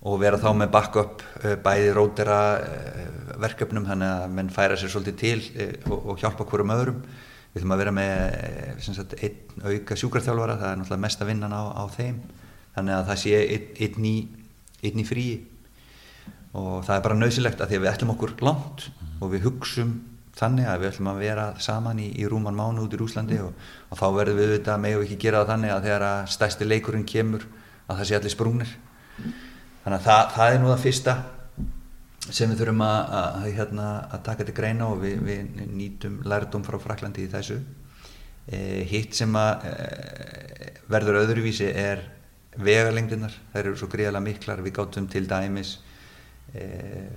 D: og vera þá með backup eh, bæði rótera eh, verkefnum þannig að menn færa sér svolítið til og, hjálpa hverjum öðrum. Við ætlum að vera með sagt, einn auka sjúkarþjálfara það er náttúrulega mesta vinnan á, á þeim. Þannig að það sé einn, í, í fríi. Og það er bara nöðsilegt að því að við ætlum okkur langt og við hugsum þannig að við ætlum að vera saman í, í rúman mánu út í Rúslandi og, og þá verðum við auðvitað með og ekki gera það þannig að þegar að stæsti leikurinn kemur að það sé allir sprungnir. Þannig að það, það er nú það fyrsta sem við þurfum að, að, hérna, að taka til greina og við, við nýtum lærdum frá Fraklandi í þessu. E, hitt sem að e, verður öðruvísi er vegalengdinar, þær eru svo gríðarlega miklar. Við gáttum til dæmis eh,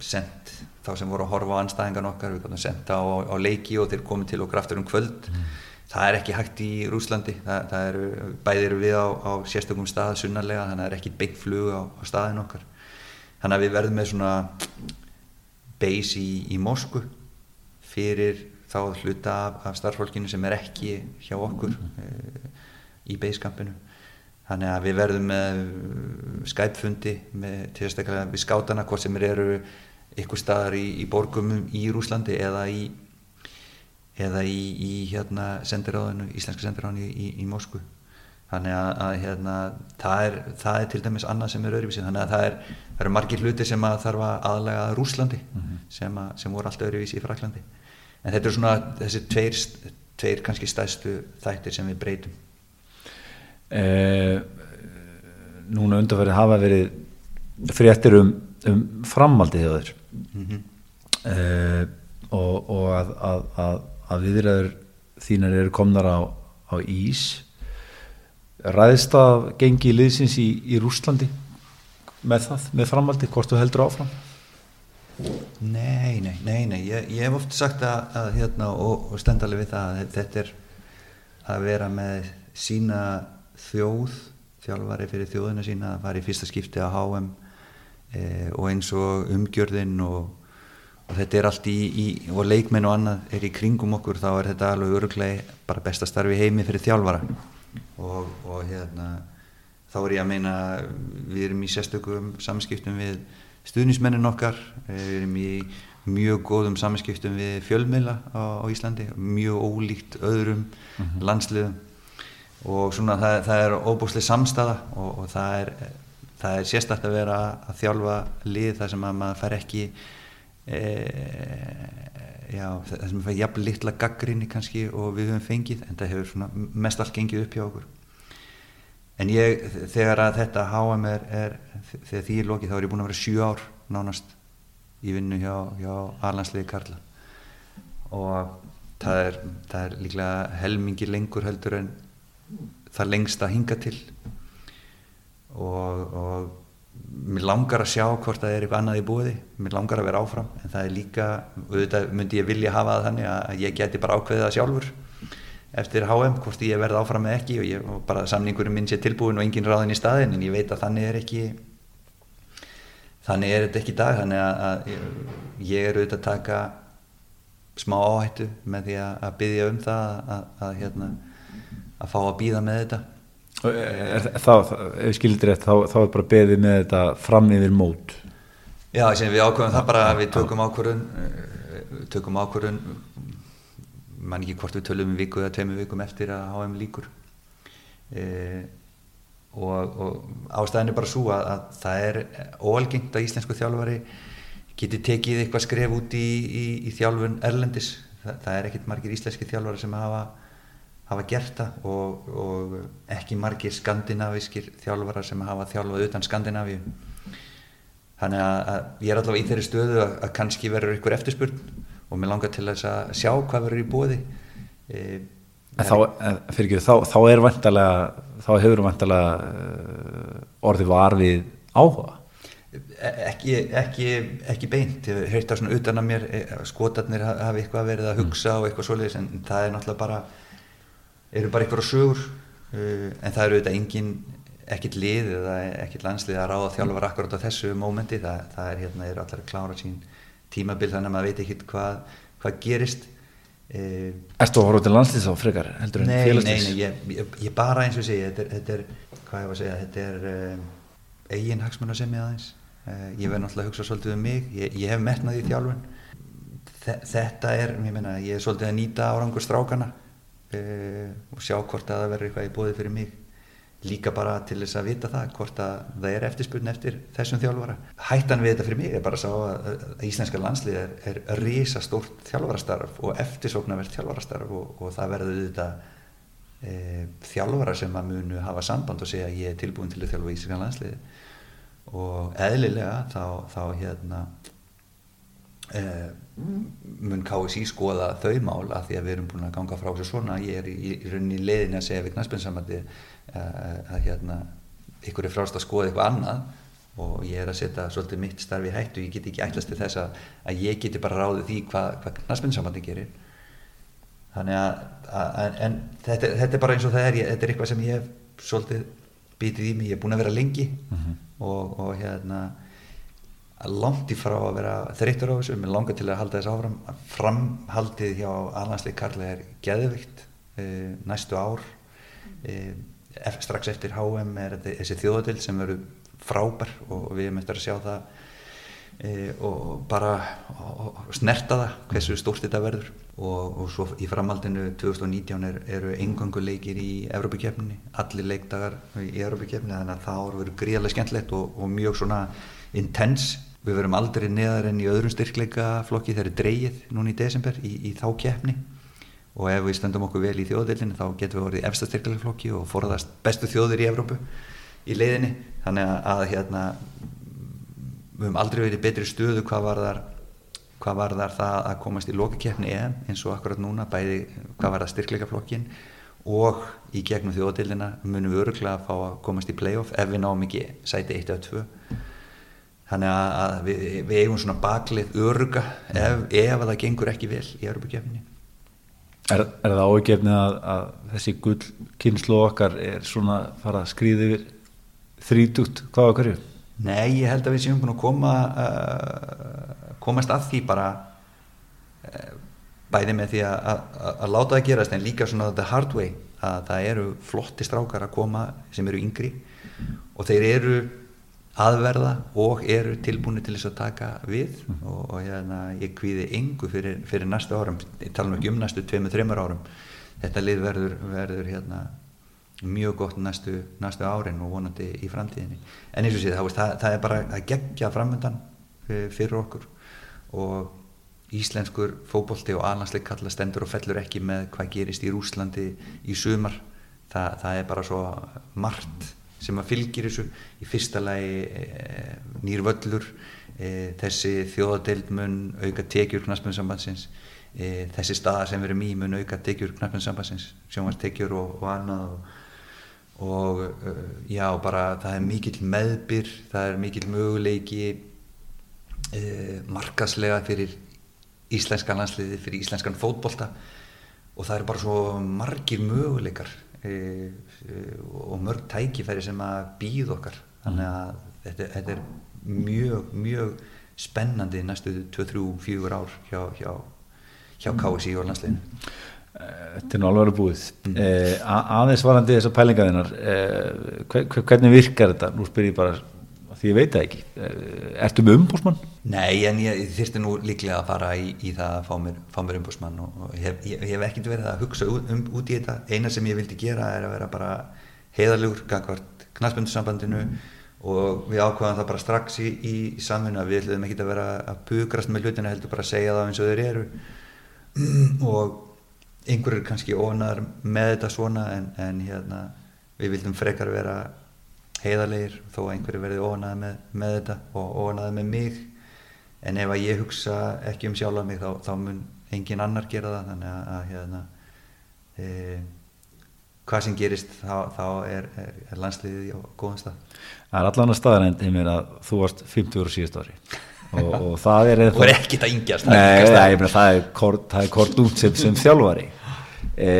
D: sendt þá sem voru að horfa á anstæðingan okkar við gáttum sendt á, á leiki og þeir komið til okkur aftur um kvöld mm. það er ekki hægt í Rúslandi það, það eru, bæðir eru við á, á sérstökum stað sunnarlega þannig að það er ekki beint flug á, á staðin okkar þannig að við verðum með svona base í, í Moskvu fyrir þá hluta af, af starffólkinu sem er ekki hjá okkur mm. e, í basekampinu þannig að við verðum með Skype-fundi til að stekla við skátana hvort sem eru ykkur staðar í, í borgum í Rúslandi eða í eða í, í hérna sendiráðinu, íslenska sendiráðinu í, í Moskvu. Þannig að, að hérna, það, er, það er til dæmis annað sem er öðruvísi. Þannig að það, er, það eru margir hluti sem að þarf að aðlega Rúslandi mm -hmm. sem, að, sem voru allt öðruvísi í Fraklandi en þetta er svona þessi tveir, tveir kannski stæðstu þættir sem við breytum.
C: Eh, núna undanferðið hafa verið fréttir um, um framaldi hjá þér mm -hmm. eh, og, og að, að, að, að viðræður þínar eru komnar á, á ís ræðist að gengi liðsins í, í Rúslandi með það, með framaldi, hvort þú heldur áfram?
D: Nei, nei, nei, nei. Ég, ég hef oft sagt að hérna og, og stendali við það að þetta er að vera með sína þjóð þjálfari fyrir þjóðina sína að fara í fyrsta skipti á HM e, og eins og umgjörðin og, og þetta er allt í, í og leikmenn og annað er í kringum okkur þá er þetta alveg öruglega bara besta starfi heimi fyrir þjálfara og, og hérna þá er ég að meina við erum í sérstökum samskiptum við stuðnismennin okkar við erum í mjög góðum samskiptum við fjölmiðla á, á Íslandi mjög ólíkt öðrum mm -hmm. landsliðum og svona það, það er óbúslega samstaða og, og það er, það er sérstaklega að vera að þjálfa lið þar sem að maður fær ekki e, já, það sem fær jafn litla gaggrinni kannski og við höfum fengið en það hefur svona mest allt gengið upp hjá okkur. En ég, þegar að þetta HM er, er þegar því er lokið þá er ég búin að vera 7 ár nánast í vinnu hjá, hjá Arlandsliði Karla. Og það er, það er líklega helmingi lengur heldur en það lengst að hinga til og, og mér langar að sjá hvort það er eitthvað annað í búiði mér langar að vera áfram en það er líka, auðvitað myndi ég vilja hafa það þannig að ég geti bara ákveðið það sjálfur eftir HM, hvort ég verði áfram eða ekki. Og, ég, og bara samningurinn minn sé tilbúin og engin ráðin í staðin en ég veit að þannig er ekki þannig er þetta ekki í dag. Þannig að, að ég er auðvitað að taka smá áhættu með því að, að byggja um það að, að hérna fá að býða með þetta
C: þá, ef skildir þetta þá, þá er bara beðið með þetta fram yfir mót.
D: Já, sem við ákvöðum það bara að við tökum ákvörðun eh, tökum ákvörðun mann ekki hvort við tölum um viku eða tveimu vikum eftir að HM líkur e, og, og ástæðin er bara svo að, að það er óalgengt að íslensku þjálfari geti tekið eitthvað skref út í, í, í þjálfun Erlendis. Það, það er ekkit margir íslenski þjálfara sem hafa, hafa gert það og, og ekki margir skandinavískir þjálfara sem hafa þjálfað utan Skandinavíu. Þannig að, að ég er allavega í þeirri stöðu að, að kannski verður ykkur eftirspurn og mér langar til þess að sjá hvað verður í bóði e,
C: þá, ekki, þá, þá er vantalega þá hefur vantalega uh, orðið var við áhuga.
D: E, ekki, ekki, ekki beint. Ég heyrt það svona utan að mér e, skotarnir hafi eitthvað verið að hugsa og eitthvað svoleiðis en það er náttúrulega bara eru bara eitthvað sögur uh, en það eru auðvitað engin ekkit lið eða ekkit landslið að ráða þjálfur akkurat á þessu mómenti. Það, það er hérna, eru allar að klára sín tímabil þannig að maður veit ekki hvað, hvað gerist.
C: Eh, Erstu að horfa til landslýs á frekar heldur en félagsleis?
D: Nei, nei, ég, ég, ég bara eins og segja þetta er, þetta er, hvað ég var að segja, þetta er um, eigin hagsmenn að semja aðeins. Uh, ég verð náttúrulega að hugsa svolítið um mig ég, ég hef metnað í þjálfun. Þetta er, ég meina, ég er svolítið að nýta árangur strákana uh, og sjá hvort að það verður eitthvað í bóði fyrir mig líka bara til þess að vita það hvort að það er eftirspurn eftir þessum þjálfara. Hættan við þetta fyrir mig er bara að sá að íslenska landslið er, er risa stórt þjálfarastarf og eftirsóknarvert þjálfarastarf og, og það verður þetta e, þjálfara sem að munu hafa samband og segja að ég er tilbúin til að þjálfa íslenska landslið og eðlilega þá, þá hérna mun KSI skoða þau mál að því að við erum búin að ganga frá þessu svona, ég er í, í rauninni leðin að segja við knæspinsamandi að hérna ykkur er frást að skoða eitthvað annað og ég er að setja svolítið mitt starfi hættu ég get ekki ætlast til þess að, að ég geti bara ráðið því hvað hva knastbyndsambandi gerir þannig að, að en þetta, þetta er bara eins og það er ég, þetta er eitthvað sem ég hef svolítið býtið í mig, ég er búin að vera lengi mhm. -huh. og, og hérna langt í frá að vera þreyttur á þessu, mér langar til að halda þess áfram. Framhaldið hjá alhansleik Karla er geðvikt e, næstu ár. E, strax eftir HM er þessi þjóðadil sem verður frábær og við erum eftir að sjá það e, og bara og, og snerta það hversu stórt þetta verður. Og, og svo í framhaldinu 2019 er, eru engangu leikir í Európa-kjöfninni, allir leikdagar í Európa-kjöfninni þannig að það verður gríðarlega skemmtlegt og, mjög svona intens við verum aldrei neðar enn í öðrum styrkleikaflokki þegar er dreyið núna í desember í, í þá kjöfni og ef við stöndum okkur vel í þjóðdeilinu þá getum við orðið efsta styrkleikaflokki og forðast bestu þjóðir í Evrópu í leiðinni þannig að, hérna, við höfum aldrei verið betri stöðu hvað var þar hvað var þar það að komast í EM eins og akkurat núna bæði hvað var það styrkleikaflokkin og í gegnum þjóðdeilina munum við öruglega að fá að komast í playoff ef við náum ekki sæti 1 eða 2 þannig að við, við eigum svona baklið öruga ef, ef það gengur ekki vel í Europakefni
C: Er, er það ágefnið að, að þessi gull kynslu okkar er svona fara að skrýði yfir þrítugt? Hvað á hverju?
D: Nei, ég held að við séum búin að koma uh, komast að því bara uh, bæði með því að, að, að láta það gerast en líka svona the hard way að það eru flotti strákar að koma sem eru yngri og þeir eru aðverða og eru tilbúinu til þess að taka við. Mm. og, og hérna, ég kvíði yngu fyrir, fyrir næstu árum, ég tala nú ekki um næstu 2-3 árum, þetta lið verður, verður hérna, mjög gott næstu, næstu árin og vonandi í framtíðinni, en eins og síðan það, það er bara að gegja framöndan fyrir okkur. Og íslenskur fókbólti og alhansleik kalla stendur og fellur ekki með hvað gerist í Rúslandi í sumar, það, það er bara svo margt sem að fylgir þessu. Í fyrsta lagi e, nýr völlur e, þessi þjóðadeild mun auka tekjur knastmjöndsambansins e, þessi staða sem verður mý mun auka tekjur knastmjöndsambansins sjónvarstekjur og, og annað og, og já bara það er mikill meðbyr það er mikill möguleiki markaslega fyrir íslenska landsliði fyrir íslenskan fótbolta. Og það er bara svo margir möguleikar og mörg tækifæri sem að býð okkar þannig að þetta, þetta er mjög, mjög spennandi næstu 2-3-4 ár hjá, hjá, hjá KSI og landsleginu
C: Þetta er nú alveg búið mm. eh, aðeins varandi þessar pælingaðinnar eh, hvernig virkar þetta? Nú spyr ég bara því ég veit það ekki Ertu með umbúsmann?
D: Nei, en ég þurfti nú líklega að fara í, í það að fá mér, mér umbúsmann og, og ég, ég, hef ekkert verið að hugsa út, um, út í þetta eina sem ég vildi gera er að vera bara heiðalugur gangvart knastbundussambandinu mm. og við ákvaðum það bara strax í, í samfunna við ætlum ekki að vera að bugrast með hlutina heldur bara að segja það eins og þeir eru og einhverjur kannski ónar með þetta svona en, en hérna við vildum frekar vera heiðarleir þó að einhverju verði ónaði með, með þetta og ónaði með mig. En ef að ég hugsa ekki um sjálfa mig þá, þá mun engin annar gera það. Þannig að, að hérna, e, hvað sem gerist þá, þá er, er, er landsliðið á góðan stað.
C: Það er allan að staðarændi mér að þú varst 50 ára síðust ári. Og, og það er
D: og er ekkit að yngjast
C: það, það, er, það kort, út sem, sem þjálfari. E,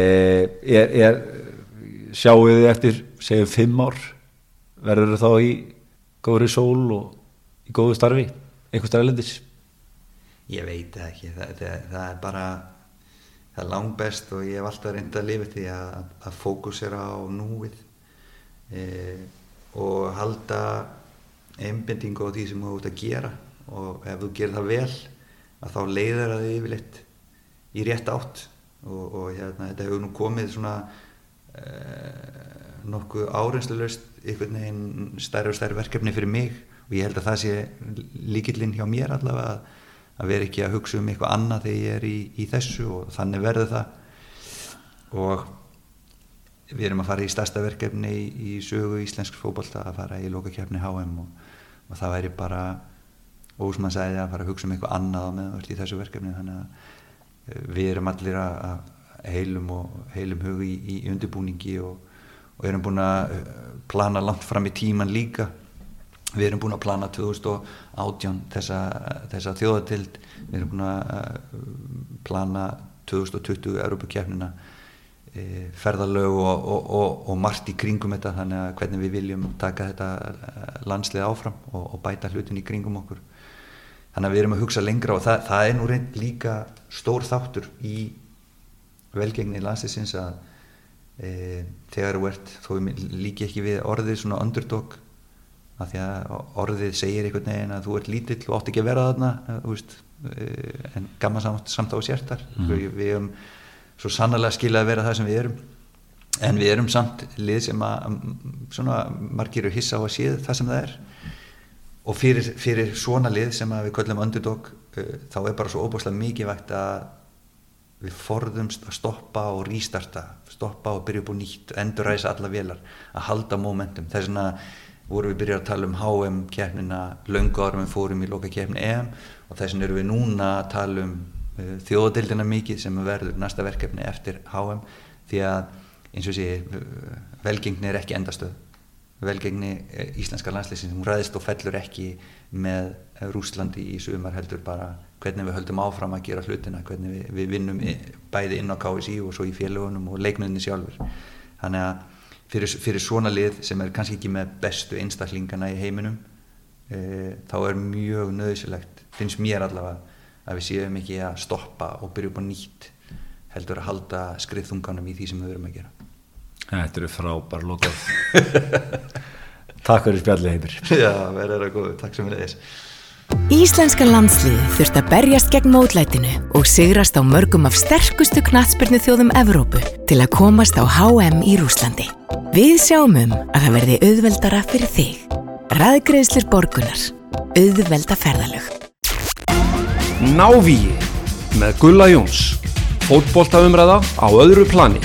C: er, er sjáu þið eftir segjum fimm ár verður þau þá í góðri sól og í góðu starfi einhver starflendis
D: ég veit ekki. Það, það, það er bara það er langt best og ég hef alltaf reynda að lifa því að, að fókusera á núið e, og halda einbindingu á því sem þú ert að gera. Og ef þú gerir það vel að þá leiður það yfirleitt í rétt átt. Og, og hérna, þetta hefur nú komið svona e, nokkuð áreinslulegst einhvern veginn stærri og stærri verkefni fyrir mig og ég held að það sé líkillinn hjá mér allavega að, að vera ekki að hugsa um eitthvað annað þegar ég er í, í þessu og þannig verður það. Og við erum að fara í stærsta verkefni í, í sögu íslensk fókbalta að fara í lokakefni HM og, og það væri bara ósmann sæði að fara að hugsa um eitthvað annað með öll í þessu verkefni. Þannig að eh, við erum allir að heilum og heilum hugi í, í undirbúningi og og erum búin að eh, plana langt fram í tíman líka. Við erum búin að plana 2018 þessa, þessa þjóðatild við erum búin að eh, plana 2020 Europakefnina e, ferðalög og, og, og, og margt í kringum þetta. Þannig að hvernig við viljum taka þetta eh, landslið áfram og bæta hlutin í kringum okkur. Þannig að við erum að hugsa lengra og það, það er nú reynd líka stór þáttur í velgengni landsliðsins að e, þegar þú ert þó líki ekki við orðið svona underdog af því að orðið segir einhvern veginn að þú ert lítill og átt ekki að vera þarna e, veist, e, en gaman samt, samt á sértar. Mm. við, við erum svo sannlega skilað að vera það sem við erum. En við erum samt lið sem að svona margir eru hissa á að séð það sem það er. Og fyrir, fyrir svona lið sem við köllum underdog þá er bara svo óbúslega mikið vægt að við forðumst að stoppa og rístarta stoppa og byrja upp og nýtt enduræsa alla velar, að halda momentum. Þess vegna vorum við byrjað að tala um HM keppnina, löngu árum við fórum í loka keppni EM og þess vegna eru við núna að tala um uh, eh, þjóðadildina mikið sem verður næsta verkefni eftir HM því að eins og sé velgengni er ekki endastöð. Velgengni eh, íslenska landslýsins hún ræðist og fellur ekki með Rúslandi í sumar heldur bara hvernig við höldum áfram að gera hlutina hvernig við, við vinnum bæði inn á KSI og svo í félagunum og leiknunni sjálfur þannig að fyrir, fyrir svona lið sem er kannski ekki með bestu einstaklingana í heiminum e, þá er mjög nöðsilegt finnst mér allavega að við séum ekki að stoppa og byrja upp á nýtt heldur að halda skriðþunganum í því sem við verum að gera.
C: Þetta eru frábær lókað Takk fyrir spjallið heimir.
D: Já, verður það góð, takk sem við leiðis
A: Íslenska landsliði þurft að berjast gegn mótlætinu og sigrast á mörgum af sterkustu knatsbyrnu þjóðum Evrópu til að komast á HM í Rúslandi. Við sjáum um að það verði auðveldara fyrir þig. Ræðgreðslir borgunar. Auðvelda ferðalög.
B: Návíi með Gulla Jóns. Fótboltaumræða á öðru plani.